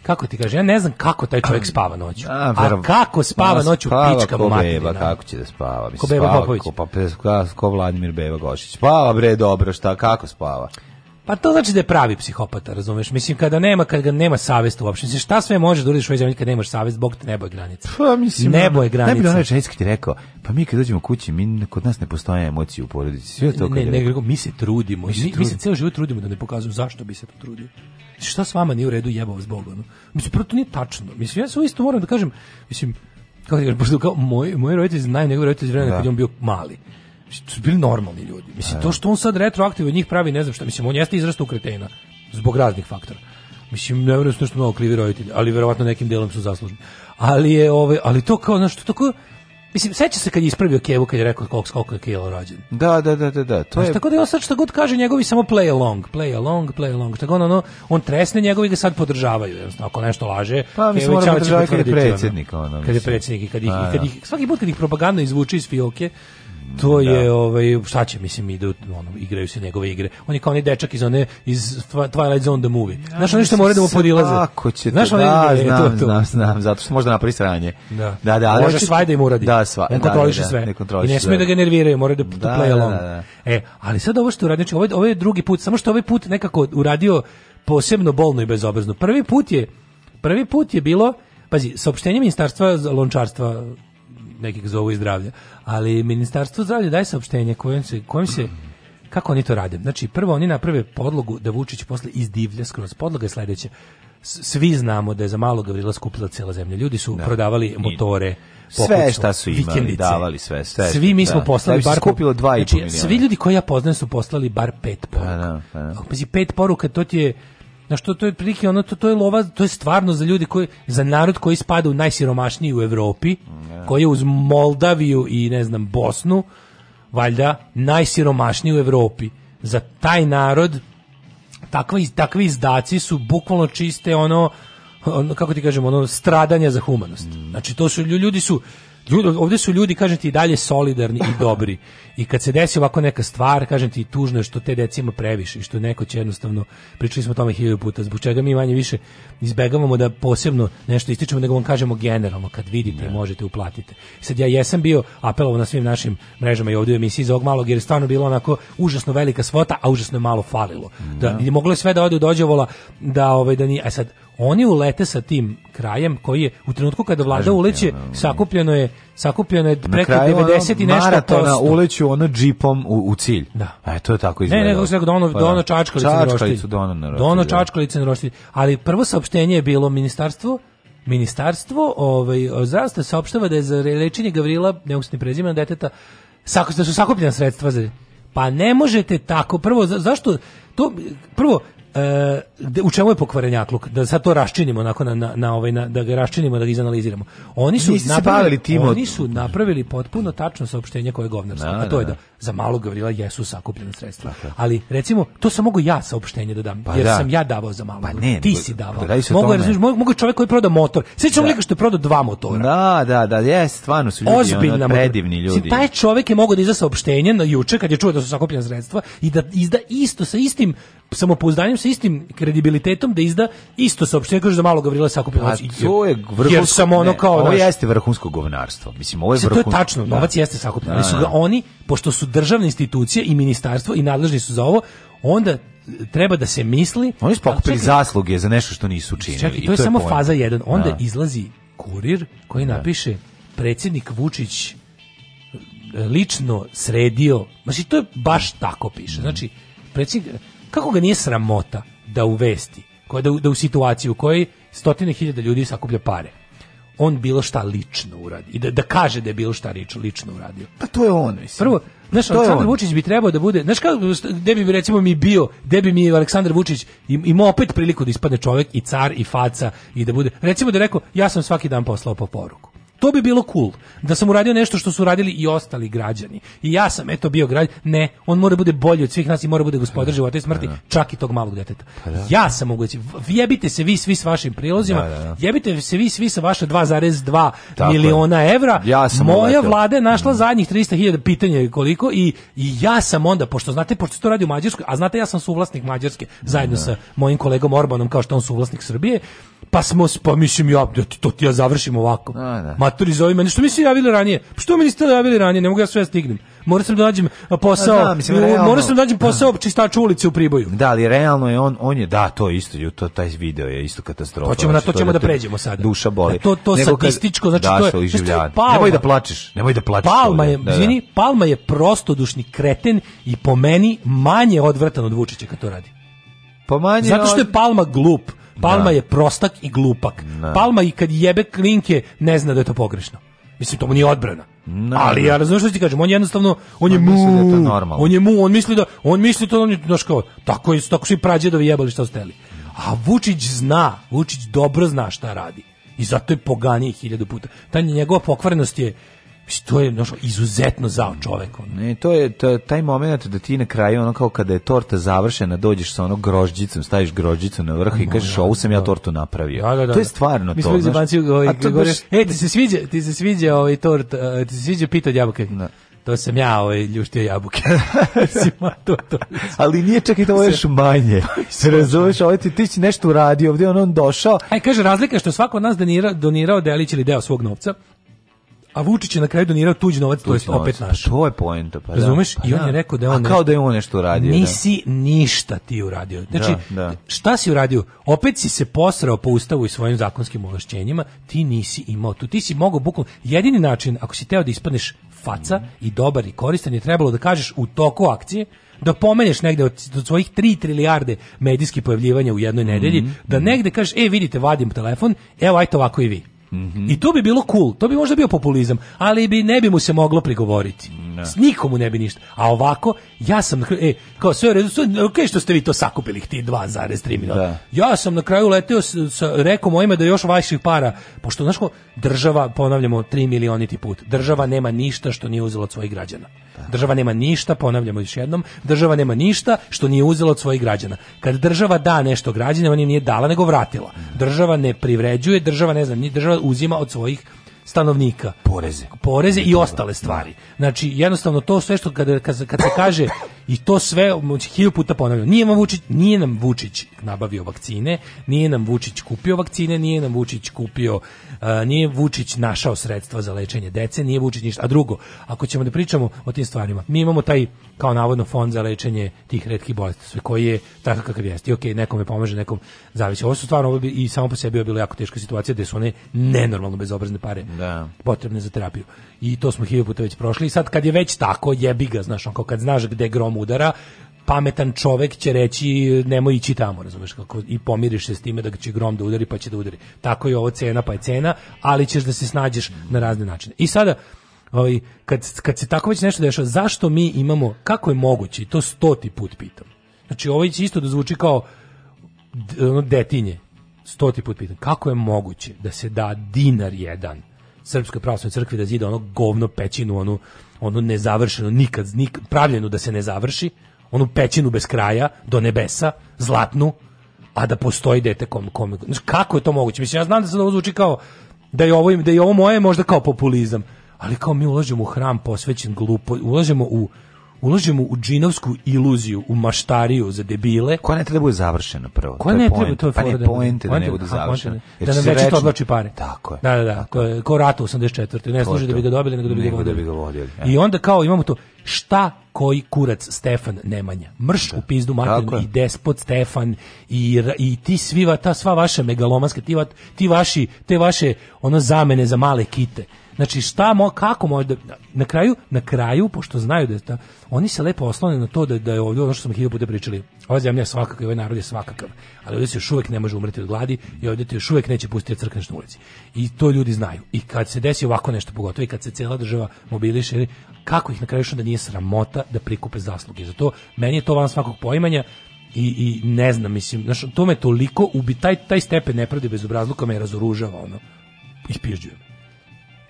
E: kako ti kaže, ja ne znam kako taj čovjek spava noću. A, vera, a kako spava noću u pička ko beba,
F: kako će da spava? Mislim,
E: ko
F: Beba spava, Popović?
E: Ko,
F: pa, ko, ko Vladimir Beba Gošić? Spava bre, dobro, šta, kako spava?
E: Pa to znači da je pravi psihopata, razumeš? Mislim kada nema kad ga nema savest uopšte. Mislim šta sve možeš da uradiš u ovoj zemlji kad nemaš savest, bog te nebo je granica.
F: Pa mislim nebo je granica. Ne bi onaj rečenic ti rekao, pa mi kad dođemo kući, mi kod nas ne postoje emocije u porodici. Sve to kad Ne,
E: ne, rekao, mi se trudimo. Mi, mi, se trudimo. mi se ceo život trudimo da ne pokazujemo zašto bi se potrudio šta s vama nije u redu jebao zbog ono. Mislim, prvo to nije tačno. Mislim, ja sam isto moram da kažem, mislim, kao, jer, da pošto kao, moj, moji roditelji znaju nego iz vremena da. kad je on bio mali. Mislim, to su bili normalni ljudi. Mislim, to što on sad retroaktivno njih pravi, ne znam šta, mislim, on jeste izrastao u kretena, zbog raznih faktora. Mislim, ne vjerujem da što mnogo krivi roditelji, ali verovatno nekim delom su zaslužni. Ali je, ovaj, ali to kao, znaš, to tako, Mislim, seća se kad je ispravio Kevu, kad je rekao koliko, koliko je Kilo rođen.
F: Da, da, da, da. da. To Znaš,
E: je... Tako
F: da
E: je on sad što god kaže njegovi samo play along, play along, play along. Tako on, da ono, on tresne njegovi ga sad podržavaju. Jednostavno, ako nešto laže, pa, mislim,
F: Kevića će potvrditi. Kad je predsjednik,
E: ono. Kad je predsjednik i kad ih, i pa, kad da. ih, svaki put kad ih propaganda izvuče iz fioke, to da. je ovaj šta će mislim idu ono igraju se njegove igre on je kao onaj dečak iz one iz Twilight Zone the movie ja, znaš oni što mora da mu podilaze
F: kako će znaš da, da, znam, to, to. znam znam zato što možda napravi sranje da da,
E: da ali može svađa i mora da. da
F: sva on da,
E: kontroliše
F: da, da,
E: sve ne kontroliše i ne sme da ga nerviraju mora da, da, da play along e ali sad ovo što uradi znači ovaj, ovaj drugi put samo što ovaj put nekako uradio posebno bolno i bezobrazno prvi put je prvi put je bilo Pazi, saopštenje ministarstva lončarstva nekih zovu i zdravlja. Ali Ministarstvo zdravlja daje saopštenje kojim se, kojim se kako oni to rade? Znači, prvo oni naprave podlogu da Vučić posle izdivlja skroz. Podloga je sledeća. Svi znamo da je za malo Gavrila skupila cela zemlja. Ljudi su da. prodavali motore,
F: pokucu, sve šta su imali, vikendice. davali sve, sve.
E: Svi mi da. smo da. poslali bar
F: skupilo 2,5 znači, miliona.
E: Svi ljudi koji ja poznajem su poslali bar pet pa da, poruka. Da, da, da. Pazi, pet poruka to ti je na što to je prilike, ono to, to je lova, to je stvarno za ljudi koji za narod koji spada u najsiromašniji u Evropi, yeah. Mm, koji je uz Moldaviju i ne znam Bosnu valjda najsiromašniji u Evropi. Za taj narod takvi takvi izdaci su bukvalno čiste ono, ono kako ti kažemo, ono stradanja za humanost. Mm. Znači to su ljudi su Ljudi, ovde su ljudi, kažem ti, dalje solidarni i dobri. I kad se desi ovako neka stvar, kažem ti, tužno je što te deci ima previše i što neko će jednostavno, pričali smo o tome hiljadu puta, zbog čega mi manje više izbegavamo da posebno nešto ističemo, nego vam kažemo generalno, kad vidite, ne. Da. možete, uplatite. Sad ja jesam bio apelovao na svim našim mrežama i ovde u emisiji iz ovog malog, jer je stvarno bilo onako užasno velika svota, a užasno je malo falilo. Da, da. i moglo sve da ode u dođevola, da, ovaj, da nije, a e sad, Oni ulete sa tim krajem koji je u trenutku kada vlada uleće sakupljeno je sakupljeno je
F: preko 90 i nešto posto. uleću ono džipom u, u cilj. Da. E, to je tako izgleda. Ne, ne, se
E: dono, pa, da. dono čačkalice na roštilj. Dono, na roštilj, dono da. čačkalice na roštilj. Ali prvo saopštenje je bilo ministarstvo Ministarstvo ovaj, zdravstva saopštava da je za lečenje Gavrila, neusni prezimena deteta, da su sakupljena sredstva za... Pa ne možete tako. Prvo, zašto? To, prvo, e, u čemu je pokvarenjakluk? Da sad to raščinimo onako na, na, na ovaj na, da ga raščinimo, da ga izanaliziramo. Oni su Nisi napravili,
F: tim od...
E: oni su napravili potpuno tačno saopštenje koje je govnarsko, da, a to je da, da, da za malog Gavrila jesu sakupljena sredstva. Tako. Ali recimo to sam mogu ja saopštenje da dam, pa jer da. sam ja davao za malog. Pa ne, ti si davao. Da mogu ja razumeš, mogu čovjek koji proda motor. Sećam da. lika što je prodao dva motora.
F: Da, da, da, je stvarno su ljudi Ozbiljna ono, predivni ljudi. Si,
E: taj čovjek je mogao da izda saopštenje na juče kad je čuo da su sakupljena sredstva i da izda isto sa istim samopouzdanjem sa istim kredibilitetom da izda isto saopštenje kaže za malog Gavrila sakupljena. A pa to je
F: vrhunsko.
E: samo ono kao, ne, ovo jeste vrhunsko govnarstvo. Mislim ovo je vrhunsko. To je tačno, da. novac jeste sakupljen, da, ali su da. oni pošto su su državne institucije i ministarstvo i nadležni su za ovo, onda treba da se misli...
F: Oni
E: su
F: pokupili zasluge za nešto što nisu učinili. Čekaj,
E: to, I to je, je samo pojma. faza 1. Onda A. Da. izlazi kurir koji da. napiše predsjednik Vučić e, lično sredio, znači to je baš tako piše. Mm. Znači, predsjednik, kako ga nije sramota da u vesti, da u, da u situaciju u kojoj stotine hiljada ljudi sakuplja pare, on bilo šta lično uradi i da, da kaže da je bilo šta lično, lično uradio.
F: Pa to je on,
E: mislim. Prvo, znaš, to Aleksandar Vučić bi trebao da bude, znaš kako, gde bi recimo mi bio, gde bi mi Aleksandar Vučić ima opet priliku da ispadne čovjek i car i faca i da bude, recimo da rekao, ja sam svaki dan poslao po poruku. To bi bilo cool. Da sam uradio nešto što su radili i ostali građani. I ja sam eto bio građan. Ne, on mora bude bolji od svih nas i mora bude gospodar da. života i smrti, da, da. čak i tog malog deteta. Pa ja sam mogući. Jebite se vi svi s vašim prilozima. Jebite se vi svi sa vaša 2,2 miliona evra. Ja Moja uletio. vlada je našla mm. zadnjih 300.000 pitanja koliko i, i ja sam onda pošto znate pošto to radi u Mađarskoj, a znate ja sam suvlasnik Mađarske zajedno sa mojim kolegom Orbanom kao što on suvlasnik Srbije, pa smo pa mislim ja to, to ja završim ovako. Da, da maturi zove mene, što mi se javili ranije? Pa što mi niste javili ranije? Ne mogu ja sve da stignem. Mora sam da nađem posao. Da, mislim, morao sam da nađem posao da. čistaču ulice u Priboju.
F: Da, ali realno je on on je da, to je isto, to taj video je isto katastrofa.
E: Hoćemo na znači, to ćemo da, da pređemo sada.
F: Duša boli. Da,
E: to to Nego statističko, znači to je, znači,
F: Nemoj da plačeš, nemoj da plačeš.
E: Palma je, da, da. izvini, Palma je prosto dušni kreten i po meni manje odvratan od Vučića kad to radi. Pa manje Zato što je Palma glup. Palma da. je prostak i glupak. Da. Palma i kad jebe klinke ne zna da je to pogrešno. Mislim, to mu nije odbrana. No, da. ali ja razumem što ti kažem, on jednostavno on, on je pa mu, da je on je mu, on misli da on misli to on je baš kao tako je tako su i prađedovi jebali što steli. A Vučić zna, Vučić dobro zna šta radi. I zato je poganije hiljadu puta. Ta njegova pokvarenost je to je noš, izuzetno zao čovjek.
F: Ne, to je taj momenat da ti na kraju ono kao kada je torta završena dođeš sa onog grožđicom, staviš grožđicu na vrh i kažeš ovu sam ja da. tortu napravio. Da, da, da. To je da. stvarno Mi to.
E: znači smo ovaj, baš... e, ti se sviđa, ti se sviđa ovaj tort, uh, ti se sviđa pita jabuke. Da. To sam ja, ovaj, ljuštio jabuke.
F: to, to. Ali nije čak i to još manje. Se razumeš, ovaj ti, ti si nešto uradio, ovdje on, on došao.
E: Aj, e, kaže, razlika je što svako od nas donirao, donirao delić ili deo svog novca, a Vučić je na kraju donirao tuđ novac, to je opet naš.
F: Pa to je poenta, pa
E: da. Razumeš?
F: pa
E: I on da.
F: je
E: rekao da on a
F: kao da je on nešto uradio.
E: Da. Nisi da. ništa ti uradio. Da, znači, da, šta si uradio? Opet si se posrao po ustavu i svojim zakonskim ovlašćenjima, ti nisi imao tu. Ti si mogao bukvalno jedini način ako si teo da ispadneš faca mm. i dobar i koristan je trebalo da kažeš u toku akcije da pomeneš negde od, od svojih 3 trilijarde medijskih pojavljivanja u jednoj nedelji, mm. da mhm. negde kažeš, e vidite, vadim telefon, evo ajte ovako i vi. Mm -hmm. I to bi bilo cool, to bi možda bio populizam, ali bi ne bi mu se moglo prigovoriti ne. Da. S nikomu ne bi ništa. A ovako, ja sam, e, kao sve u redu, okay, što ste vi to sakupili, ti 2,3 miliona. Da. Ja sam na kraju leteo, sa, sa, rekao mojima da još vaših para, pošto, znaš ko, država, ponavljamo, 3 milioniti put, država nema ništa što nije uzela od svojih građana. Da. Država nema ništa, ponavljamo još jednom, država nema ništa što nije uzela od svojih građana. Kad država da nešto građanima, ona nije dala, nego vratila. Mhm. Država ne privređuje, država ne znam, država uzima od svojih stanovnika.
F: Poreze.
E: Poreze i ostale stvari. Znači, jednostavno to sve što kada, kad, kad se kaže i to sve znači, hilju puta ponavljam. Nije nam Vučić, nije nam Vučić nabavio vakcine, nije nam Vučić kupio vakcine, nije nam Vučić kupio, uh, nije Vučić našao sredstva za lečenje dece, nije Vučić ništa. A drugo, ako ćemo da pričamo o tim stvarima, mi imamo taj kao navodno fond za lečenje tih retkih bolesti, sve koji je tako kakav jeste. I okej, okay, nekome pomaže, nekom zavisi. Ovo su stvarno ovo bi, i samo po sebi je bilo jako teška situacija gde su one nenormalno bezobrazne pare da. potrebne za terapiju. I to smo hiljadu puta već prošli i sad kad je već tako, jebi ga, znaš, kao kad znaš gde grom udara, pametan čovek će reći nemoj ići tamo, razumeš kako i pomiriš se s time da će grom da udari pa će da udari. Tako je ovo cena pa je cena, ali ćeš da se snađeš na razne načine. I sada ovaj, kad, kad se tako već nešto dešava, zašto mi imamo, kako je moguće, to stoti put pitam. Znači, ovaj će isto da zvuči kao ono, detinje, stoti put pitam, kako je moguće da se da dinar jedan Srpskoj pravoslavnoj crkvi da zida ono govno pećinu, onu, ono nezavršenu, nikad, nikad, pravljenu da se ne završi, onu pećinu bez kraja, do nebesa, zlatnu, a da postoji dete kom, kom, znači, kako je to moguće? Mislim, ja znam da se ovo zvuči kao, da je ovo, da je ovo moje možda kao populizam, ali kao mi ulažemo u hram posvećen glupo, ulažemo u ulažemo u džinovsku iluziju, u maštariju za debile. Koja
F: ne treba da bude završena prvo? Koja ne treba, to je fora. Pa da, poente da ne bude završena.
E: Da, da nam već
F: to odlači pare.
E: Tako
F: je.
E: Da, da, da. Ko, je, ko rata 84. Ne služi da bi
F: ga
E: dobili, nego da bi ga
F: vodili. Da bi ga vodili ja. E.
E: I onda kao imamo to, šta koji kurac Stefan Nemanja. Mrš da. u pizdu materinu i despot Stefan i, i ti sviva, ta sva vaša megalomanska, ti, ti vaši, te vaše ono zamene za male kite Znači šta mo, kako može da, na kraju, na kraju pošto znaju da, da oni se lepo oslone na to da da je ovdje ono što smo hiljadu puta pričali. Ova zemlja je svakakav, ovaj narod je svakakav. Ali ovdje se još uvek ne može umreti od gladi i ovdje te još uvek neće pustiti crkne na ulici. I to ljudi znaju. I kad se desi ovako nešto pogotovo i kad se cela država mobiliše, kako ih na kraju što da nije sramota da prikupe zasluge. Zato meni je to van svakog poimanja i, i ne znam, mislim, znaš, to me toliko ubi, taj, taj stepen nepravde bez obrazluka me razoružava, ono, ispirđuje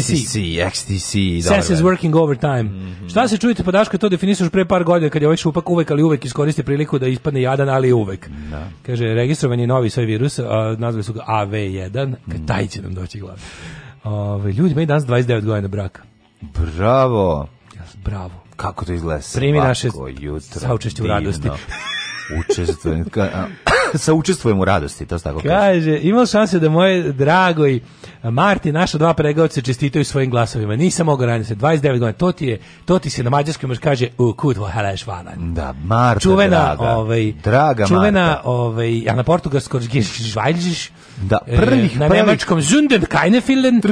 K: XTC. XTC, dobro. Sess is working overtime. Mm -hmm. Šta se čujete, pa Daško, to definisuš pre par godina kad je ovaj šupak uvek, ali uvek iskoristi priliku da ispadne jadan, ali uvek. Da. Kaže, registrovan je novi svoj virus, a, nazvali su ga AV1, mhm. kad taj će nam doći glavi. Ove, ovaj, ljudi, meni danas 29 godina braka. Bravo! Bravo. Kako to izgleda? Primi naše saučešće u radosti. Učestvujem. saučestvujem u radosti, to se tako kaže. Kaže, imao šanse da moje dragoj Marti, naša dva pregaoce, čestitaju svojim glasovima. Nisam mogao ranije se, 29 godina, to ti, je, to ti se na mađarskom još kaže u kudvo heleš vanan. Da, Marta, čuvena, draga. Ovaj, draga čuvena, Marta. Ovaj, a na portugalsko žvajlžiš, da, e, prvih, na nemačkom zunden kajnefilen,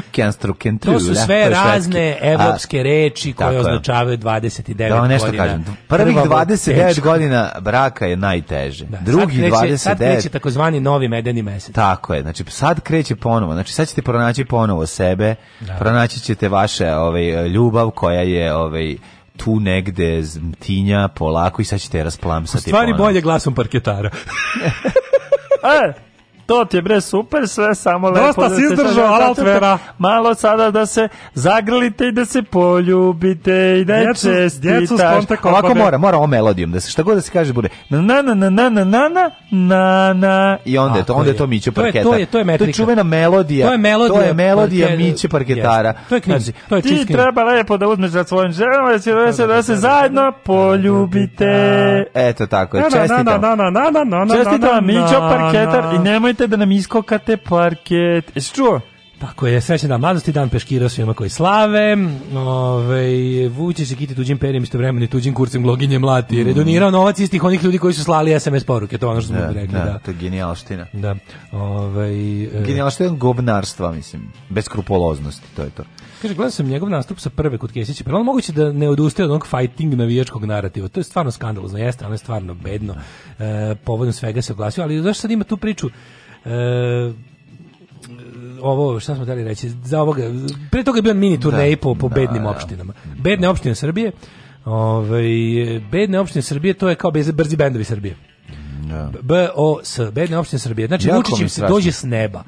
K: to su sve razne evropske reči koje označavaju 29 da godina. Da, nešto kažem, prvih 29 godina braka je najteže. Da, Drugi 20 sad kreće takozvani novi medeni mesec. Tako je, znači sad kreće ponovo, znači sad ćete pronaći ponovo sebe, da. pronaći ćete vaše ovaj, ljubav koja je ovaj, tu negde tinja polako i sad ćete rasplamsati. U stvari ponovo. bolje glasom parketara. e! to ti je bre super sve, samo Dosta lepo. Dosta si izdržao, da altvera. Malo sada da se zagrlite i da se poljubite i da je čestitaš. Ovako mora, mora o melodijom, da se šta god da se kaže bude na na na na na na na na na na i onda je to, onda je to Mićo Parketa. To je, to je, to je To je čuvena melodija. To je melodija. To je melodija Miće Parketara. To je knjizi. To je Ti treba lepo da uzmeš za svojim ženom da se, da se zajedno poljubite. Eto tako, čestitam. Čestitam Mićo Parketar i nemojte Nemojte da nam iskokate parket. Jesi čuo? Tako je, srećan dan mladosti, dan peškira svima koji slave, ove, ovaj, vuče se kiti tuđim perjem istovremeno i tuđim kurcem gloginje mlati, jer je mm. novac istih onih ljudi koji su slali SMS poruke, to ono što smo da, rekli. Da, da, to je genijalština. Da. Ove, ovaj, genijalština gobnarstva, mislim, bez skrupuloznosti, to je to.
L: Kaže, gledam sam njegov nastup sa prve kod Kesića, pa je moguće da ne odustaje od onog fighting navijačkog narativa. To je stvarno skandalozno, jeste, ali je stvarno bedno. Da. E, povodom svega se oglasio, ali zašto sad ima tu priču? E, ovo, šta smo dali reći, za ovoga, pre toga je bio mini turnej da, po, po da, bednim da. opštinama. Bedne opštine Srbije, ovaj, bedne opštine Srbije, to je kao bez, brzi bendovi Srbije. B O BOS, bedne opštine Srbije. Znači, Učićim se dođe s neba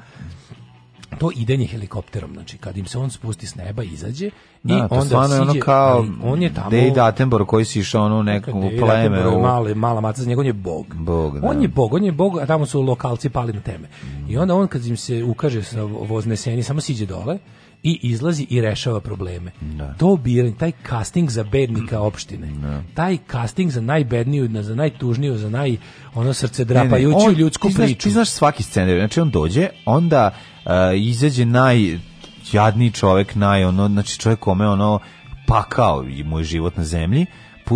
L: to idenje helikopterom, znači kad im se on spusti s neba, izađe da, i onda siđe, je ono
K: kao on je tamo Dave Attenborough koji si išao ono dakle, neku u
L: pleme,
K: u...
L: male, mala maca, znači njegov je bog. bog da. On je bog, on je bog, a tamo su lokalci pali na teme. I onda on kad im se ukaže sa vozneseni, samo siđe dole i izlazi i rešava probleme. Da. To biranje, taj casting za bednika opštine, da. taj casting za najbedniju, za najtužniju, za naj ono srce drapajuću ljudsku
K: ti znaš,
L: priču. Ti
K: znaš svaki scenarij, znači on dođe, onda Eh, izađe naj jadni čovjek naj ono znači čovjek kome ono pakao i mu je život na zemlji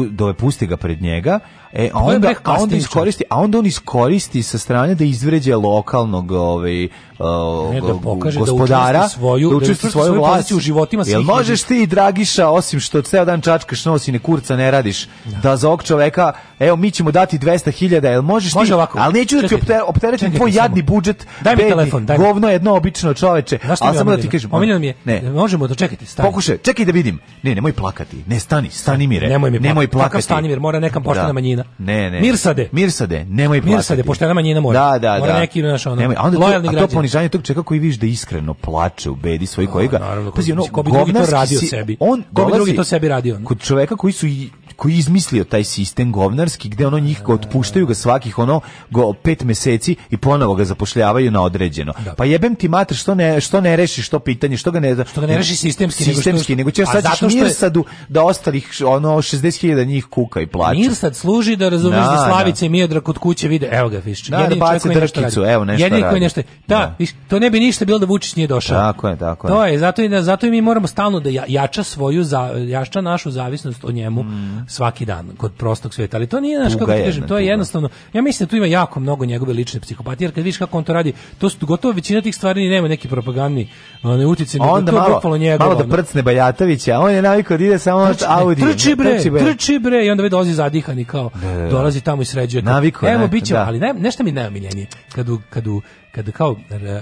K: do pusti ga pred njega e a onda a onda iskoristi a onda on iskoristi sa strane da izvređa lokalnog ovaj uh,
L: da pokaže, da
K: gospodara, da
L: svoju, da, da svoju, svoju vlast u životima
K: svih. Jel možeš ti Dragiša osim što ceo dan čačkaš nos i ne kurca ne radiš, da, da za ovog čoveka, evo mi ćemo dati 200.000, jel možeš Može ti? Ovako. Ali neću da ti opteretim tvoj jadni budžet. Daj mi telefon, daj. Govno jedno obično čoveče. a ali samo da ti kažem.
L: Omiljeno mi je. Ne. Možemo
K: da
L: čekati stani.
K: Pokušaj, čekaj da vidim. Ne, nemoj plakati. Ne, stani, stani mire. Nemoj mi nemoj plakati. Kakav
L: stani mir, mora nekam da. poštena da. manjina. Ne, ne. Mirsade.
K: Mirsade, nemoj plakati. Mirsade,
L: poštena manjina mora. Da, da, da. Mora
K: neki naš ono. Lojalni građani ponižanje tog čeka koji vidiš da iskreno plače u bedi svoj kojega. Pazi, ono, ko bi drugi to radio sebi? On ko bi drugi to sebi radio? Kod čoveka koji su i koji izmislio taj sistem govnarski gde ono njih ga otpuštaju ga svakih ono go pet meseci i ponovo ga zapošljavaju na određeno. Da. Pa jebem ti mater što ne što ne reši što pitanje, što ga ne što
L: ga ne reši sistemski,
K: sistemski nego što, nego ćeš sad zato što Mirsadu da ostalih ono 60.000 njih kuka i plače.
L: Mirsad služi da razumeš
K: da, da
L: Slavice i Miodra kod kuće vide, evo ga fiš.
K: Da da, da, da baci drkicu, evo nešto. Jedini
L: koji nešto. Da, viš, to ne bi ništa bilo da Vučić nije došao.
K: Tako je, tako je. To je
L: zato i da zato i mi moramo stalno da jača svoju za, jača našu zavisnost o njemu. Mm svaki dan kod prostog svijeta, ali to nije naš kako ti kažem, to je jednostavno. Ja mislim da tu ima jako mnogo njegove lične psihopatije, jer kad vidiš kako on to radi, to su gotovo većina tih stvari nema neki propagandni ne utice, nego
K: to malo, bukvalno njegov. Malo da prcne Bajatovića, on je navikao da ide samo
L: trči,
K: Audi.
L: Trči bre, trči bre, trči bre i onda vidi dolazi zadihani kao da, da, da. dolazi tamo i sređuje. Naviko, Evo biće, ali ne, nešto mi najomiljenije. Kad u, kad u kad kao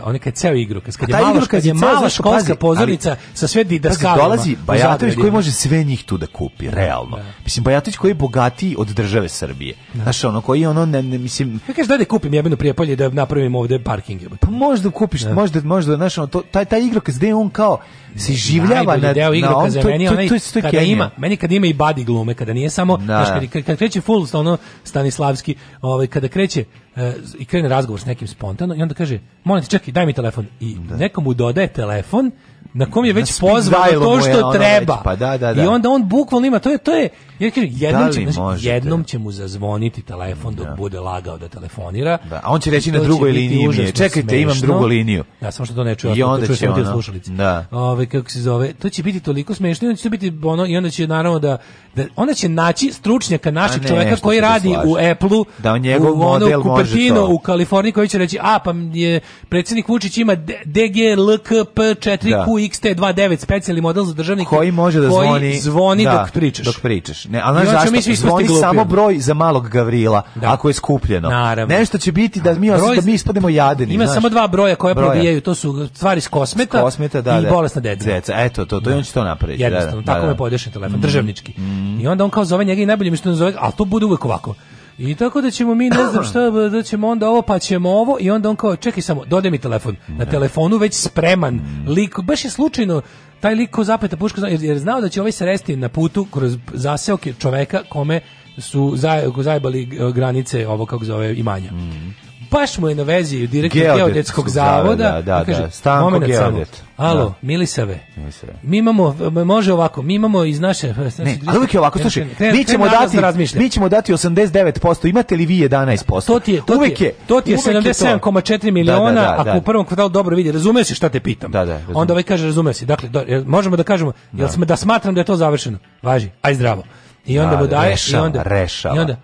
L: one kad ceo igrokaz kad je malo kad je mala školska pozornica sa sve didaskalima
K: dolazi Bajatović koji može sve njih tu da kupi realno da. mislim Bajatović koji je bogatiji od države Srbije znači ono koji ono ne, ne mislim
L: ja kažeš da da kupim jebeno prijepolje da napravim ovde parking pa možda kupiš da. možda možda znaš ono to taj taj igrokaz gde on kao se življava na deo igrokaza on, meni onaj, to, to, kada ima meni kada ima i body glume kada nije samo da. Znaš, kada, kada kreće full ono Stanislavski ovaj kada kreće e, i krene razgovor s nekim spontano i onda kaže molim te čekaj daj mi telefon i da. nekomu dodaje telefon na kom je već pozvao to što treba. pa da, da, da. I onda on bukvalno ima, to je, to je, ja kažem, da jednom, će, znači, jednom će mu zazvoniti telefon dok da. bude lagao da telefonira. Da,
K: a on će reći na drugoj liniji mi je, čekajte, smešno. imam drugu liniju. Ja
L: da, samo što to ne čuje, I onda to će ono, da. Ove, kako se zove, to će biti toliko smešno, onda će biti ono, i onda će naravno da, da onda će naći stručnjaka našeg ne, čoveka koji radi u Apple-u, da njegov u, model ono, u u Kaliforniji, koji će reći, a, pa je predsjednik Vučić ima DGLKP 4Q XT29 specijalni model za državnike koji može da koji zvoni, zvoni da, dok pričaš. Dok pričaš.
K: Ne, a znaš zašto? Zvoni samo broj za malog Gavrila, da. ako je skupljeno. Naravno. Nešto će biti da mi broj, da mi ispademo jadeni. Ima znaš.
L: samo dva broja koje broja. probijaju, to su stvari s kosmeta, s kosmeta da, i da, bolesna deca. Deca,
K: eto, to, to da. i on će to napraviti.
L: Jednostavno, da, da, tako da, da. me podešen telefon, mm. državnički. Mm. I onda on kao zove njega i najbolje mi što zove, ali to bude uvek ovako. I tako da ćemo mi, ne znam šta, da ćemo onda ovo, pa ćemo ovo, i onda on kao, čekaj samo, dođe mi telefon. Na telefonu već spreman, mm. lik, baš je slučajno, taj lik ko zapeta puška, jer, jer znao da će ovaj sresti na putu kroz zaseoke čoveka kome su zaj, zajbali e, granice ovo kako zove imanja. Mm baš mu je na vezi direktor Geodet, geodetskog zavoda. Da, pa da, da, da, Stanko Geodet. Alo, da. Milisave. Milisave. Mi imamo, može ovako, mi imamo iz naše...
K: Znači, ne, ali uvijek je ovako, slušaj, mi ćemo dati, mi ćemo dati 89%,
L: imate li vi 11%? To ti je, to uvijek je, to ti je 77,4 da, da, miliona, da, da, da, ako u prvom kvartalu dobro vidi, razumeš šta te pitam? Da, da, Onda ovaj kaže, razumeš si, dakle, možemo da kažemo, jel da. da smatram da je to završeno? Važi, aj zdravo. I onda da, mu daje, rešava, i onda, rešava.
K: I onda,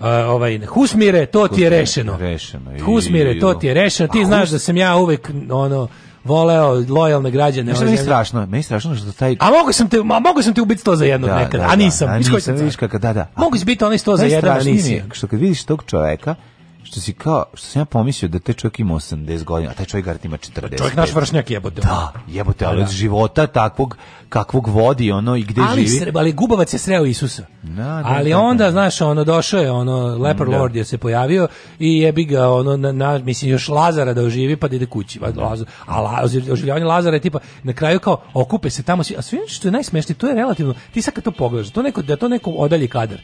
L: Uh, ovaj Husmire, to ti je rešeno. Rešeno. Husmire, to ti je rešeno. Ti znaš da sam ja uvek ono voleo lojalne građane. Ovaj,
K: Mislim, je strašno, mi je strašno što taj...
L: A mogu sam te, a mogu sam te ubiti sto za jednog da, nekada, da, a da, nisam. Da, a nisam, vidiš kako, da, da. Mogu biti onaj sto za jedan, a nisi.
K: Što kad vidiš tog čoveka, što si kao, što sam ja pomislio da taj čovjek ima 80 godina, a taj čovjek garant ima 40. Pa čovjek
L: naš vršnjak
K: jebote. Da, jebote, ali da, od da. života takvog kakvog vodi ono i gde ali, živi.
L: Ali Gubavac je sreo Isusa. Da, da, ali da, onda, da. znaš, ono, došao je, ono, Leper Lord je se pojavio i jebi ga, ono, na, na, mislim, još Lazara da oživi pa da ide kući. Da. Lazar, a la, oživljavanje Lazara je tipa, na kraju kao, okupe se tamo svi, a sve što je najsmešnije, to je relativno, ti sad kad to pogledaš, to neko, da to neko odalji kadar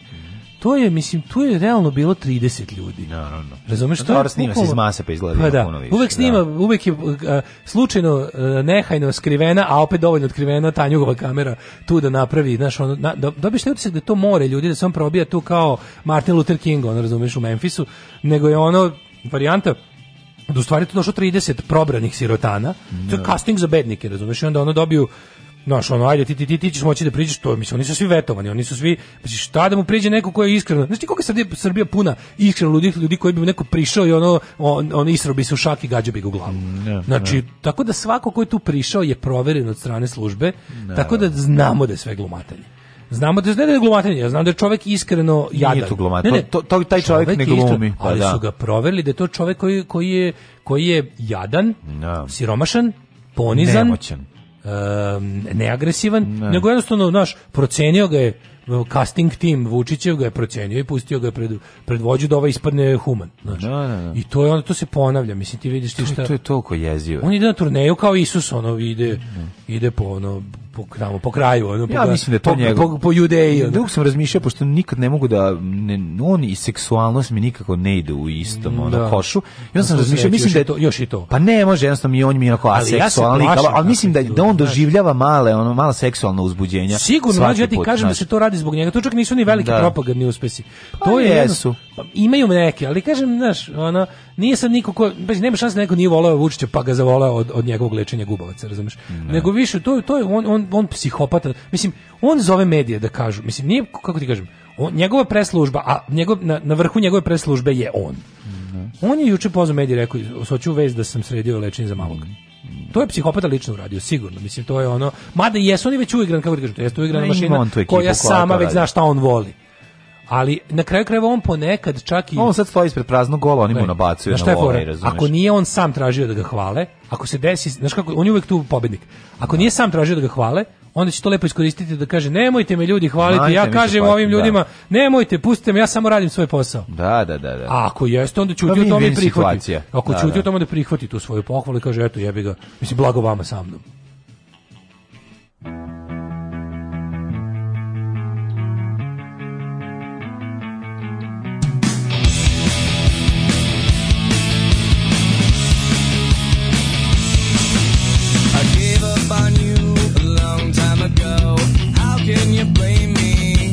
L: to je mislim tu je realno bilo 30 ljudi naravno razumeš
K: što pa je snima se iz mase pa izgleda pa
L: da, uvek da. snima da. uvek
K: je
L: uh, slučajno uh, nehajno skrivena a opet dovoljno otkrivena ta njugova kamera tu da napravi znaš ono na, da dobiš taj utisak da to more ljudi da se on probija tu kao Martin Luther King on razumeš u Memfisu nego je ono varijanta da u stvari tu došlo 30 probranih sirotana, to je da. casting za bednike, razumeš, i onda ono dobiju Znaš, ono, ajde, ti, ti, ti, ti ćeš moći da priđeš to, mislim, oni su svi vetovani, oni su svi, znači, šta da mu priđe neko ko je iskreno, znaš ti koliko je Srbija, Srbija puna iskreno ljudi, ljudi koji bi mu neko prišao i ono, on, on isro bi se u šak i gađao bi ga u glavu. Mm, ne, znači, ne. tako da svako ko je tu prišao je proveren od strane službe, ne, tako da znamo da je sve glumatelje. Znamo da ne da je glumatanje, ja znam da je čovjek iskreno jadan. Nije
K: to glumatanje, ne, to, to, taj čovjek, čovjek ne
L: glumi. Pa ali da. su ga proverili da je to čovjek koji, koji, je, koji je jadan, da. siromašan, ponizan, nemoćan um, neagresivan, ne. nego jednostavno, znaš, procenio ga je casting tim Vučićev ga je procenio i pustio ga pred, pred vođu da ovaj ispadne human. Znaš. No, no, no. I to je ono, to se ponavlja, mislim ti vidiš ti šta... To je,
K: to je toliko jezivo.
L: On ide na turneju kao Isus, ono, ide, da. ide po ono, po, kramo, po kraju, ono, ja mislim da je to po, njegov. Po, po judeji.
K: Drug sam razmišljao, pošto nikad ne mogu da, ne, on i seksualnost mi nikako ne ide u istom da. košu. I onda sam razmišljao, mislim da je
L: to, još i to.
K: Pa ne, može, jednostavno mi on mi je onako aseksualni, ali, ja ali, mislim da, da on doživljava male, ono, mala seksualna uzbuđenja.
L: Sigurno,
K: mlađe,
L: ja ti kažem da se to radi zbog njega. To čak nisu ni veliki da. propagandni uspesi. Pa to je jesu. Jedno, pa imaju neke, ali kažem, znaš, ona, nije sam niko ko, baš nema šanse da neko nije voleo Vučića, pa ga zavoleo od, od njegovog lečenja gubavaca, razumeš? Da. Nego više to to je on on on, psihopata. Mislim, on zove medije da kažu. Mislim, nije, kako ti kažem, on, njegova preslužba, a njegov, na, na vrhu njegove preslužbe je on. Mhm. On je juče pozvao medije i rekao, hoću vez da sam sredio lečenje za malog. To je psihopata lično uradio, sigurno. Mislim, to je ono... Mada jesu oni već uigrani, kako ti kažem, jesu uigrani mašina koja, koja sama već zna šta on voli ali na kraju krajeva on ponekad čak i
K: on sad stoji ispred praznog gola oni mu nabacuje na vole razumeš
L: ako nije on sam tražio da ga hvale ako se desi znaš kako on je uvek tu pobednik ako da. nije sam tražio da ga hvale onda će to lepo iskoristiti da kaže nemojte me ljudi hvaliti Znajte ja kažem ovim da. ljudima da. nemojte pustite me ja samo radim svoj posao
K: da da da da
L: a ako jeste onda ćuti o tome i prihvati situacija. ako da, ćuti o da. tome da prihvati tu svoju pohvalu i kaže eto jebi ga mislim blago vama sa mnom you a long time ago. How can you blame me?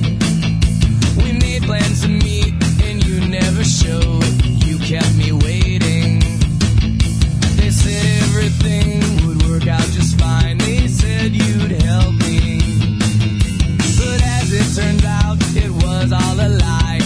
L: We made plans to meet and you never showed. You kept me waiting. They said everything would work out just fine. They said you'd help me. But as it turned out, it was all a lie.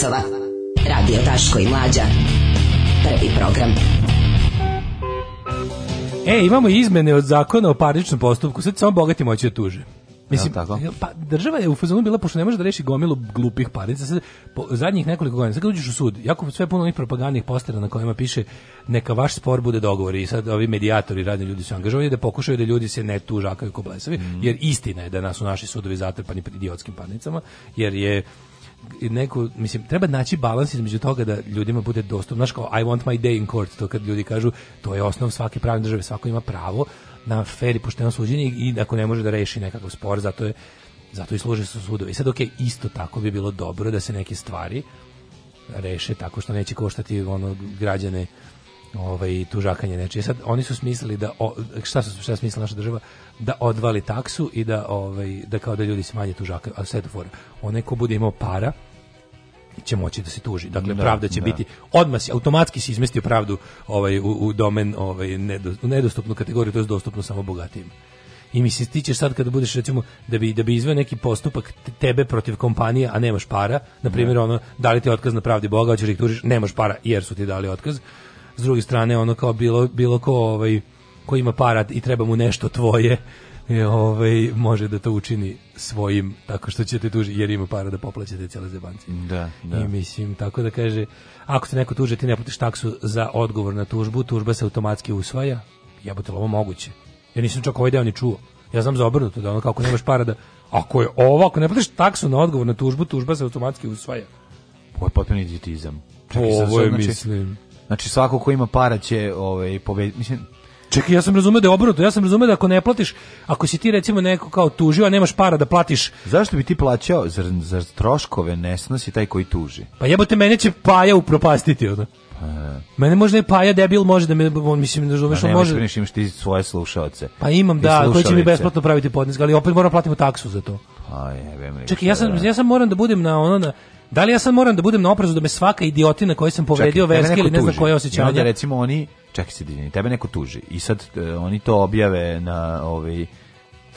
L: časova. Radio Taško i Mlađa. Prvi program. E, imamo izmene od zakona o parničnom postupku. Sad samo bogati moći da tuže. Mislim, ja, tako? pa država je u fazonu bila pošto ne može da reši gomilu glupih parnica. Sad po, zadnjih nekoliko godina, sad kad uđeš u sud, jako sve puno onih propagandnih postera na kojima piše neka vaš spor bude dogovor i sad ovi medijatori, radni ljudi su angažovani da pokušaju da ljudi se ne tužakaju ko blesavi, mm. jer istina je da nas su naši sudovi zatrpani pred idiotskim parnicama, jer je neku, mislim, treba naći balans između toga da ljudima bude dostupno. Znaš kao, I want my day in court, to kad ljudi kažu, to je osnov svake pravne države, svako ima pravo na fer i pošteno suđenje i ako ne može da reši nekakav spor, zato je zato i služe su sudovi. Sad, ok, isto tako bi bilo dobro da se neke stvari reše tako što neće koštati ono građane ovaj tužakanje nečije. Sad oni su smislili da o, šta su šta smislili naša država da odvali taksu i da ovaj da kao da ljudi se manje tužaka, a sve fora. Onaj ko bude imao para će moći da se tuži. Dakle da, pravda će da. biti odmah automatski se izmestio pravdu ovaj u, u domen ovaj nedo, u nedostupnu kategoriju, to je dostupno samo bogatijima. I mi se tičeš sad kada budeš recimo da bi da bi izveo neki postupak tebe protiv kompanije, a nemaš para, na primjer da. ono da li ti otkaz na pravdi Boga, hoćeš da ih tužiš, nemaš para jer su ti dali otkaz. S druge strane ono kao bilo bilo ko ovaj ko ima para i treba mu nešto tvoje, je, ovaj, može da to učini svojim, tako što ćete tuži, jer ima para da poplaćate cijele zebanci. Da, da. I mislim, tako da kaže, ako se neko tuže, ti ne platiš taksu za odgovor na tužbu, tužba se automatski usvaja, jebote, ovo moguće. Ja nisam čak ovaj deo ni čuo. Ja znam za obrnuto, da ono kako nemaš para da, ako je ovo, ako ne platiš taksu na odgovor na tužbu, tužba se automatski usvaja.
K: Ovo je potpuno idiotizam.
L: Ovo je,
K: znači, mislim. Znači svako ko ima para će
L: ovaj, pobediti. Mislim, Čekaj, ja sam razumeo da je obrnuto. Ja sam razumeo da ako ne platiš, ako si ti recimo neko kao tužio, a nemaš para da platiš.
K: Zašto bi ti plaćao za za troškove ne taj koji tuži?
L: Pa jebote mene će paja upropastiti onda. Pa, e. Mene možda je Paja debil, može da me, on mislim, da pa zoveš, on može.
K: Ne, imaš ti svoje slušaoce.
L: Pa imam, da, koji će mi besplatno praviti podneske, ali opet moram platiti taksu za to. Pa jebem. Čekaj, ja da sam, ja sam moram da budem na ono, na, Da li ja sad moram da budem na oprezu da me svaka idiotina koju sam povredio verski ili ne znam koje osjećanje? Onda
K: recimo oni, čekaj se, tebe neko tuži i sad uh, oni to objave na ovaj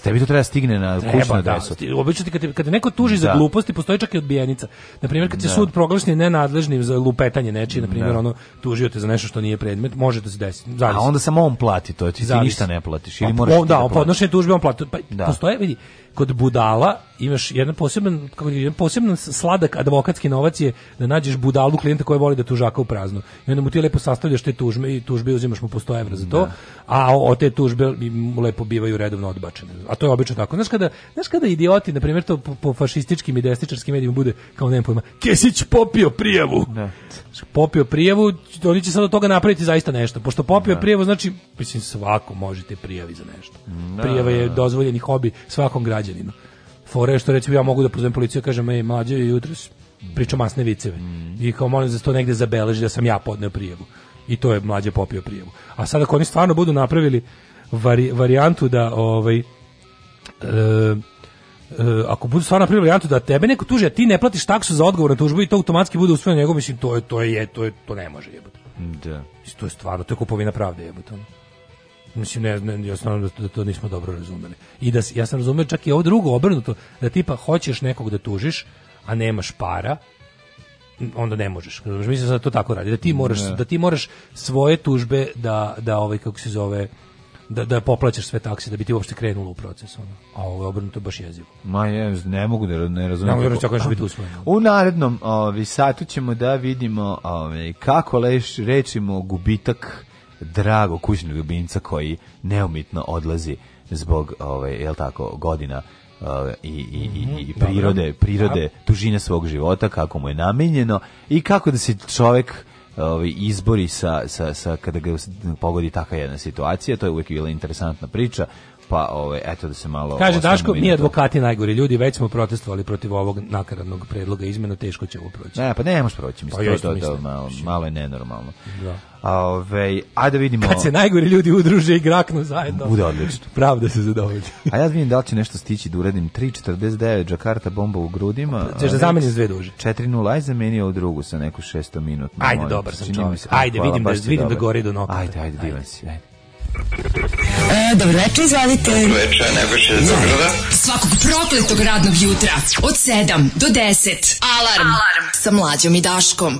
K: Tebi to treba da stigne na kućnu
L: da. adresu. Obično ti kada, kad neko tuži da. za gluposti, postoji čak i odbijenica. Na primjer, kad se da. sud proglasi nenadležnim za lupetanje nečije, na primjer, ono tužio te za nešto što nije predmet, može da se desi. Zavisi.
K: A onda
L: samo
K: on plati to, ti, ti ništa ne platiš ili moraš. O,
L: da, da podnošenje tužbe on plati. Pa, da. Postoje, vidi, kod budala imaš jedan poseban kako jedan poseban sladak advokatski novac je da nađeš budalu klijenta koji voli da tužaka u prazno. I onda mu ti lepo sastavljaš te tužbe i tužbe uzimaš mu po 100 evra za to, da. a o, te tužbe lepo bivaju redovno odbačene. A to je obično tako. Znaš kada, znaš kada idioti, na primjer, to po, po fašističkim i desničarskim medijima bude kao nema pojma, Kesić popio prijavu. Da. Popio prijavu, oni će sad od toga napraviti zaista nešto. Pošto popio da. prijavu, znači, mislim, svako možete prijavi za nešto. Da. Prijava je da, da. dozvoljeni hobi svakom građanu građaninu. Fore što recimo ja mogu da pozovem policiju kažem ej mlađe jutros pričam masne viceve. Mm. I kao molim da se to negde zabeleži da sam ja podneo prijavu. I to je mlađe popio prijavu. A sada ako oni stvarno budu napravili vari, varijantu da ovaj e, e, ako budu stvarno napravili varijantu da tebe neko tuže, a ti ne platiš taksu za odgovor na tužbu i to automatski bude usvojeno njegov, mislim to je to je to je to ne može jebote. Da. To je stvarno to je kupovina pravde jebote mislim ne, ne ja stvarno da, da to nismo dobro razumeli. I da ja sam razumeo čak i ovo drugo obrnuto da tipa hoćeš nekog da tužiš, a nemaš para, onda ne možeš. Mislim da to tako radi. Da ti moraš ne. Da. da ti moraš svoje tužbe da da ovaj kako se zove da, da poplaćaš sve takse da bi ti uopšte krenulo u proces ono. A ovo je obrnuto baš jezivo.
K: Ma je, ne mogu da ne razumem. Ne
L: mogu da će da biti
K: usvojeno. U narednom ovi, ovaj, satu ćemo da vidimo ovaj kako leš rečimo gubitak drago kućnog ljubimca koji neumitno odlazi zbog ovaj jel tako godina eh, i, i, i, mhm. i prirode, Dobre. prirode dužine svog života, kako mu je namenjeno i kako da se čovjek ovaj, izbori sa, sa, sa, kada ga pogodi taka jedna situacija, to je uvijek bila interesantna priča, pa ove, ovaj, eto da se malo...
L: Kaže Daško, mi advokati najgori ljudi, već smo protestovali protiv ovog nakaradnog predloga izmena, teško će ovo proći.
K: Ne, pa ne možeš proći, mislim, pa to, mislim, da, malo, malo je nenormalno. Da. A, ove, ovaj, a da vidimo...
L: Kad se najgori ljudi udruže i graknu zajedno. Bude odlično. Pravda se zadovolji.
K: a ja da vidim da li će nešto stići da uradim. 3.49, Jakarta bomba u grudima.
L: ćeš
K: da
L: zamenim dve duže.
K: 4.0, aj zamenio u drugu sa neku šesto minutnu.
L: Ajde, dobar sam čovjek. Ajde, vidim, da, vidim da gori do nokta.
K: Ajde, ajde, divan si. Ajde. E, dobro večer, izvalite. Dobro večer, Nebojša iz Beograda. Svakog prokletog radnog jutra od 7 do 10. Alarm, Alarm. sa mlađom i Daškom.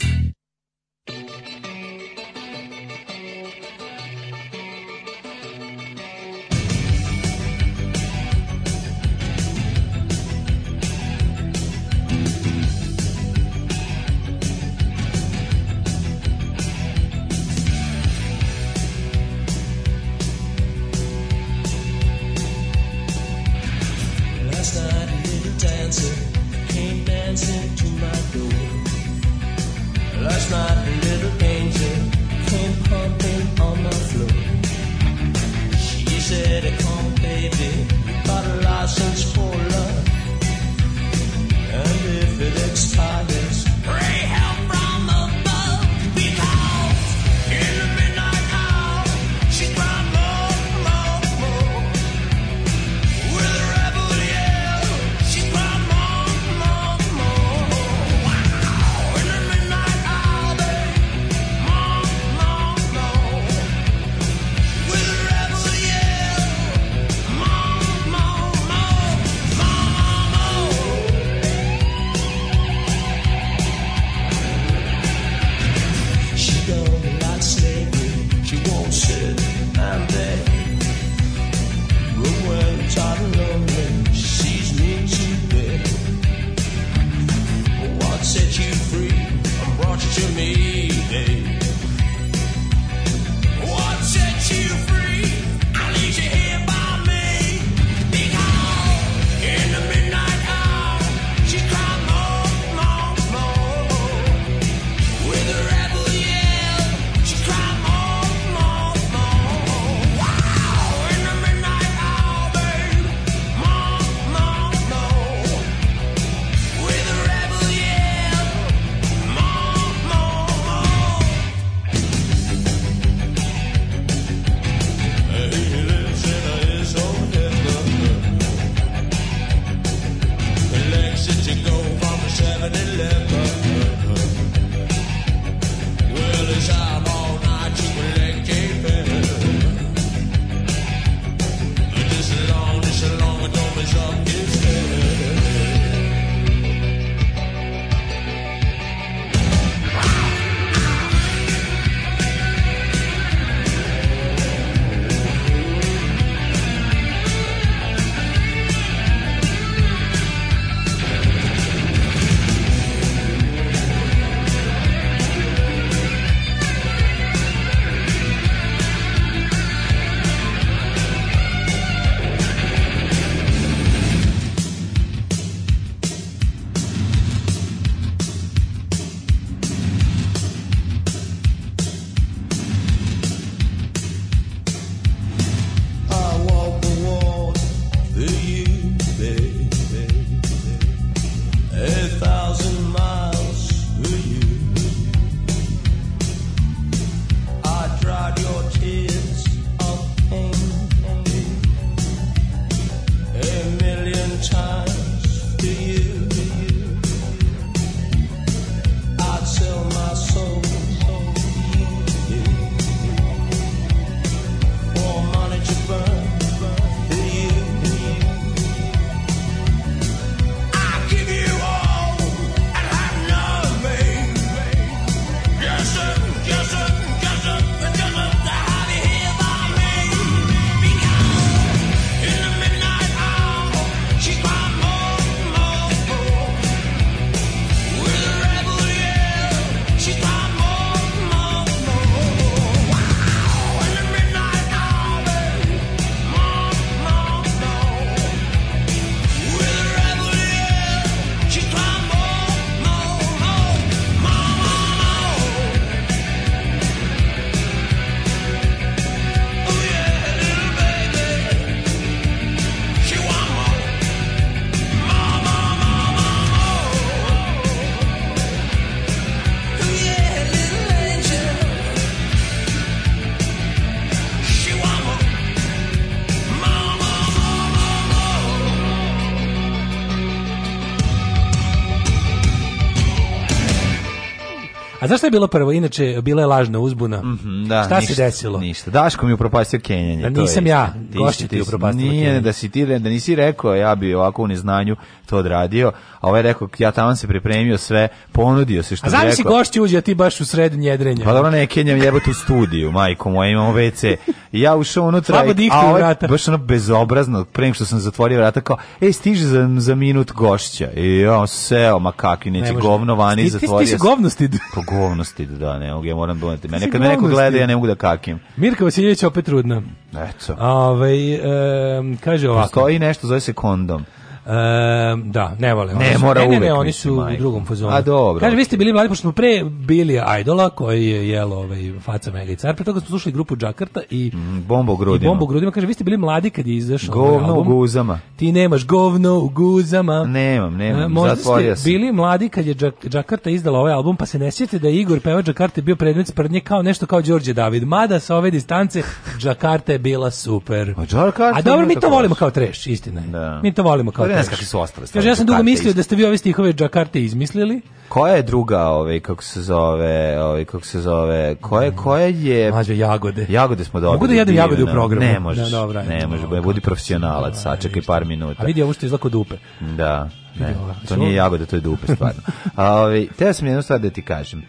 L: A znaš šta je bilo prvo? Inače, bila je lažna uzbuna. Mm -hmm, da, šta
K: ništa,
L: se desilo?
K: Ništa. Daško mi upropastio Kenjanje.
L: Da nisam ja, gošće ti upropastio Nije,
K: Kenjanje. da si ti, da nisi rekao, ja bi ovako u neznanju to odradio, a ovaj rekao, ja tamo se pripremio sve, ponudio se što bi rekao. A znam si
L: gošće uđe, a ti baš u sred njedrenja.
K: Pa dobro, ne, Kenjam jebati u studiju, majko moja, imamo WC. Ja ušao unutra, i, a ovaj, baš ono bezobrazno, prema što sam zatvorio vrata, kao, ej, stiže za, za minut gošća. I on seo, ma kakvi, neće ne govno vani, zatvorio. Ti si govno stid. Pa govnosti da, da ne mogu, ja moram doneti. Mene kad me neko gleda, ja ne mogu da kakim.
L: Mirka Vasiljević opet trudna. Eto. Ove, ovaj, e, kaže ovako.
K: i nešto, zove se kondom.
L: Um, da, ne vole. Ne,
K: su, mora
L: ne,
K: ne,
L: ne, oni su majka. u drugom fazonu. A dobro. Kaže, vi ste bili mladi, pošto smo pre bili Idola, koji je jelo ovaj, faca Mega i Car, pre toga smo slušali grupu Džakarta i... Mm,
K: bombo grudima. I bombo grudima.
L: Kaže, vi ste bili mladi kad je izašao
K: ovaj
L: Govno
K: u guzama.
L: Ti nemaš govno u guzama.
K: Nemam, nemam, A, možda ste sam.
L: bili mladi kad je Džakarta izdala ovaj album, pa se ne sjetite da je Igor peva Džakarta bio predmet sprdnje kao nešto kao Đorđe David. Mada sa ove distance Džakarta je bila super. A, Džakarta A dobro, mi to volimo kao treš, istina je. Da. Mi to volimo kao treš. Pa ne
K: kakve su ostale stvari.
L: ja sam dugo mislio da ste vi ove stihove Džakarte izmislili.
K: Koja je druga, ovaj kako se zove, ovaj kako se zove, koje koje je
L: Mađo jagode.
K: Jagode smo
L: dobili. Mogu da jedem jagode u programu.
K: Ne možeš. Da, ne možeš, budi profesionalac, sačekaj par minuta.
L: A vidi ovo što je izlako dupe.
K: Da. Ne, to nije znači jagode, to je dupe stvarno. A ovaj, te sam jednu stvar da ti kažem.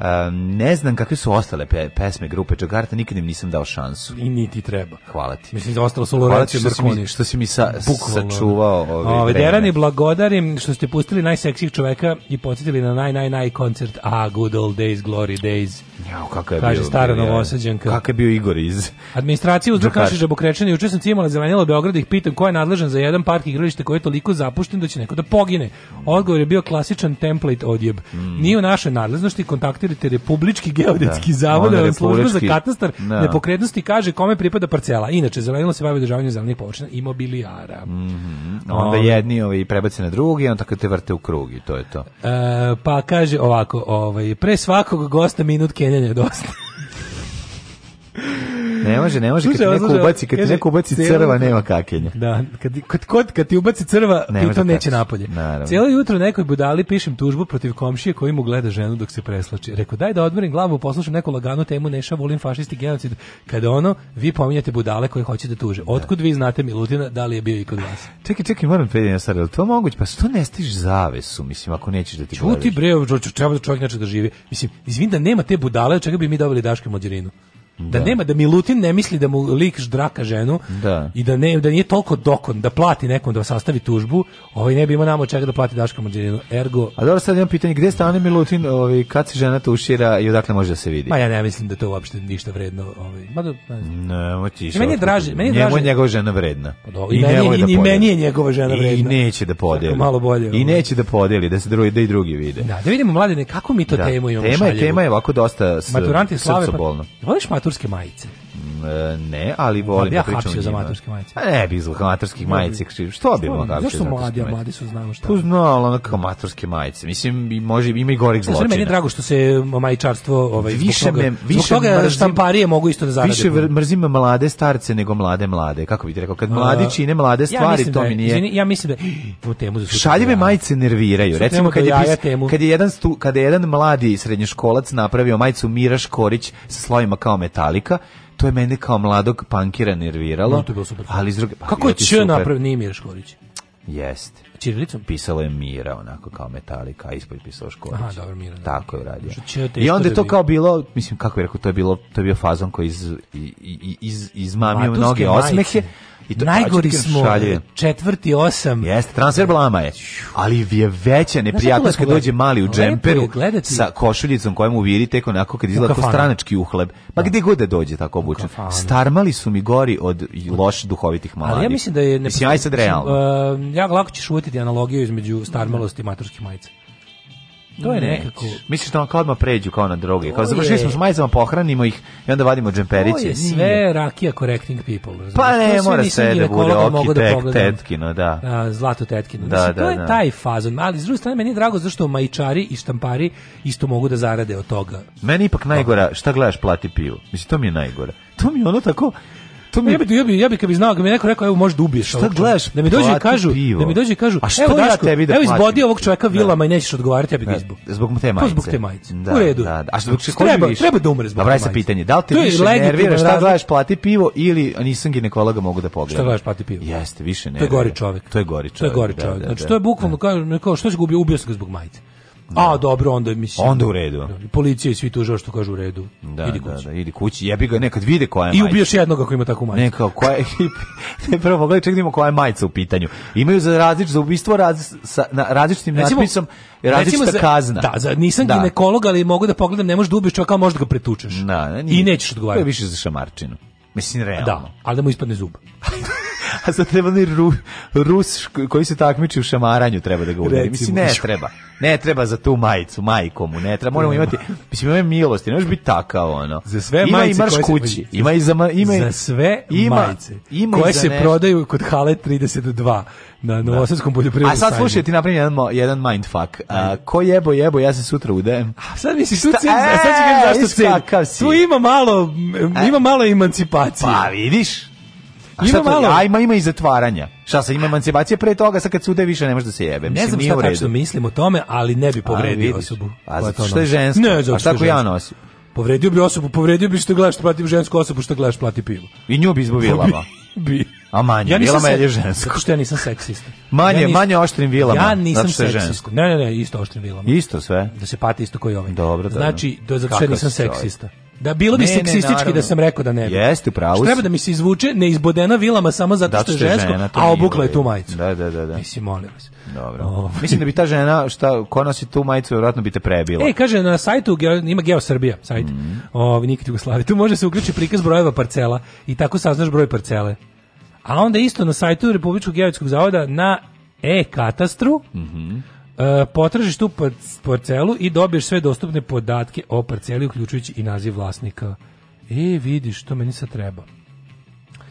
K: Um, ne znam kakve su ostale pe, pesme grupe Jakarta, nikad im nisam dao šansu.
L: I niti treba.
K: Hvala ti.
L: Mislim da ostalo su Lorenzo
K: Marconi. Što si mi sa, Bukvalno. sačuvao da. ove Ove,
L: derani blagodarim što ste pustili najseksijih čoveka i podsjetili na naj, naj, naj koncert. A, good old days, glory days.
K: Jao, kako je Kaže bio, stara novosađanka. Kako je bio Igor iz...
L: Administracija uzrok naše žabokrečene. Juče sam cimala zelenjela u ih pitam ko je nadležan za jedan park igralište koji je toliko zapušten da će neko da pogine. Odgovor je bio klasičan template odjeb. Mm. Nije u našoj nadležnosti kontakti citirate Republički geodetski da, zavod, da služba za katastar da. nepokretnosti kaže kome pripada parcela. Inače, zelenilo se bavi održavanjem zelenih površina imobilijara. Mm
K: -hmm. Onda um, jedni ovaj, prebace na drugi, onda tako te vrte u krug i to je to.
L: E, pa kaže ovako, ovaj, pre svakog gosta minut kenjanja je dosta.
K: Ne može, ne može, slušaj, kad ti neko ubaci, kad
L: kaže,
K: ti neko ubaci crva, crva, nema kakenja.
L: Da, kad, kad, kad, kad ti ubaci crva, ne ti to da neće napolje. Naravno. Cijelo jutro nekoj budali pišem tužbu protiv komšije koji mu gleda ženu dok se preslači. Rekao, daj da odmorim glavu, poslušam neku laganu temu, neša, volim fašisti genocid. Kada ono, vi pominjate budale koje hoćete da tuže. Da. Otkud vi znate Milutina, da li je bio i kod vas?
K: Čekaj, čekaj, moram prediti na stvar, to moguće? Pa što ne stiš zavesu, mislim, ako nećeš da ti Čuti
L: bre, treba da čovjek znači da živi. Mislim, izvin da nema te budale, od čega bi mi dobili Daške Mođerinu? Da, da, nema da Milutin ne misli da mu lik ždraka ženu da. i da ne da nije toliko dokon da plati nekom da sastavi tužbu, ovaj ne bi imao namo čega da plati Daško Mlađaninu. Ergo.
K: A dobro sad imam pitanje gde stane Milutin, ovaj kad se žena tušira i odakle može da se vidi.
L: Ma ja ne mislim da to uopšte ništa vredno, ovaj. Ma da,
K: ne,
L: moći. Meni je
K: draže,
L: meni je
K: draže. Njemu njegova žena vredna. Pa
L: do, i, I, meni, i, da i meni je njegova žena vredna.
K: I neće da podeli. Tako malo bolje. I ovaj. neće da podeli, da se drugi da i drugi vide.
L: Da, da vidimo mladene kako mi to da. temu
K: imamo.
L: Tema je,
K: tema je ovako dosta. Maturanti slave. Pa,
L: voliš matur turske majice. Mm,
K: e, ne, ali volim
L: da pričam. Ja za amaterske
K: majice. A ne, bi zbog amaterskih majice, što bi mo hapsio?
L: Zašto mladi, a mladi
K: su znamo šta. Poznao,
L: pa ono kao
K: amaterske majice. Mislim, i može ima i gorih zločina. Meni je
L: drago što se majičarstvo ovaj
K: više zbog toga,
L: me, više zbog toga mrzim, štamparije mogu isto da zarade. Više
K: mrzim mlade starce nego mlade mlade. Kako bih rekao, kad mladi čine mlade stvari,
L: ja to
K: da mi nije.
L: ja mislim da u temu
K: za šaljive majice nerviraju. Recimo kad je kad je jedan kad je jedan mladi srednjoškolac napravio majicu Miraš Korić sa slovima kao metalika, to je mene kao mladog pankira nerviralo. No, to je bilo super. Ali s druge,
L: pa, Kako je Č napravio, nije Mira Škorić?
K: Jeste.
L: Čirilicom?
K: Pisalo je Mira, onako kao Metallica, a ispod pisao Škorić. Aha, dobro, Mira. Da. Tako je uradio. I onda je da to kao bilo, mislim, kako je rekao, to je, bilo, to je bio fazon koji iz, iz, iz, izmamio mnoge osmehe.
L: I to, Najgori smo šalje. četvrti osam.
K: Jeste, transfer blama je. Ali je veća neprijatnost kad dođe mali u džemperu sa košuljicom koja mu viri tek onako kad izgleda kao stranački uhleb. Ma da. gdje god da dođe tako obučen. Starmali su mi gori od loših duhovitih mali. Ali ja mislim da je... Mislim, aj sad realno.
L: E, ja lako ćeš uvetiti analogiju između starmalosti i maturskih majica.
K: To je ne. nekako... Misliš da on kao odmah pređu kao na droge. Kao završili je... smo s majzama, pohranimo ih i onda vadimo džemperice.
L: To je sve Nije. rakija correcting people. Razumiješ?
K: Pa ne,
L: to
K: mora sve da bude oki tek, da tetkino, da.
L: A, zlato tetkino. Da, Mislim, da, to je da. taj fazon. Ali s druge strane, meni je drago zašto majičari i štampari isto mogu da zarade od toga.
K: Meni ipak najgora, šta gledaš, plati pivu. Mislim, to mi je najgora. To mi je ono tako
L: to mi... Ja bi, ja bi, ja bi kad bi znao, kad mi neko rekao, evo može da ubiješ
K: Šta gledaš?
L: Da mi dođe i kažu, pivo. da mi dođe i kažu, a što evo, Daško, ja tebi da evo izbodi ovog čovjeka da, vilama i da. nećeš odgovarati, ja bih ga
K: izbu. Zbog
L: te
K: majice.
L: zbog te majice. Da, U redu. Da,
K: da. A što dok se treba,
L: više? treba da umre zbog majice te
K: majice. pitanje, da li te to više nervira, da šta gledaš, plati pivo ili nisam ginekologa mogu da pogledam.
L: Šta gledaš, plati pivo?
K: Jeste, više ne
L: To je gori čovjek.
K: To je gori čovjek. To je gori
L: čovjek. Znači, to je bukvalno, kao, što se gubi ubio se zbog majice. Da. A dobro, onda mislim.
K: Onda u redu. Da,
L: policija i svi tuže što kažu u redu. Da, idi da, kući.
K: Da, da, idi kući. Jebi ga nekad vide koja
L: je. I ubiješ jednog ako ima takvu majicu.
K: Neka koja je. ne prvo pogledaj čekajmo koja je majica u pitanju. Imaju za različito za ubistvo raz, sa na različitim recimo, napisom različita recimo, kazna.
L: Da,
K: za,
L: nisam da. ginekolog, ali mogu da pogledam, ne možeš da ubiješ čovjeka, možeš da ga pretučeš. Da, ne, I nećeš odgovarati. To je više
K: za šamarčinu. Mislim, realno.
L: Da, ali da mu ispadne zub.
K: a sad treba ni Ru, Rus koji se takmiči u šamaranju treba da ga udari. Mislim, ne treba. Ne treba za tu majicu, majku mu, ne treba. Moramo imati, mislim, ima milosti, ne može biti takao, ono. Za
L: sve ima majice i marš kući. Se, ima i za, ima i, za sve ima, majice ima koje se prodaju kod Hale 32 na da. Novosadskom poljoprivrednom
K: A sad slušaj ti napravim jedan, jedan mindfuck. A, ko jebo, jebo, ja se sutra udajem.
L: A sad misliš, tu cen, sad ću e, kaži zašto cen. Tu ima malo, e. ima malo emancipacije.
K: Pa vidiš, ima malo. Ajma ima i zatvaranja. Šta sa ima emancipacija pre toga, sad kad sude više ne može da se jebe. Mislim,
L: ne znam šta tačno mislim o tome, ali ne bi povredio a, osobu.
K: A zato što je žensko? Ne, a šta ja nosim?
L: Povredio bi osobu, povredio bi što gledaš, što platim žensku osobu, što gledaš, plati pivo
K: I nju bi izbovilama. bi. A manje, ja vilama je žensko. Zato
L: što ja nisam seksista.
K: Manje,
L: ja
K: nisam, manje oštrim vilama. Ja nisam seksist.
L: Ne, ne, ne, isto oštrim vilama.
K: Isto sve.
L: Da se pati isto koji ovaj.
K: Dobro,
L: dobro. Znači, to je zato što ja nisam seksista. Da bilo bi seksistički da sam rekao da ne.
K: Jeste, pravo. Što
L: treba da mi se izvuče neizbodena vilama samo zato da što je žensko, žena, a obukla je tu majicu.
K: Da, da, da, da.
L: Mislim, molim vas.
K: Dobro. Ovo. Ovaj. Mislim da bi ta žena šta ko nosi tu majicu verovatno bi te prebila. Ej,
L: kaže na sajtu ima Geo Srbija sajt. Mm. Ovaj nikad Jugoslavije. Tu može se uključiti prikaz brojeva parcela i tako saznaš broj parcele. A onda isto na sajtu Republičkog geodetskog zavoda na e-katastru mm E, potražiš tu parcelu i dobiješ sve dostupne podatke o parceli, uključujući i naziv vlasnika. E, vidiš, to meni sad treba.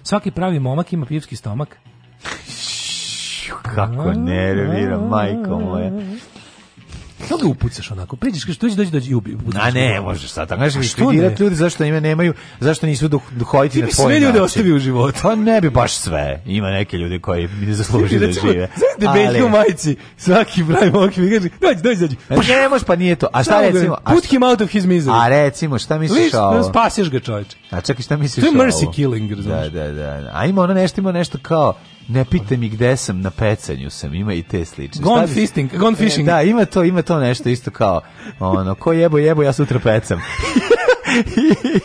L: Svaki pravi momak ima pivski stomak.
K: Kako nervira, majko moja.
L: Kako ga upucaš onako? Priđeš kaže dođi doći doći i ubi.
K: Na ne, možeš sad tako. Znaš, likvidirati ljudi zašto ime nemaju, zašto nisu duh, duhoviti na svoj.
L: Sve ljude ostavi u životu. Pa
K: ne bi baš sve. Ima neke ljude koji ne zaslužuju da žive.
L: Da beđi u majici, svaki pravi momak mi kaže dođi dođi dođi.
K: Pa ne možeš pa nije to. A šta recimo?
L: Put him out of his misery.
K: A recimo, šta misliš o? Da
L: Spasiš ga, čoveče.
K: A čekaj, šta misliš? To je
L: mercy killing,
K: razumiješ? Da, da, da, da. A ima ono nešto, ima nešto kao Ne pite mi gde sam, na pecanju sam, ima i te slične.
L: Gone Stavis, fisting, gone e, fishing. E,
K: da, ima to, ima to nešto isto kao, ono, ko jebo, jebo, ja sutra pecam.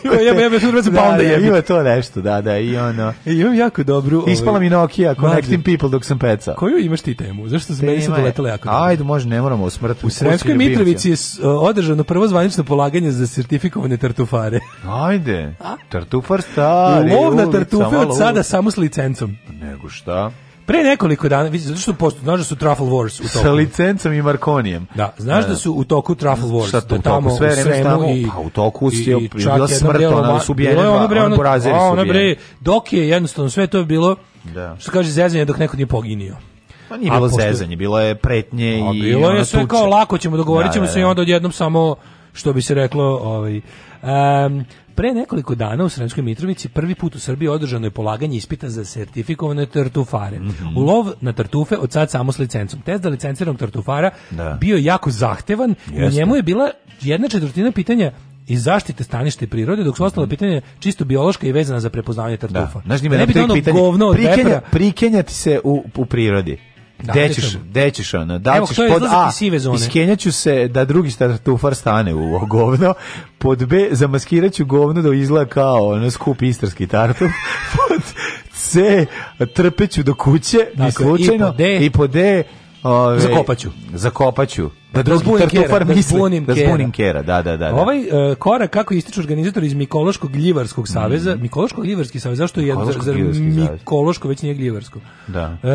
L: ja ja mislim da pa da, onda je. Ima
K: to nešto, da, da, i ono.
L: I e, imam
K: jako
L: dobru. Ovaj,
K: Ispala mi Nokia Connecting People dok sam pecao.
L: Koju imaš ti temu? Zašto se meni se doletelo jako?
K: Ajde, može, ne moramo smrt.
L: U Sremskoj Mitrovici je e, održano prvo zvanično polaganje za sertifikovane tartufare.
K: Ajde. Tartufar stari. Lovna
L: tartufe od sada samo s licencom.
K: Nego šta?
L: Pre nekoliko dana, vidi, zato što posto, znaš da su Truffle Wars u toku. Sa
K: licencom i Markonijem.
L: Da, znaš da e. su u toku Truffle Wars. Šta to, da
K: tamo,
L: sve vreme tamo,
K: i,
L: pa u
K: toku i, je bila smrt, ona su ubijene, ono, bre, ono, porazili su ono, bre,
L: dok je jednostavno sve to je bilo, da. što kaže, zezanje dok neko nije poginio.
K: Pa nije bilo zezanje, bilo je pretnje i... Bilo je
L: sve kao lako ćemo, dogovorit da, ćemo da, se i da. onda odjednom samo, što bi se reklo, ovaj, Um, pre nekoliko dana u Sremskoj Mitrovici prvi put u Srbiji održano je polaganje ispita za sertifikovane tartufare. Mm -hmm. Ulov na tartufe od sad samo s licencom. Test za licenciranog tartufara da. bio jako zahtevan. Jeste. U njemu je bila jedna četvrtina pitanja iz zaštite stanište prirode, dok su ostala mhm. pitanja čisto biološka i vezana za prepoznavanje tartufa.
K: Da. Znaš, ne bi ono pitanje, govno od prikenja, Prikenjati se u, u prirodi. Da, dećeš, dećeš ono, da ćeš pod A, sive zone. iskenjaću se da drugi startufar stane u govno, pod B, zamaskiraću govno da izgleda kao ono skup istarski tartuf, pod C, trpeću do kuće, dakle, i slučajno, i pod D, i pod D
L: Ove, zakopaću.
K: Zakopaću.
L: Da drugi tartufar misli. Da zbunim
K: kera. Da kera, da, da, da. da.
L: Ovaj uh, korak kako ističu organizator iz Mikološkog Gljivarskog saveza, mm. Mikološko-Gljivarski savez, zašto je zar Mikološko već nije Gljivarsko? Da. E,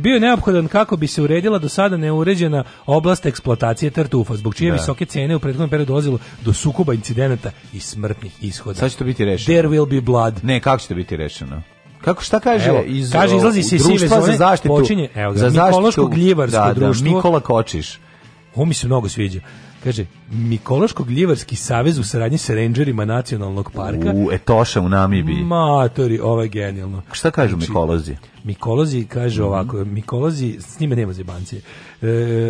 L: bio je neophodan kako bi se uredila do sada neuređena oblast eksploatacije tartufa, zbog čije da. visoke cene u prethodnom periodu dolazilo do sukoba incidenata i smrtnih ishoda. Sad će
K: to biti rešeno.
L: There will be blood.
K: Ne, kako će to biti rešeno? Kako šta kaže evo, iz
L: kaže izlazi se iz sive zone za zaštitu počinje, evo ga, za zaštitu gljivarsko da, da društvo. Da,
K: Nikola Kočiš.
L: Ovo mi se mnogo sviđa. Kaže, Mikološko-gljivarski savez u saradnji sa rangerima nacionalnog parka.
K: U Etoša u Namibiji.
L: Matori, ovo je genijalno.
K: Šta kažu znači, Mikolozi?
L: Mikolozi kaže mm -hmm. ovako, Mikolozi, s njima nema zebancije. E,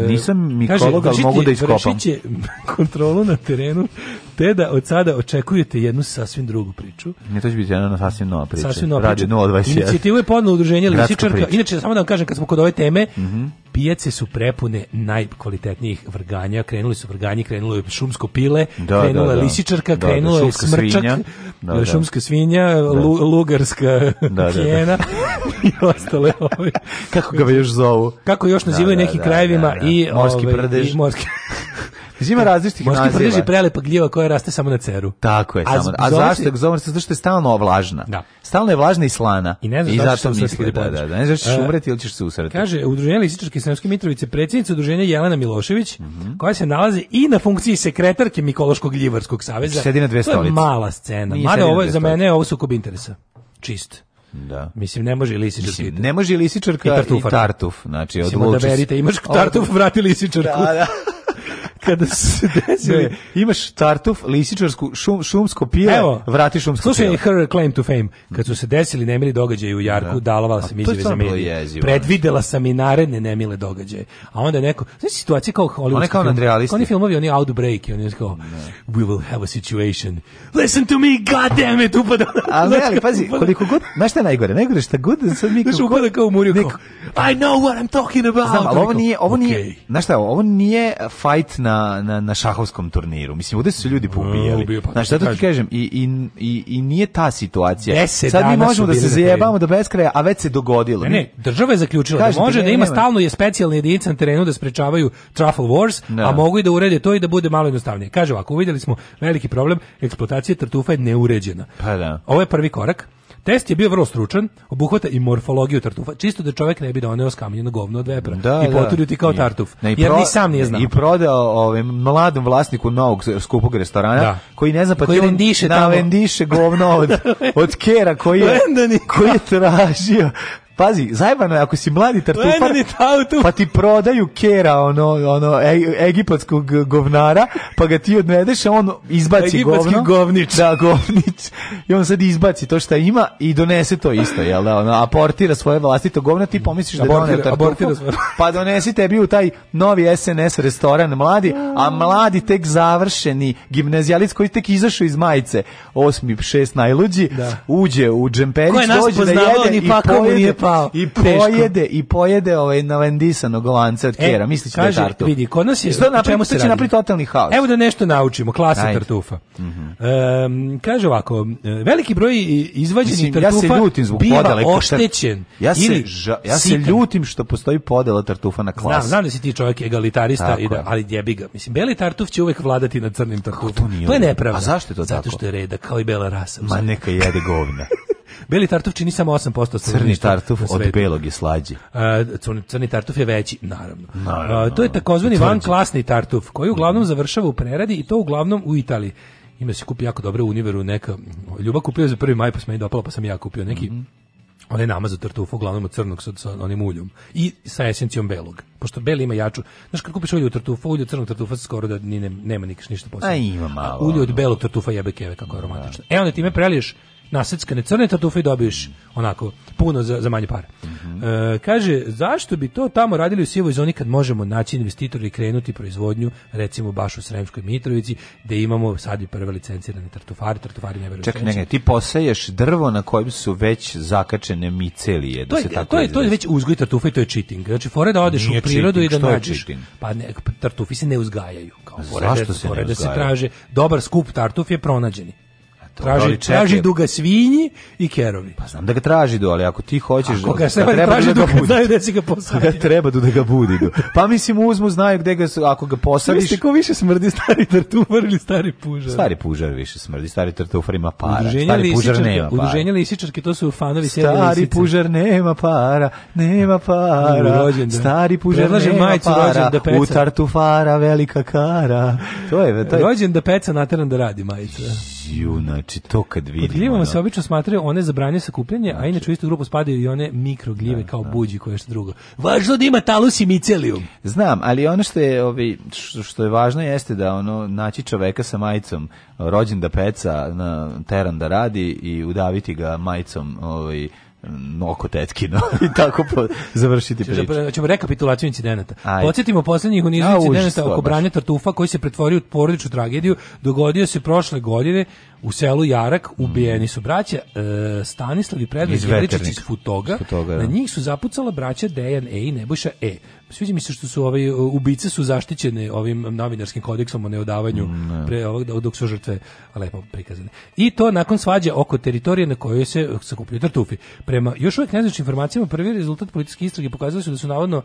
K: Nisam mikolog, ali mogu da iskopam. Kaže, Će
L: kontrolu na terenu, te da od sada očekujete jednu sasvim drugu priču.
K: Ne, to će biti jedna sasvim nova priča. Sasvim nova priča. Radi
L: Inicijativu je podnalo udruženje Lisičarka. Inače, samo da vam kažem, kad smo kod ove teme, mm -hmm. pijace su prepune najkvalitetnijih vrganja. Krenuli su vrganji, krenulo je šumsko pile, da, da krenula da. da, da. lisičarka, krenula je smrčak, svinja. Da, da. šumska svinja, da. lugarska da, da, da. ostale ove.
K: Kako ga
L: još
K: zovu?
L: Kako još da, nazivaju da, neki da, krajevima da, da, da. i
K: morski ove, ovaj, prdež. I morski. Zima različitih
L: morski naziva. Morski prdež je prelepa gljiva koja raste samo na ceru.
K: Tako je, a, samo. A zašto ga zovem? Zato što je stalno vlažna. Da. Stalno je vlažna i slana. I ne znaš I zato što misli, da, da, da. Ne znaš da ćeš e, umreti ili ćeš se usreti.
L: Kaže, Udruženje Lisičarske i Sremske Mitrovice, predsjednica Udruženja Jelena Milošević, mm -hmm. koja se nalazi i na funkciji sekretarke Mikološkog ljivarskog
K: saveza.
L: Sedi na dve stolice. To je mala scena. Mada ovo, za mene ovo sukob interesa. Čist. Da. Mislim ne može lisičarka. Mislim, ne može lisičarka i tartuf. tartuf.
K: Znači, odluči. Samo da
L: berite, imaš tartuf, vrati lisičarku. Da, da
K: kada se desili, ne. imaš tartuf, lisičarsku, šum, šumsko pile, Evo, vrati šumsko
L: slušaj Slušaj her claim to fame. Kad su se desili nemili događaji u da. Jarku, da. dalovala pa sam izjave za medije. Predvidela sam i naredne nemile događaje. A onda neko, znači situacija kao
K: Hollywood. kao film, nadrealisti. Oni filmovi, oni outbreak, oni kao, ne. Da. we will have a situation. Listen to me, god damn it, upada. Ali, ali, pazi, upada. koliko god, znaš šta je najgore? Najgore šta god, da sad mi... Znaš, upada
L: kao u Muriju, I know what I'm talking about.
K: Znam, ali ovo nije, ovo nije, okay. znaš šta, ovo nije fight na na, na, šahovskom turniru. Mislim, ovde su ljudi poubijali. Ubio, pa Znaš, šta ti kažem, i, i, i, i nije ta situacija. Deset Sad mi možemo da se zajebamo do beskraja, a već se dogodilo.
L: Ne, ne, država je zaključila Kažete, da može da ne, da ima stalno je specijalni jedinice na terenu da sprečavaju truffle wars, no. a da. mogu i da urede to i da bude malo jednostavnije. Kaže ovako, uvidjeli smo veliki problem, eksploatacija tartufa je neuređena.
K: Pa da.
L: Ovo je prvi korak. Test je bio vrlo stručan, obuhvata i morfologiju tartufa, čisto da čovjek ne bi doneo skamenjeno govno od vepra da, i da. poturio ti kao
K: i,
L: tartuf, ne, jer pro, ni sam
K: nije znao. I prodao ovaj, mladom vlasniku novog skupog restorana, da. koji ne zna pa koji ti on vendiše, na vendiše govno od, od kera koji je, koji je tražio Pazi, zajebano je ako si mladi tartufar, pa ti prodaju kera ono, ono e, egipatskog govnara, pa ga ti odnedeš, a on izbaci Egipatski govno.
L: govnič.
K: Da, govnič. I on sad izbaci to što ima i donese to isto, jel da? Ono, aportira svoje vlastito govno, ti pomisliš da donio tartufu, pa donesi tebi u taj novi SNS restoran mladi, a mladi tek završeni gimnazijalic koji tek izašao iz majice, osmi, šest najluđi, da. uđe u džemperić, dođe da jede i pojede pao i pojede teško. i pojede ovaj nalendisanog lanca od e, Kera. e, misliš da je tartuf.
L: Vidi, kod nas je što napravimo se napravi totalni haos. Evo da nešto naučimo, klasa Ajde. tartufa. Mhm. -hmm. um, kaže ovako, e, veliki broj izvađenih tartufa ja se ljutim zbog podele oštećen. Ja se
K: ja se ljutim što postoji podela tartufa na klase. Znam,
L: znam da si ti čovjek egalitarista i da, ali jebi ga. Mislim, beli tartuf će uvek vladati nad crnim tartufom. To, to je nepravda. A zašto je to Zato tako? Zato što je reda, kao i bela rasa. Ma
K: neka jede govna.
L: Beli tartuf čini samo 8% Crni
K: tartuf od belog je slađi.
L: Uh, crni tartuf je veći, naravno. naravno. to je takozvani van klasni tartuf, koji uglavnom mhm. završava u preradi i to uglavnom u Italiji. Ima da se kupi jako dobro u univeru neka Ljuba kupio za prvi maj pa se meni dopalo pa sam ja kupio neki mm -hmm onaj namaz za tartuf, uglavnom od crnog sa, sa onim uljom i sa esencijom belog. Pošto beli ima jaču, znaš kad kupiš ulje od tartufa, ulje od crnog tartufa skoro da ni, nema nikakš ništa posebno. A ima malo. A ulje od belog tartufa jebe keve, kako je aromatično. Da. E onda time preliješ naseckane crne tatufe i dobiješ onako puno za, za manje para. Mm -hmm. e, kaže, zašto bi to tamo radili u sivoj zoni kad možemo naći investitori i krenuti proizvodnju, recimo baš u Sremskoj Mitrovici, gde imamo sad i prve licencirane tartufare, tartufari ne veruju. Čekaj,
K: ne, ti poseješ drvo na kojem su već zakačene micelije,
L: da to je, se tako to je, to je već uzgoj tartufa i to je cheating. Znači, fore da odeš Nije u prirodu cheating, i da nađeš. Pa ne, tartufi se ne uzgajaju. Kao, Zašto fore, se fore ne uzgajaju? da se da traže, dobar skup tartuf je pronađeni. Traži, traži duga da svinji i kerovi.
K: Pa znam da ga traži do, ali ako ti hoćeš... Ako da ga treba, treba da traži da ga
L: budi. znaju gde si ga posadi. Da
K: treba da ga budi. Do. Pa mislim uzmu, znaju gde ga, ako ga posadiš... Mislite
L: ko više smrdi, stari tartufar ili stari pužar?
K: Stari pužar više smrdi, stari tartufar ima para. Udruženje stari pužar nema para.
L: Udruženje lisičarke, to su fanovi sjede
K: Stari pužar nema para, nema para. Urođen, da. Stari pužar nema para, da peca. u tartufara velika kara. To je, to je. Rođen
L: da peca, nateram da radi majica.
K: Ju, znači to kad vidimo. Pod gljivama no.
L: se obično smatraju one zabranje sakupljanje, znači. a inače znači. u istu grupu spadaju i one mikrogljive da, kao da. buđi koje što drugo. Važno da ima talus i micelijum.
K: Znam, ali ono što je ovi, što je važno jeste da ono naći čoveka sa majicom rođen da peca na teran da radi i udaviti ga majicom ovaj oko tetkino i tako po, završiti da priču.
L: Ćemo rekapitulaciju incidenata. Podsjetimo poslednjih u nizu incidenata oko branja Tartufa koji se pretvorio u porodičnu tragediju. Dogodio se prošle godine u selu Jarak ubijeni su braća e, Stanislav i Predrag Jeličić iz Futoga. Futoga da. na njih su zapucala braća Dejan E i Nebojša E. Sviđa mi se što su ovaj ubice su zaštićene ovim novinarskim kodeksom o neodavanju mm, pre ovog da, dok su žrtve lepo prikazane. I to nakon svađe oko teritorije na kojoj se sakupljaju tartufi. Prema još uvek nezvačnim informacijama prvi rezultat političke istrage pokazali su da su navodno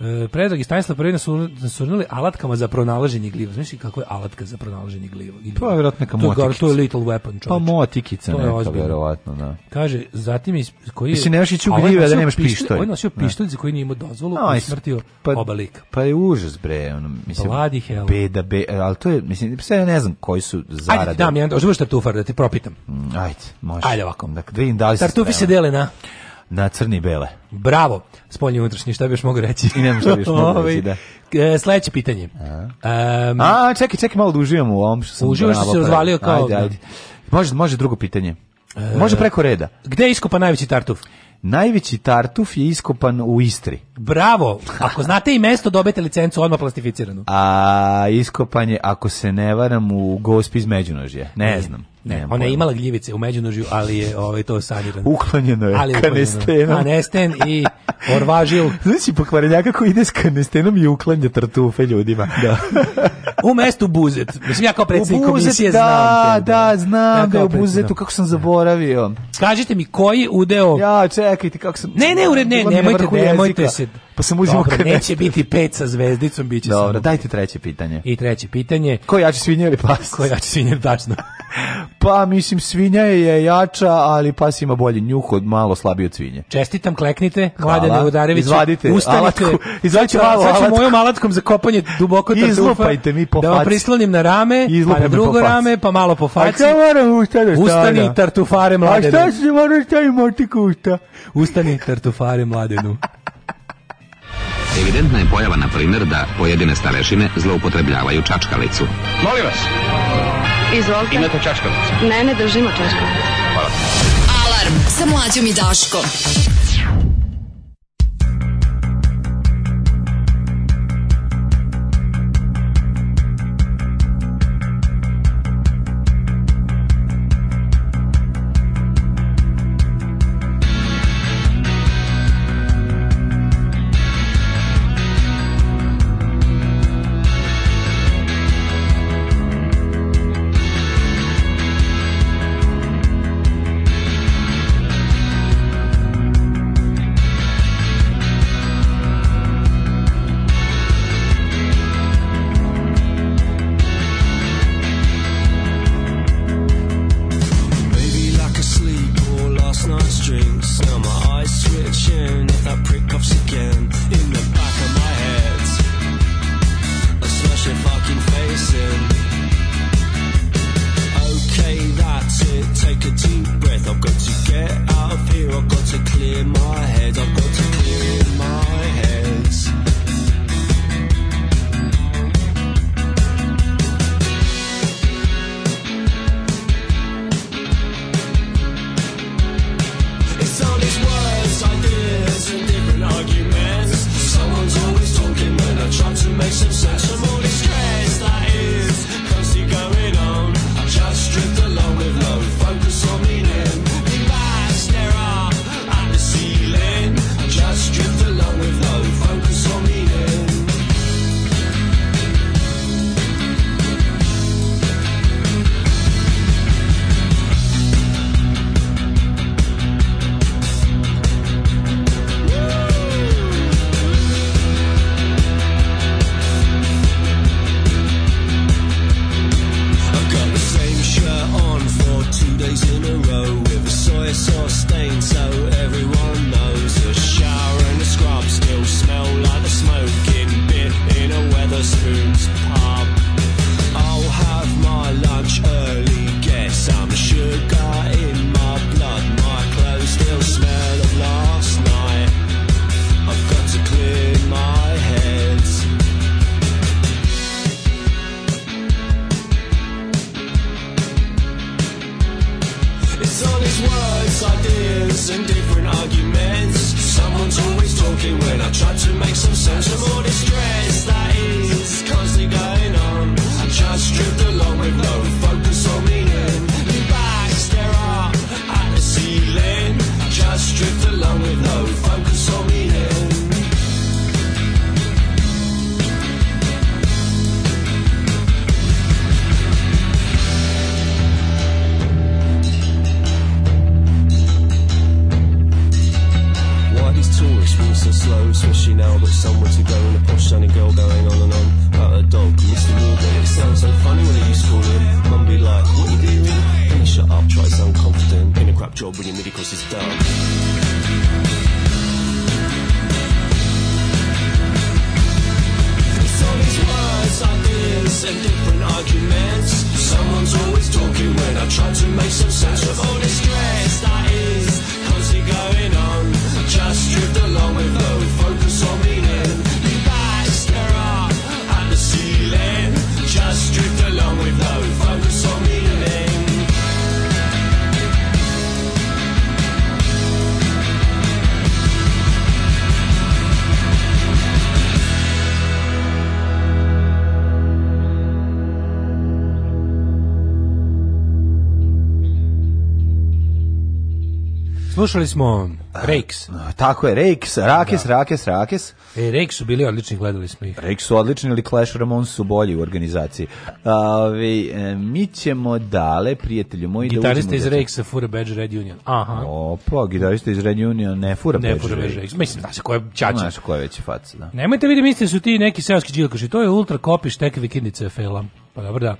L: E, Predrag i Stanislav prvi nasurnuli alatkama za pronalaženje gliva. Znaš kako je alatka za pronalaženje gliva?
K: Pa je vjerojatno neka
L: motikica. To
K: je
L: little weapon, čovječ.
K: Pa motikica neka, ozbiljno. vjerojatno, da.
L: Kaže, zatim iz koji je...
K: Mislim, nemaš ići u glive da nemaš pištolj. On
L: je nosio da. pištolj za koji nije imao dozvolu no, i smrtio
K: pa,
L: oba lika.
K: Pa je užas, bre. Ono, mislim, Bladi hell. Beda, be, ali to je, mislim, sve ja ne znam koji su zarade.
L: Ajde, dam jedan, oživuješ da tartufar, da ti propitam.
K: Mm, ajde, može. Ajde
L: ovako. Dakle, da
K: im da li se... Tartufi se dele na na crni bele.
L: Bravo, spoljni unutrašnji, šta bi još mogu reći?
K: I nemam šta bi još mogu reći, ovaj,
L: da. E, sledeće pitanje. A, um,
K: A čekaj, čekaj, malo da uživam u ovom što sam
L: Uživaš što se razvalio kao... Ajde, ajde.
K: Može, može drugo pitanje. E, može preko reda.
L: Gde je iskopan najveći tartuf?
K: Najveći tartuf je iskopan u Istri.
L: Bravo! Ako znate i mesto, dobijete licencu odmah plastificiranu.
K: A iskopan je, ako se ne varam, u Gospi iz Međunožje. Ne, ne znam.
L: Ne, ona je imala gljivice u međunožju, ali je ovaj to sanirano.
K: Uklanjeno je. Ali je
L: Kanesten i orvažil.
K: Znači pokvarenjaka kako ide s kanestenom i uklanja tartufe ljudima. Da.
L: u mestu Buzet. Mislim ja kao predsjednik Buzet, komisije
K: da, znam. Te, da, da, znam ja da je u Buzetu kako sam zaboravio.
L: Kažite mi koji udeo?
K: Ja, čekajte kako sam.
L: Ne, ne, ured, ne, nemojte, nemojte se.
K: Pa sam uzimao
L: Dobro, neće biti pet sa zvezdicom, biće
K: Dobro, samo. dajte treće pitanje.
L: I treće pitanje.
K: Ko jači svinje ili pas?
L: Ko jači svinje, tačno.
K: Pa, mislim, svinja je jača, ali pas ima bolji njuh od malo slabije od svinje.
L: Čestitam, kleknite, Mladene Vodarević.
K: Izvadite, ustanite, alatku, izvadite
L: malo Sad ću alatku. mojom alatkom za kopanje duboko tartufa. Izlupajte mi po faci. Da vam prislonim na rame, pa na drugo rame, pa malo po faci. A
K: moram ustane, da
L: Ustani tartufare mladenu.
K: A šta se moram staviti motiku usta?
L: Ustani tartufare mladenu.
M: Evidentna je pojava, na primjer, da pojedine starešine zloupotrebljavaju čačkalicu.
N: Molim vas,
O: Izvolite.
N: Imate čačkalicu?
O: Ne, ne držimo čačkalicu. Hvala.
P: Alarm sa mlađom i Daškom.
L: Slušali smo pa, Rakes.
K: Tako je, Rakes, Rakes, da. Rakes,
L: Rakes. E, Rakes su bili odlični, gledali smo ih.
K: Rakes su odlični, ali Clash Ramones su bolji u organizaciji. Ove, mi ćemo dale, prijatelju moji, gitarista
L: da uđemo... iz Rakesa fura Badge Red Union. Aha.
K: Opa, gitarista iz Red Union ne fura ne Badge, fura Badge
L: Rakes. Mislim, znaš koja čača.
K: Znaš koja veća faca, da.
L: Nemojte vidim, mislim, da su ti neki seoski džilkoši. To je ultra kopiš tek vikendice fela. Pa dobro da.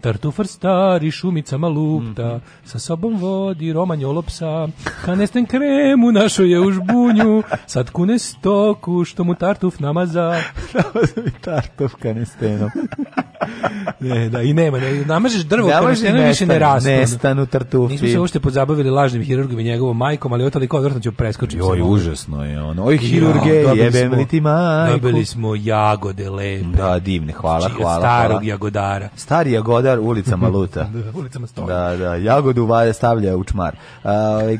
L: Tartufar stari šumicama lupta, mhm. sa sobom vodi romanjolo psa, kanesten kremu našu je u žbunju, sad kune stoku što mu tartuf namaza.
K: tartuf kanestenom.
L: ne, da, i nema, ne, namažeš drvo kanestenom i više ne rastu.
K: Nestanu tartufi.
L: Nismo se uopšte pozabavili lažnim hirurgom i njegovom majkom, ali otali kao odvrtno ću preskočiti. Oj,
K: užasno je ono. Oj, hirurge, ja, jebem li ti majku. Dobili
L: smo jagode lepe.
K: Da, divne, hvala, hvala.
L: Starog
K: hvala.
L: jagodara.
K: Stari jagodar Krasnodar ulicama luta. da, ulicama stoji. Da, da, jagodu vaja stavlja u čmar. Uh,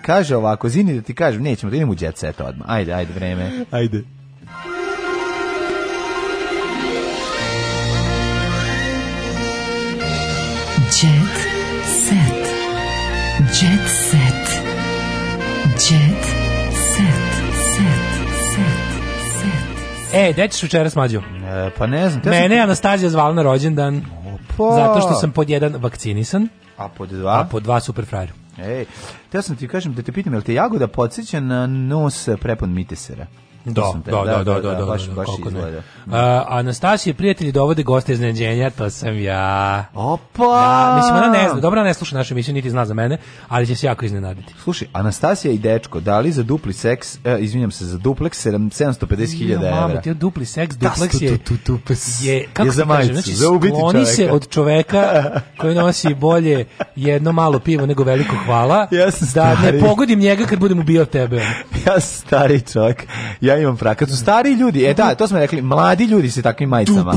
K: kaže ovako, zini da ti kažem, nećemo, da idemo u jet set odmah. Ajde, ajde, vreme.
L: Ajde. Jet set. Jet set. Jet set. Set. Set. Set. E, gde ćeš
K: učera smađo? E, pa ne znam. Mene
L: je Anastazija zvala na rođendan zato što sam pod jedan vakcinisan,
K: a pod dva,
L: a pod dva super frajer.
K: Ej, ja sam ti kažem da te pitam, je li te Jagoda podsjeća na nos prepon mitesera?
L: Da da da, da, da, da, da,
K: da, da,
L: baš, baš izgleda. A, Anastasije prijatelji dovode goste iznenađenja, to sam ja.
K: Opa! Ja,
L: mislim, ona ne zna, dobro ne sluša našu emisiju, niti zna za mene, ali će se jako iznenaditi.
K: Slušaj, Anastasija i dečko dali za dupli seks, eh, izvinjam se, za dupleks 750.000 evra. Ja, mama,
L: ti dupli seks, dupleks je, je, kako je za majicu, znači, za ubiti čoveka. se od čoveka koji nosi bolje jedno malo pivo nego veliko hvala, ja da ne pogodim njega kad budem ubio tebe.
K: Ja sam stari čovjek. Ja ja imam frak. Kad su stari ljudi, e da, to smo rekli, mladi ljudi se takvim majicama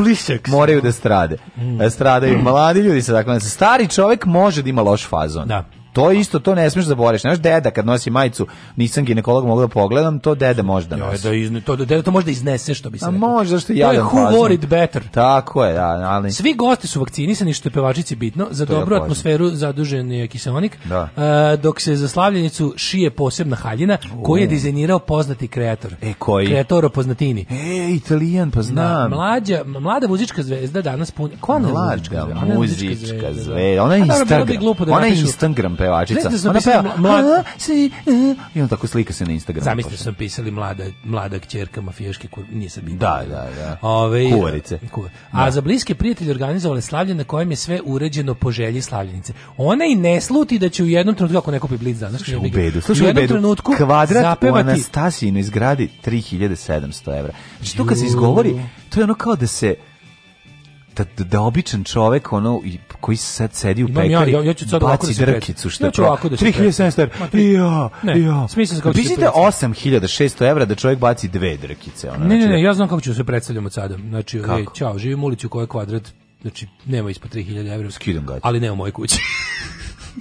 K: moraju da strade. E, stradaju mladi ljudi se takvim. Stari čovjek može da ima loš fazon. Da. To je isto, to ne smiješ zaboraviti. Da Znaš, deda kad nosi majicu, nisam ginekolog, mogu da pogledam, to deda možda nosi. Ja, da
L: izne, to, da deda to možda iznese, što bi se A
K: rekao. može,
L: zašto
K: ja To who wore it
L: better.
K: Tako je, da, ali...
L: Svi gosti su vakcinisani, što je pevačici bitno, za to dobru atmosferu zadužen je kiseonik, da. A, e, dok se za slavljenicu šije posebna haljina, U. koju je dizajnirao poznati kreator.
K: E, koji? Kreatoro
L: poznatini. E,
K: italijan, pa znam.
L: Da, mlađa, mlada muzička zvezda danas puni... Ko ona je
K: muzička zvezda? Ona je muzička da. zvezda. Ona je Instagram. Ona je Instagram pevačica. Znam da sam Ona peva, mlad... a, e. i on tako slika se na Instagramu.
L: Zamislite što sam pisali mlada, mlada kćerka mafijaške, kur... nije
K: sad bitno. Da, da, da. Ove, Kuvarice. E, Kuvar.
L: Da. A da. za bliske prijatelje organizovali slavlje na kojem je sve uređeno po želji slavljenice. Ona i ne sluti da će u jednom trenutku, ako neko blic danas, slušaj u bedu, slušaj u, jednom bedu, trenutku kvadrat zapevati. u Anastasijinoj zgradi 3700 evra. Znači to kad se izgovori, to je ono kao da se Da, da, da običan čovek ono i koji sad sedi u Imam pekari ja, ja, ja ću sad baci da drkicu što ja ću ovako da se 3700 ja ja smisli se kako 8600 pa da da evra da čovek baci dve drkice ona Ne ne znači- ne ja znam kako ću se predstavljam od sada znači ej ćao živim u ulici u kojoj kvadrat znači nema ispod 3000 evra skidam ga ali ne u mojoj kući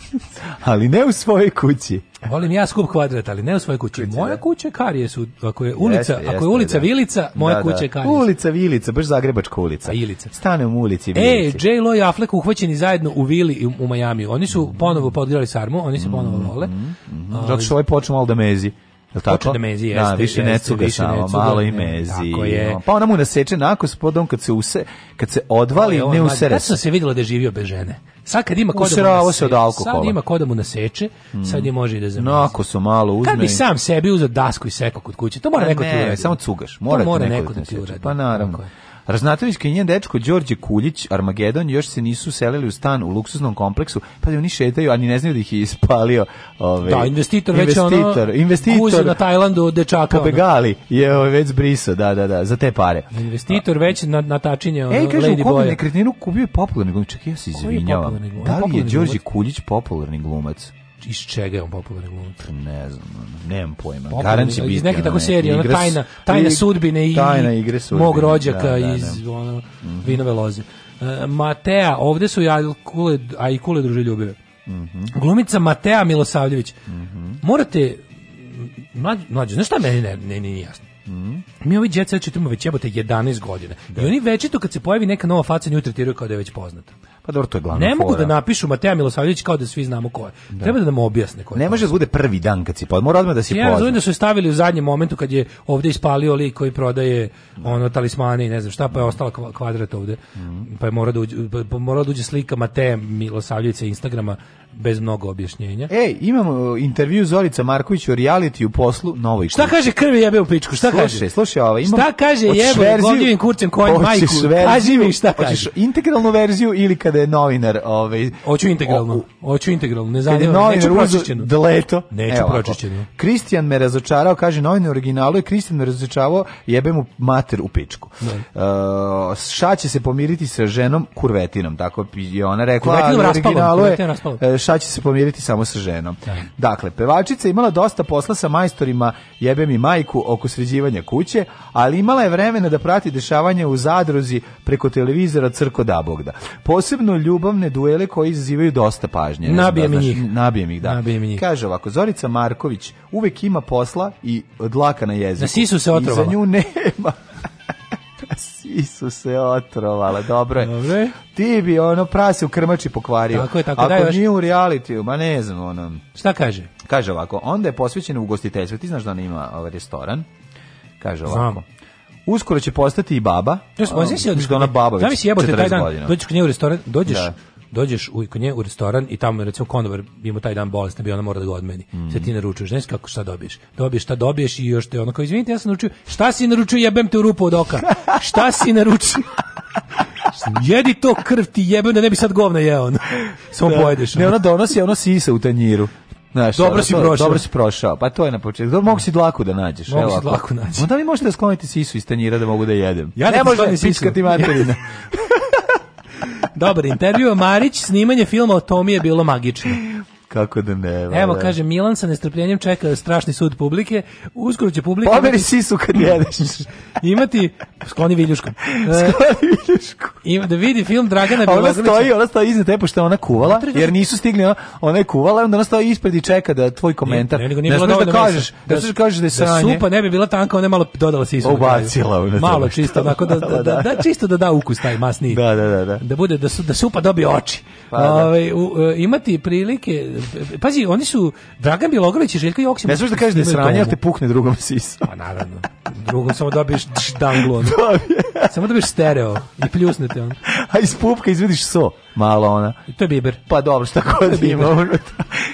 L: ali ne u svojoj kući. Volim ja skup kvadrat, ali ne u svojoj kući. Moja da. kuća je su, ako je ulica, jeste, jeste, ako je ulica da. Vilica, moja da, kuća da. je Karijes. Ulica Vilica, baš Zagrebačka ulica. A pa Ilica. Stanem u ulici e, Vilici. E, J. Lo i Affleck uhvaćeni zajedno u Vili u, u Majamiju. Oni su ponovo podgrali sarmu, oni se ponovo mm-hmm, vole. Mm -hmm. Zato što ovaj počne malo da mezi. Jel tako? Počne da mezi jeste. Da, više jeste, ne samo, ne malo i e, mezi. Tako je. Pa ona mu naseče nakus, potom pa kad se use, kad se odvali, ne usere. Kad sam se vidjela da je živio bez žene. Sad kad ima koda mu naseče, od alkohola. sad ima koda mu naseče, mm. sad je može i da zamezi. Nako su malo uzme. Kad bi sam sebi uzeo dasku i sekao kod kuće, to mora pa neko ti uradi. samo cugaš, mora, to mora neko, neko da, da ti uradi. Pa naravno. Tako je. Raznatovićka i njen dečko Đorđe Kuljić, Armagedon, još se nisu selili u stan u luksuznom kompleksu, pa da oni šetaju, a ni ne znaju da ih je ispalio. Ove, ovaj, da, investitor, investitor već ono, investitor, na Tajlandu dečaka. Pobegali je ove, ovaj, već briso, da, da, da, za te pare. Investitor a, već na, na tačinje ono, Ej, kaže, Lady u nekretninu kupio je popularni glumac. Čekaj, ja se izvinjavam. Da li je Đorđe Kuljić popularni glumac? iz čega je on popularan glumac? Ne znam, nemam pojma. Popularni, Iz neke tako serije, ona tajna, tajna sudbine i tajna igre sudbine, mog da, rođaka da, da, iz ono, mm -hmm. vinove loze. Uh, e, Matea, ovde su kule, a i kule Ajkule druželjubive. Mm -hmm. Glumica Matea Milosavljević. Mm -hmm. Morate, mlađe, mlađe, znaš šta meni ne, ne, ne, ne jasno? Mm -hmm. Mi ovi Jet Set čitamo već jebote 11 godina. Da. I oni večito kad se pojavi neka nova faca nju tretiraju kao da je već poznata. Pa dobro, to je glavno. Ne mogu da napišu Mateja Milosavljević kao da svi znamo ko je. Da. Treba da nam objasne ko je. Ne može da bude prvi dan kad si pozna, mora odmah da si ja, pozna. Ja znam da su stavili u zadnjem momentu kad je ovde ispalio lik koji prodaje da. ono talismane i ne znam šta, pa je ostala kvadrat ovde. Mm -hmm. Pa je mora da uđe, pa mora da uđe slika Mateja Milosavljevića Instagrama bez mnogo objašnjenja. Ej, imamo intervju Zorica Marković o reality u poslu Novoj. Šta kaže krvi jebe u pičku? Šta slušaj, kaže? Slušaj, Slušaj, znači, ovaj, ovo, imam... Šta kaže jebo, govljivim kurcem kojem majku? Verziju, Kaži mi šta kaže. Hoćeš integralnu verziju ili kada je novinar... Ovaj, Hoću integralnu, Hoću integralnu, Ne zanima. Kada je novinar pročišćeno. Deleto. Neću pročišćeno. Kristijan me razočarao, kaže novinar originalu je Kristijan me razočarao, jebe mu mater u pičku. Da. Uh, ša će se pomiriti sa ženom kurvetinom, tako je ona rekla. Kurvetinom originalu e, ša će se pomiriti samo sa ženom. Da. Dakle, pevačica imala dosta posla sa majstorima jebe mi majku oko sređivanja kuće, kuće, ali imala je vremena da prati dešavanje u zadruzi preko televizora Crko da Bogda. Posebno ljubavne duele koje izazivaju dosta pažnje. Nabijem da, ih. Nabijem ih, da. Nabijem njih. Kaže ovako, Zorica Marković uvek ima posla i dlaka na jeziku. Na sisu se otrovala. I za nju nema. Svi su se otrovala, dobro je. Dobre. Ti bi ono prase u krmači pokvario. Tako je, tako Ako daj, nije još... u realitiju, ma ne znam ono. Šta kaže? Kaže ovako, onda je posvećena u gostiteljstvo. Ti znaš da ona ima ovaj restoran Kaže ovako. Znam. Uskoro će postati i baba. Još možeš se da ona baba. Znam si jebote taj dan, godina. dođeš kod nje u restoran, dođeš da. Dođeš u kod nje u restoran i tamo recimo konobar ima taj dan bolestan, bi ona mora da ga odmeni. Mm. Sve ti naručuješ, znaš kako šta dobiješ. Dobiješ šta dobiješ i još te ona kao izvinite, ja sam naručio. Šta si naručio? Jebem te u rupu od oka. šta si naručio? Jedi to krv ti jebem da ne bi sad govna jeo. Samo da. pojedeš. Ne, ona donosi, ona sisa u tanjiru. Znaš, dobro si prošao. Dobro si prošao. Pa to je na početku. Dobro mogu si dlaku da nađeš. Mogu si dlaku da nađeš. Onda mi možete da skloniti sisu iz tanjira da mogu da jedem? Ja ne, ne može piskati materina. Dobar intervju, Marić, snimanje filma o Tomi je bilo magično. Kako da ne? Evo, kaže, Milan sa nestrpljenjem čeka strašni sud publike. Uskoro će publika... Pomeri sisu kad jedeš. Imati... Skloni viljuškom. Skloni viljuškom. Ima da vidi film Dragana Bilogrlića. Ona stoji, ona stoji iznad te, pošto je ona kuvala, jer nisu stigli, ona, ona je kuvala, onda ona stoji ispred i čeka da tvoj komentar. Ne, ne, da ne, ne, da kažeš, da, da, kažeš da je da sranje. Da supa ne bi bila tanka, ona je malo dodala sisu. Ubacila. Malo čisto, onako da-, da, da, da, čisto da da ukus taj masni. Da, da, da. Da, Da bude, da, da supa dobije oči. Pa ovaj, e, imati prilike pazi, oni su Dragan Bjelogrlić i Željko Joksimović. Ne smiješ da kažeš da je sranje, te pukne drugom sisa. Pa naravno. Drugom samo dobiješ danglu. samo dobiješ stereo i pljusne te on. A iz pupka izvidiš so, malo ona. To je biber. Pa dobro, šta kod ima.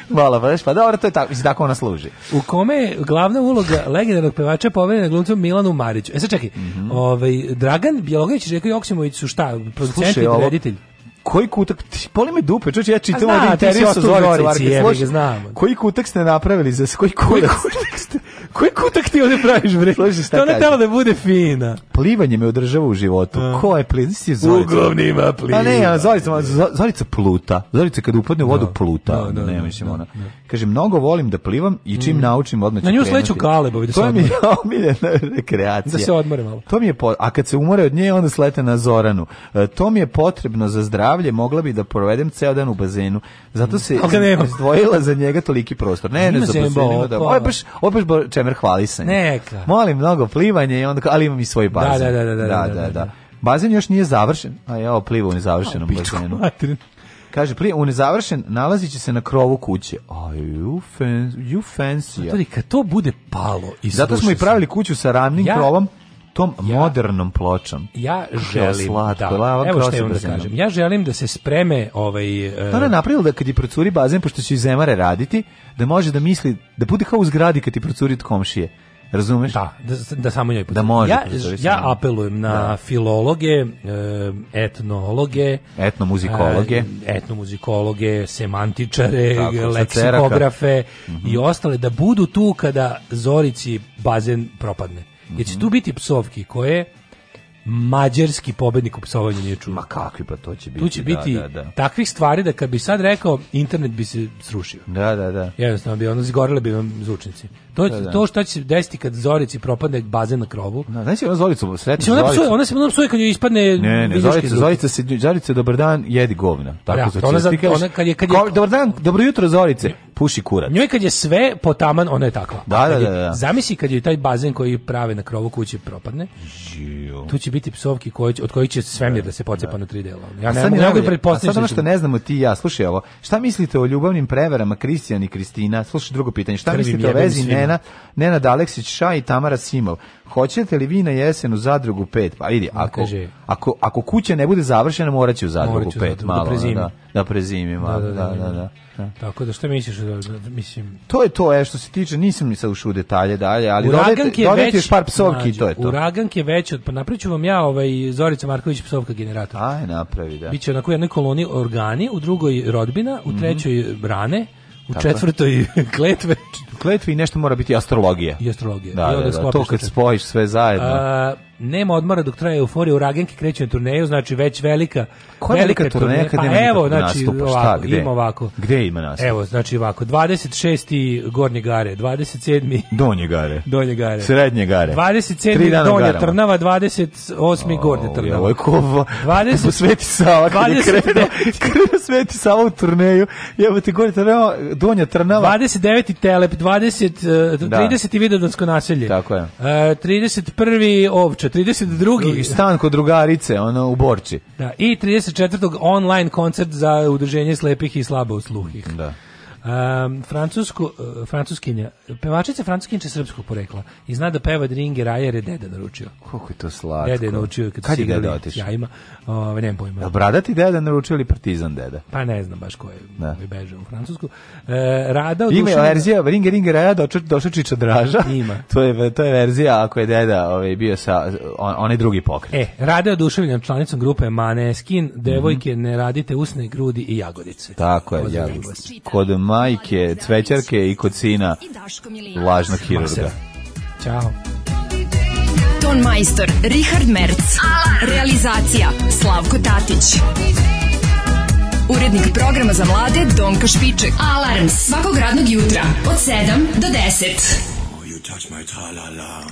L: Malo, pa, pa dobro, to je tako, mislim, tako ona služi. U kome je glavna uloga legendarnog pevača povedena glumcom Milanu Mariću. E sad čekaj, mm -hmm. ovaj, Dragan Bjelogrlić i Željko Joksimović su šta? Producenti, i reditelji? koji kutak poli me dupe čoveče ja čitam o ovaj intervju sa Zorici, Zorici znam koji kutak ste napravili za koji kutak ste Koji kutak ti ovdje praviš, bre? Slušaj, šta ona tela da bude fina. Plivanje me održava u životu. A. Ko je plin? Si Zorica. Uglavnima pliva. A ne, a Zorica, Zorica pluta. Zorica kad upadne u vodu no, da. pluta. No, da, no, da, ne, mislim ona. Kaže, mnogo volim da plivam i čim mm. naučim odmah ću Na nju sleću kalebovi da se odmore. To mi je omiljena rekreacija. Da se odmore malo. To mi je, po... a kad se umore od nje, onda slete na Zoranu. E, to mi je potrebno za zdravlje, mogla bi da provedem ceo dan u bazenu. Zato se izdvojila za njega toliki prostor. Ne, ne, za bazen, da... Pa. Ovo je baš, ovo je baš premer hvalisanje. Neka. Molim mnogo plivanje i onda ali imam i svoj da, bazen. Da da, da, da, da, da. da, da, da. Bazen još nije završen, a ja pliva u nezavršenom bazenu. Kaže, prije, u nezavršen nalazi se na krovu kuće. Aj, you, fancy. you fancy. Zato kad to bude palo i Zato smo i pravili kuću sa ravnim ja, krovom tom ja, modernom pločom. Ja želim, slatko, da, evo što imam da kažem, ja želim da se spreme ovaj... Uh, Ona napravilo da kad je procuri bazen, pošto će iz emare raditi, da može da misli, da bude kao u zgradi kad ti procuri od komšije. Razumeš? Da, da, da samo njoj potrebi. Da može. Ja, da ja apelujem na da. filologe, e, etnologe, etnomuzikologe, e, etnomuzikologe, semantičare, Tako, leksikografe mhm. i ostale da budu tu kada Zorici bazen propadne. Jer će tu biti psovki koje mađarski pobednik u psovanju nije čuo. Ma kakvi pa to će biti. Tu će da, biti da, da, da. takvih stvari da kad bi sad rekao, internet bi se srušio. Da, da, da. Jednostavno bi ono zgorele bi vam zvučnici. To, da, da. to što će se desiti kad Zorici propadne bazen na krovu. Da, znači ona Zoricu sretni. Ona psuje, ona se ona psuje kad joj ispadne. Ne, ne, Zorica, Zorica se Zorica dobar dan, jedi govna. Tako da, zorica, ona, ona kad je kad je dobar dan, dobro jutro Zorice, puši kurac. Njoj kad je sve potaman, ona je takva. Da, da, da, da. Zamisli kad joj taj bazen koji prave na krovu kuće propadne. Žio. Tu će biti psovki koji od kojih će svemir da se pocepa da. na tri dela. Ja ne mogu najbolje pretpostaviti. Sad da ono što ne znamo ti ja, slušaj ovo. Šta mislite o ljubavnim preverama Kristijan i Kristina? Slušaj drugo pitanje. Šta mislite o vezi Nena, Nenad Aleksić Ša i Tamara Simov. Hoćete li vi na jesen u zadrugu 5? Pa vidi, ako, ako, ako kuća ne bude završena, morat će u zadrugu 5. Da malo, da prezimi. Da, da prezimi, malo, da, da, da, da. Da. da. da. Tako da šta misliš da, da mislim to je to e što se tiče nisam ni sad ušao u detalje dalje ali dodajte dodajte još par psovki i to je to Uragank je veći od pa napraviću vam ja ovaj Zorica Marković psovka generator Aj napravi da Biće na kojoj jednoj koloni organi u drugoj rodbina u mhm. trećoj mm -hmm. brane U četvrtoj kletve. U kletvi nešto mora biti astrologija. I astrologija. Da, I da, da, to kad spojiš sve zajedno. A, nema odmora dok traje euforija, uragenki kreću na turneju, znači već velika Koja velika, velika turneja kad pa nema evo, znači, nastupa, šta, ovako, gde? Ima ovako. Gde ima nastup? Evo, znači ovako, 26. Gornje Gare, 27. Donje Gare. Donje Gare. Srednje Gare. 27. Donja Trnava, 28. O, Gornje Trnava. Ovo je ko... 20... Sveti Sava, kad 20... je krenuo, Sveti Sava u turneju, jebo ti Gornje Trnava, Donje Trnava. 29. Telep, 20, eh, da. 30. Vidodonsko naselje. Tako je. 31. Eh, Ovčar 32. Drugi stan kod drugarice, ono, u Borči. Da, i 34. online koncert za udruženje slepih i slabo usluhih. Da. Um, francusku, uh, francuskinja, pevačica francuskinja srpskog porekla i zna da peva Dringe Rajer je deda naručio. Kako je to slatko. Deda je naučio kad, kad je deda otišao? Ja ima, uh, nemam pojma. Je bradati deda naručio ili partizan deda? Pa ne znam baš ko je, da. je beže u Francusku. Uh, Rada Ima je verzija Ringe Ringe Raja došačića Draža. Ima. to, je, to je verzija ako je deda ovaj, bio sa on, onaj drugi pokret. E, Rada je oduševljen članicom grupe Maneskin, devojke mm -hmm. ne radite usne, grudi i jagodice. Tako je, jagodice. Kod majke, cvećarke i kod sina lažnog hirurga. Ćao. Ton majstor, Richard Merc. Realizacija, Slavko Tatić. Urednik programa za mlade, Donka Špiček. Alarms, svakog radnog jutra, od 7 do 10. Oh, you touch my -la -la.